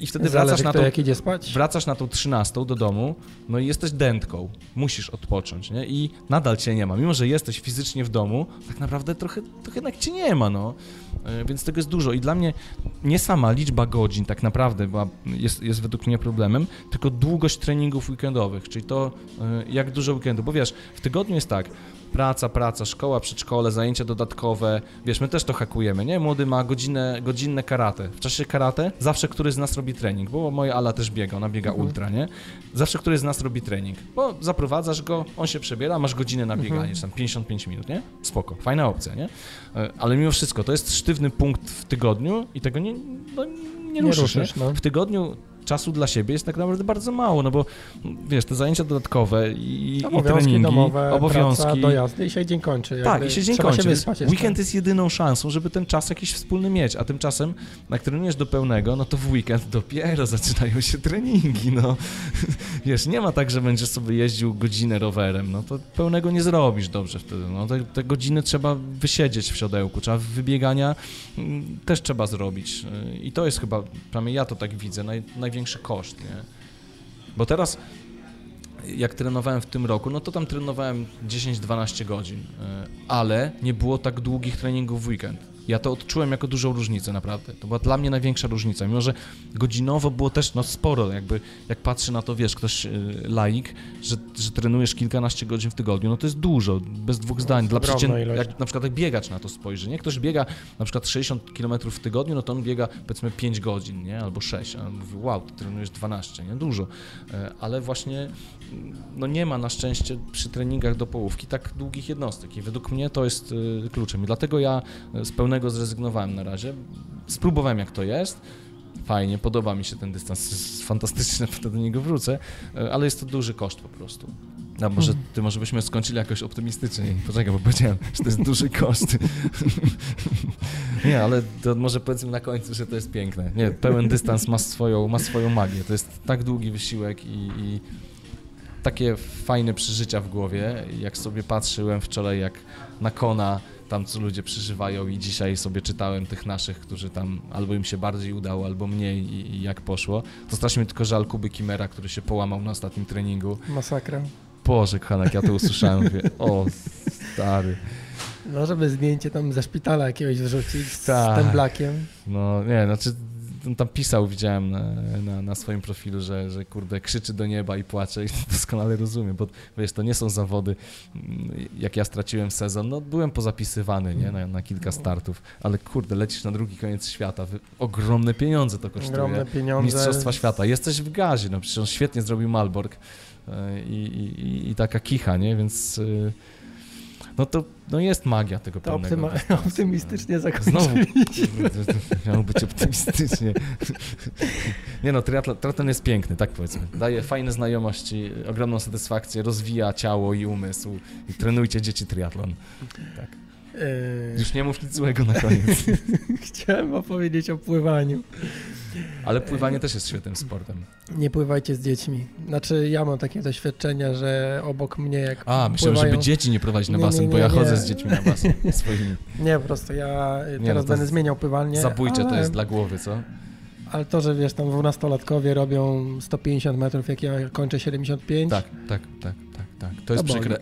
I wtedy Zależy, wracasz na, tą, jak idzie spać. wracasz na tą trzynastą do domu, no i jesteś dętką, musisz odpocząć, nie? I nadal cię nie ma. Mimo, że jesteś fizycznie w domu, tak naprawdę trochę, trochę jednak cię nie ma, no. E, Więc tego jest dużo. I dla mnie nie sama liczba godzin tak naprawdę była, jest, jest według mnie problemem, tylko długość treningów weekendowych, czyli to, e, jak dużo weekendu. Bo wiesz, w tygodniu jest tak, praca, praca, szkoła, przedszkole, zajęcia dodatkowe. Wiesz, my też to hakujemy, nie? Młody ma godzinę, godzinne karate. W czasie karate zawsze któryś z nas robi trening, bo moja Ala też biega, ona biega Mhm. ultra, nie? Zawsze któryś z nas robi trening, bo zaprowadzasz go, on się przebiera, masz godzinę na bieganie, Mhm. czy tam 55 minut, nie? Spoko, fajna opcja, nie? E, Ale mimo wszystko, to jest sztywny punkt w tygodniu i tego nie, no, nie Nie ruszysz, nie? ruszysz, no. W tygodniu czasu dla siebie jest tak naprawdę bardzo mało, no bo wiesz, te zajęcia dodatkowe i, i Obowiązki treningi, domowe, obowiązki. praca, dojazdy i się dzień kończy. tak, i się dzień kończy. się wyspać weekend jest jedyną szansą, żeby ten czas jakiś wspólny mieć, a tymczasem jak trenujesz do pełnego, no to w weekend dopiero zaczynają się treningi, no. Wiesz, nie ma tak, że będziesz sobie jeździł godzinę rowerem, no to pełnego nie zrobisz dobrze wtedy, no. Te, te godziny trzeba wysiedzieć w siodełku, trzeba wybiegania mm, też trzeba zrobić y, i to jest chyba, przynajmniej ja to tak widzę, naj, największy koszt, nie? Bo teraz jak trenowałem w tym roku, no to tam trenowałem 10-12 godzin, y, ale nie było tak długich treningów w weekend. Ja to odczułem jako dużą różnicę, naprawdę. To była dla mnie największa różnica, mimo że godzinowo było też no, sporo, jakby jak patrzy na to, wiesz, ktoś y, laik, że, że trenujesz kilkanaście godzin w tygodniu, no to jest dużo, bez dwóch zdań. Dla ilość. jak na przykład jak biegacz na to spojrzy, nie? Ktoś biega na przykład 60 km w tygodniu, no to on biega powiedzmy 5 godzin, nie? Albo 6, a on mówi, wow, ty trenujesz 12, nie? Dużo. E, Ale właśnie no nie ma na szczęście przy treningach do połówki tak długich jednostek i według mnie to jest y, kluczem i dlatego ja z pełnego zrezygnowałem na razie. Spróbowałem jak to jest. Fajnie, podoba mi się ten dystans, jest fantastyczny, do niego wrócę, y, ale jest to duży koszt po prostu. A może ty może byśmy skończyli jakoś optymistycznie. Poczekaj, bo powiedziałem, że to jest duży koszt. Nie, ale to może powiedzmy na końcu, że to jest piękne. Nie, pełen dystans ma swoją, ma swoją magię. To jest tak długi wysiłek i, i takie fajne przeżycia w głowie. Jak sobie patrzyłem wczoraj, jak na Kona tam co ludzie przeżywają i dzisiaj sobie czytałem tych naszych, którzy tam albo im się bardziej udało, albo mniej i, i jak poszło, to strasznie mi tylko żal Kuby Kimera, który się połamał na ostatnim treningu. Masakra. Boże, kochana, jak ja to usłyszałem, mówię, o stary. No, żeby zdjęcie tam ze szpitala jakiegoś wrzucić z Tak. temblakiem. No nie, znaczy tam pisał, widziałem na, na, swoim profilu, że, że kurde krzyczy do nieba i płacze i doskonale rozumiem, bo wiesz, to nie są zawody, mm, jak ja straciłem sezon, no byłem pozapisywany, nie, na, na kilka startów, ale kurde, lecisz na drugi koniec świata, wy, ogromne pieniądze to kosztuje. Ogromne pieniądze. Mistrzostwa Świata. Jesteś w gazie, no przecież on świetnie zrobił Malbork e, i, i, i, i taka kicha, nie, więc y, no to no jest magia tego To pełnego optyma- dystansu. optymistycznie Znowu zakończyliśmy. miało być optymistycznie. Nie no, triatlon, triatlon jest piękny, tak powiedzmy. Daje fajne znajomości, ogromną satysfakcję, rozwija ciało i umysł. I trenujcie dzieci triatlon. Yy, Już nie mów nic złego na koniec. Chciałem opowiedzieć o pływaniu. Ale pływanie też jest świetnym sportem. Nie pływajcie z dziećmi. Znaczy, ja mam takie doświadczenia, że obok mnie jak A, myślałem, pływają... żeby dzieci nie prowadzić na Nie, nie, basen, bo nie, ja nie. chodzę z dziećmi na basen swoimi. Nie, po prostu ja Nie, teraz no to będę zmieniał pływalnię. Zabójcze to ale, jest dla głowy, co? Ale to, że wiesz, tam dwunastolatkowie robią 150 metrów, jak ja kończę 75. Tak, tak, tak, tak. To jest boli. przykre.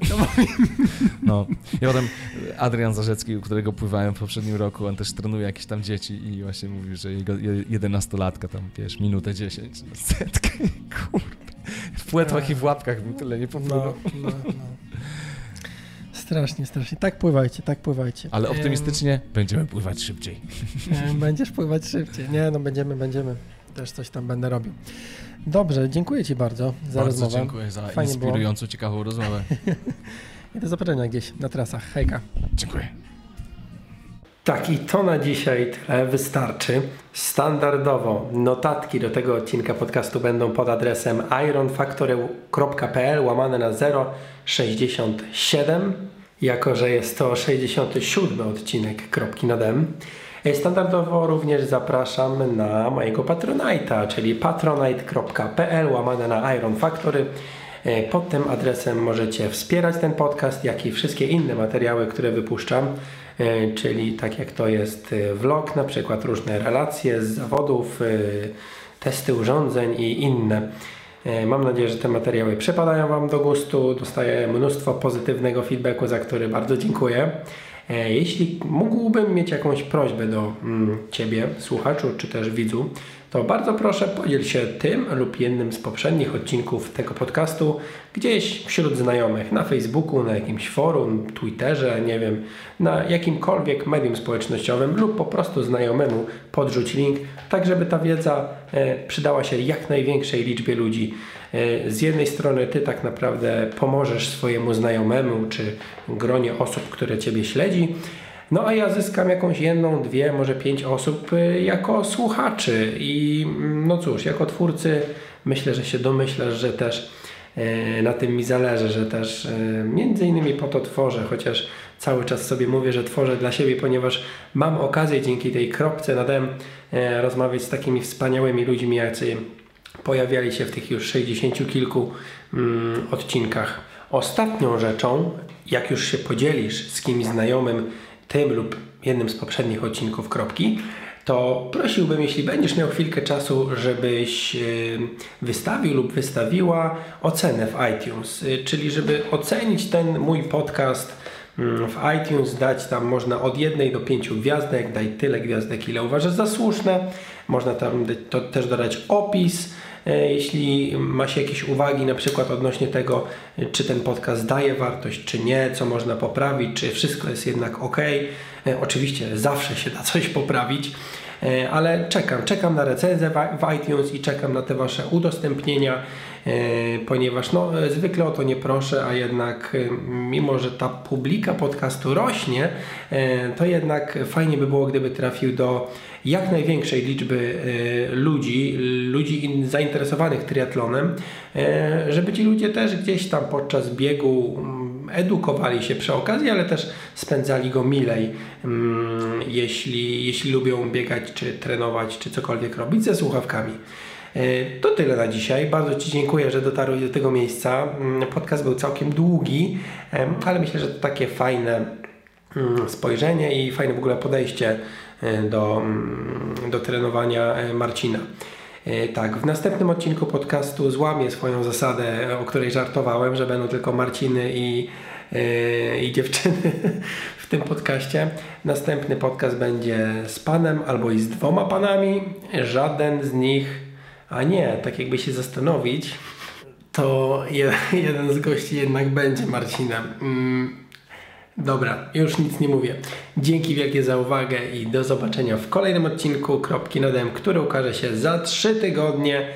No. I potem Adrian Zarzecki, u którego pływałem w poprzednim roku, on też trenuje jakieś tam dzieci i właśnie mówił, że jego je- jedenastolatka tam, wiesz, minutę 10, no, setkę, kurde. W płetwach i w łapkach bym tyle nie popływał. No, no, no. Strasznie, strasznie. Tak pływajcie, tak pływajcie. Ale optymistycznie będziemy pływać szybciej. Będziesz pływać szybciej. Nie, no będziemy, będziemy. Też coś tam będę robił. Dobrze, dziękuję Ci bardzo za Bardzo rozmowę. dziękuję za Fajnie było. inspirującą, ciekawą rozmowę. I do zobaczenia gdzieś na trasach. Hejka. Dziękuję. Tak, i to na dzisiaj tyle wystarczy. Standardowo notatki do tego odcinka podcastu będą pod adresem ironfactory.pl łamane na 067, jako że jest to 67 odcinek kropki nad M. Standardowo również zapraszam na mojego Patronite'a, czyli patronite.pl łamane na Iron Factory. E, Pod tym adresem możecie wspierać ten podcast, jak i wszystkie inne materiały, które wypuszczam, e, czyli tak jak to jest e, vlog, na przykład różne relacje z zawodów, testy urządzeń i inne. Mam nadzieję, że te materiały przypadają Wam do gustu. Dostaję mnóstwo pozytywnego feedbacku, za który bardzo dziękuję. E, jeśli mógłbym mieć jakąś prośbę do mm, Ciebie, słuchaczu, czy też widzu, to bardzo proszę podziel się tym lub jednym z poprzednich odcinków tego podcastu gdzieś wśród znajomych, na Facebooku, na jakimś forum, Twitterze, nie wiem, na jakimkolwiek medium społecznościowym lub po prostu znajomemu podrzuć link, tak żeby ta wiedza e, przydała się jak największej liczbie ludzi. E, z jednej strony Ty tak naprawdę pomożesz swojemu znajomemu czy gronie osób, które Ciebie śledzi, no a ja zyskam jakąś jedną, dwie, może pięć osób y, jako słuchaczy. I mm, no cóż, jako twórcy myślę, że się domyślasz, że też y, na tym mi zależy, że też między innymi po to tworzę, chociaż cały czas sobie mówię, że tworzę dla siebie, ponieważ mam okazję dzięki tej kropce nadem rozmawiać z takimi wspaniałymi ludźmi, jacy pojawiali się w tych już 60 kilku mm, odcinkach. Ostatnią rzeczą, jak już się podzielisz z kimś znajomym tym lub jednym z poprzednich odcinków kropki, to prosiłbym, jeśli będziesz miał chwilkę czasu, żebyś y, wystawił lub wystawiła ocenę w iTunes, y, czyli żeby ocenić ten mój podcast mm, w iTunes, dać tam można od jednej do pięciu gwiazdek, daj tyle gwiazdek, ile uważasz za słuszne. Można tam też dodać opis, jeśli ma się jakieś uwagi, na przykład odnośnie tego, e, czy ten podcast daje wartość, czy nie, co można poprawić, czy wszystko jest jednak ok. E, oczywiście zawsze się da coś poprawić, ale czekam, czekam na recenzję w iTunes i czekam na te Wasze udostępnienia, ponieważ no, zwykle o to nie proszę, a jednak mimo, że ta publika podcastu rośnie, to jednak fajnie by było, gdyby trafił do jak największej liczby e, ludzi, ludzi zainteresowanych triatlonem, e, żeby ci ludzie też gdzieś tam podczas biegu mm, edukowali się przy okazji, ale też spędzali go milej, mm, jeśli, jeśli lubią biegać, czy trenować, czy cokolwiek robić ze słuchawkami. E, to tyle na dzisiaj. Bardzo Ci dziękuję, że dotarłeś do tego miejsca. Mm, podcast był całkiem długi, ale myślę, że to takie fajne spojrzenie i fajne w ogóle podejście do, mm, do trenowania e, Marcina. E, tak, w następnym odcinku podcastu złamię swoją zasadę, o której żartowałem, że będą tylko Marciny i, i dziewczyny w tym podcaście. Następny podcast będzie z panem albo i z dwoma panami. Żaden z nich, a nie, tak jakby się zastanowić, to jeden z gości jednak będzie Marcinem. Dobra, już nic nie mówię. Dzięki wielkie za uwagę i do zobaczenia w kolejnym odcinku Kropki Nodem, który ukaże się za 3 tygodnie,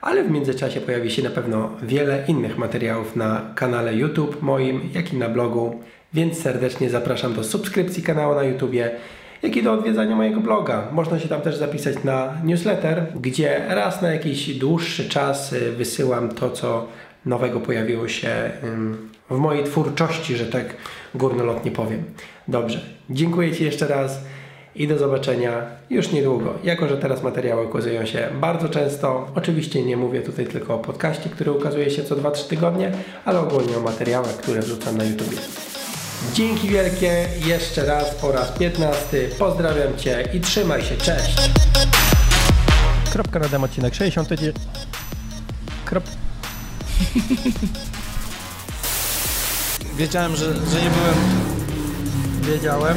ale w międzyczasie pojawi się na pewno wiele innych materiałów na kanale YouTube moim, jak i na blogu, więc serdecznie zapraszam do subskrypcji kanału na YouTubie, jak i do odwiedzania mojego bloga. Można się tam też zapisać na newsletter, gdzie raz na jakiś dłuższy czas y, wysyłam to, co nowego pojawiło się w mojej twórczości, że tak górnolotnie powiem. Dobrze, dziękuję Ci jeszcze raz i do zobaczenia już niedługo. Jako, że teraz materiały ukazują się bardzo często, oczywiście nie mówię tutaj tylko o podcaście, który ukazuje się co 2-3 tygodnie, ale ogólnie o materiałach, które wrzucam na YouTube. Dzięki wielkie jeszcze raz po raz 15. Pozdrawiam Cię i trzymaj się. Cześć! Kropka na odcinek 69. Krop... Wiedziałem, że, że nie byłem... Wiedziałem.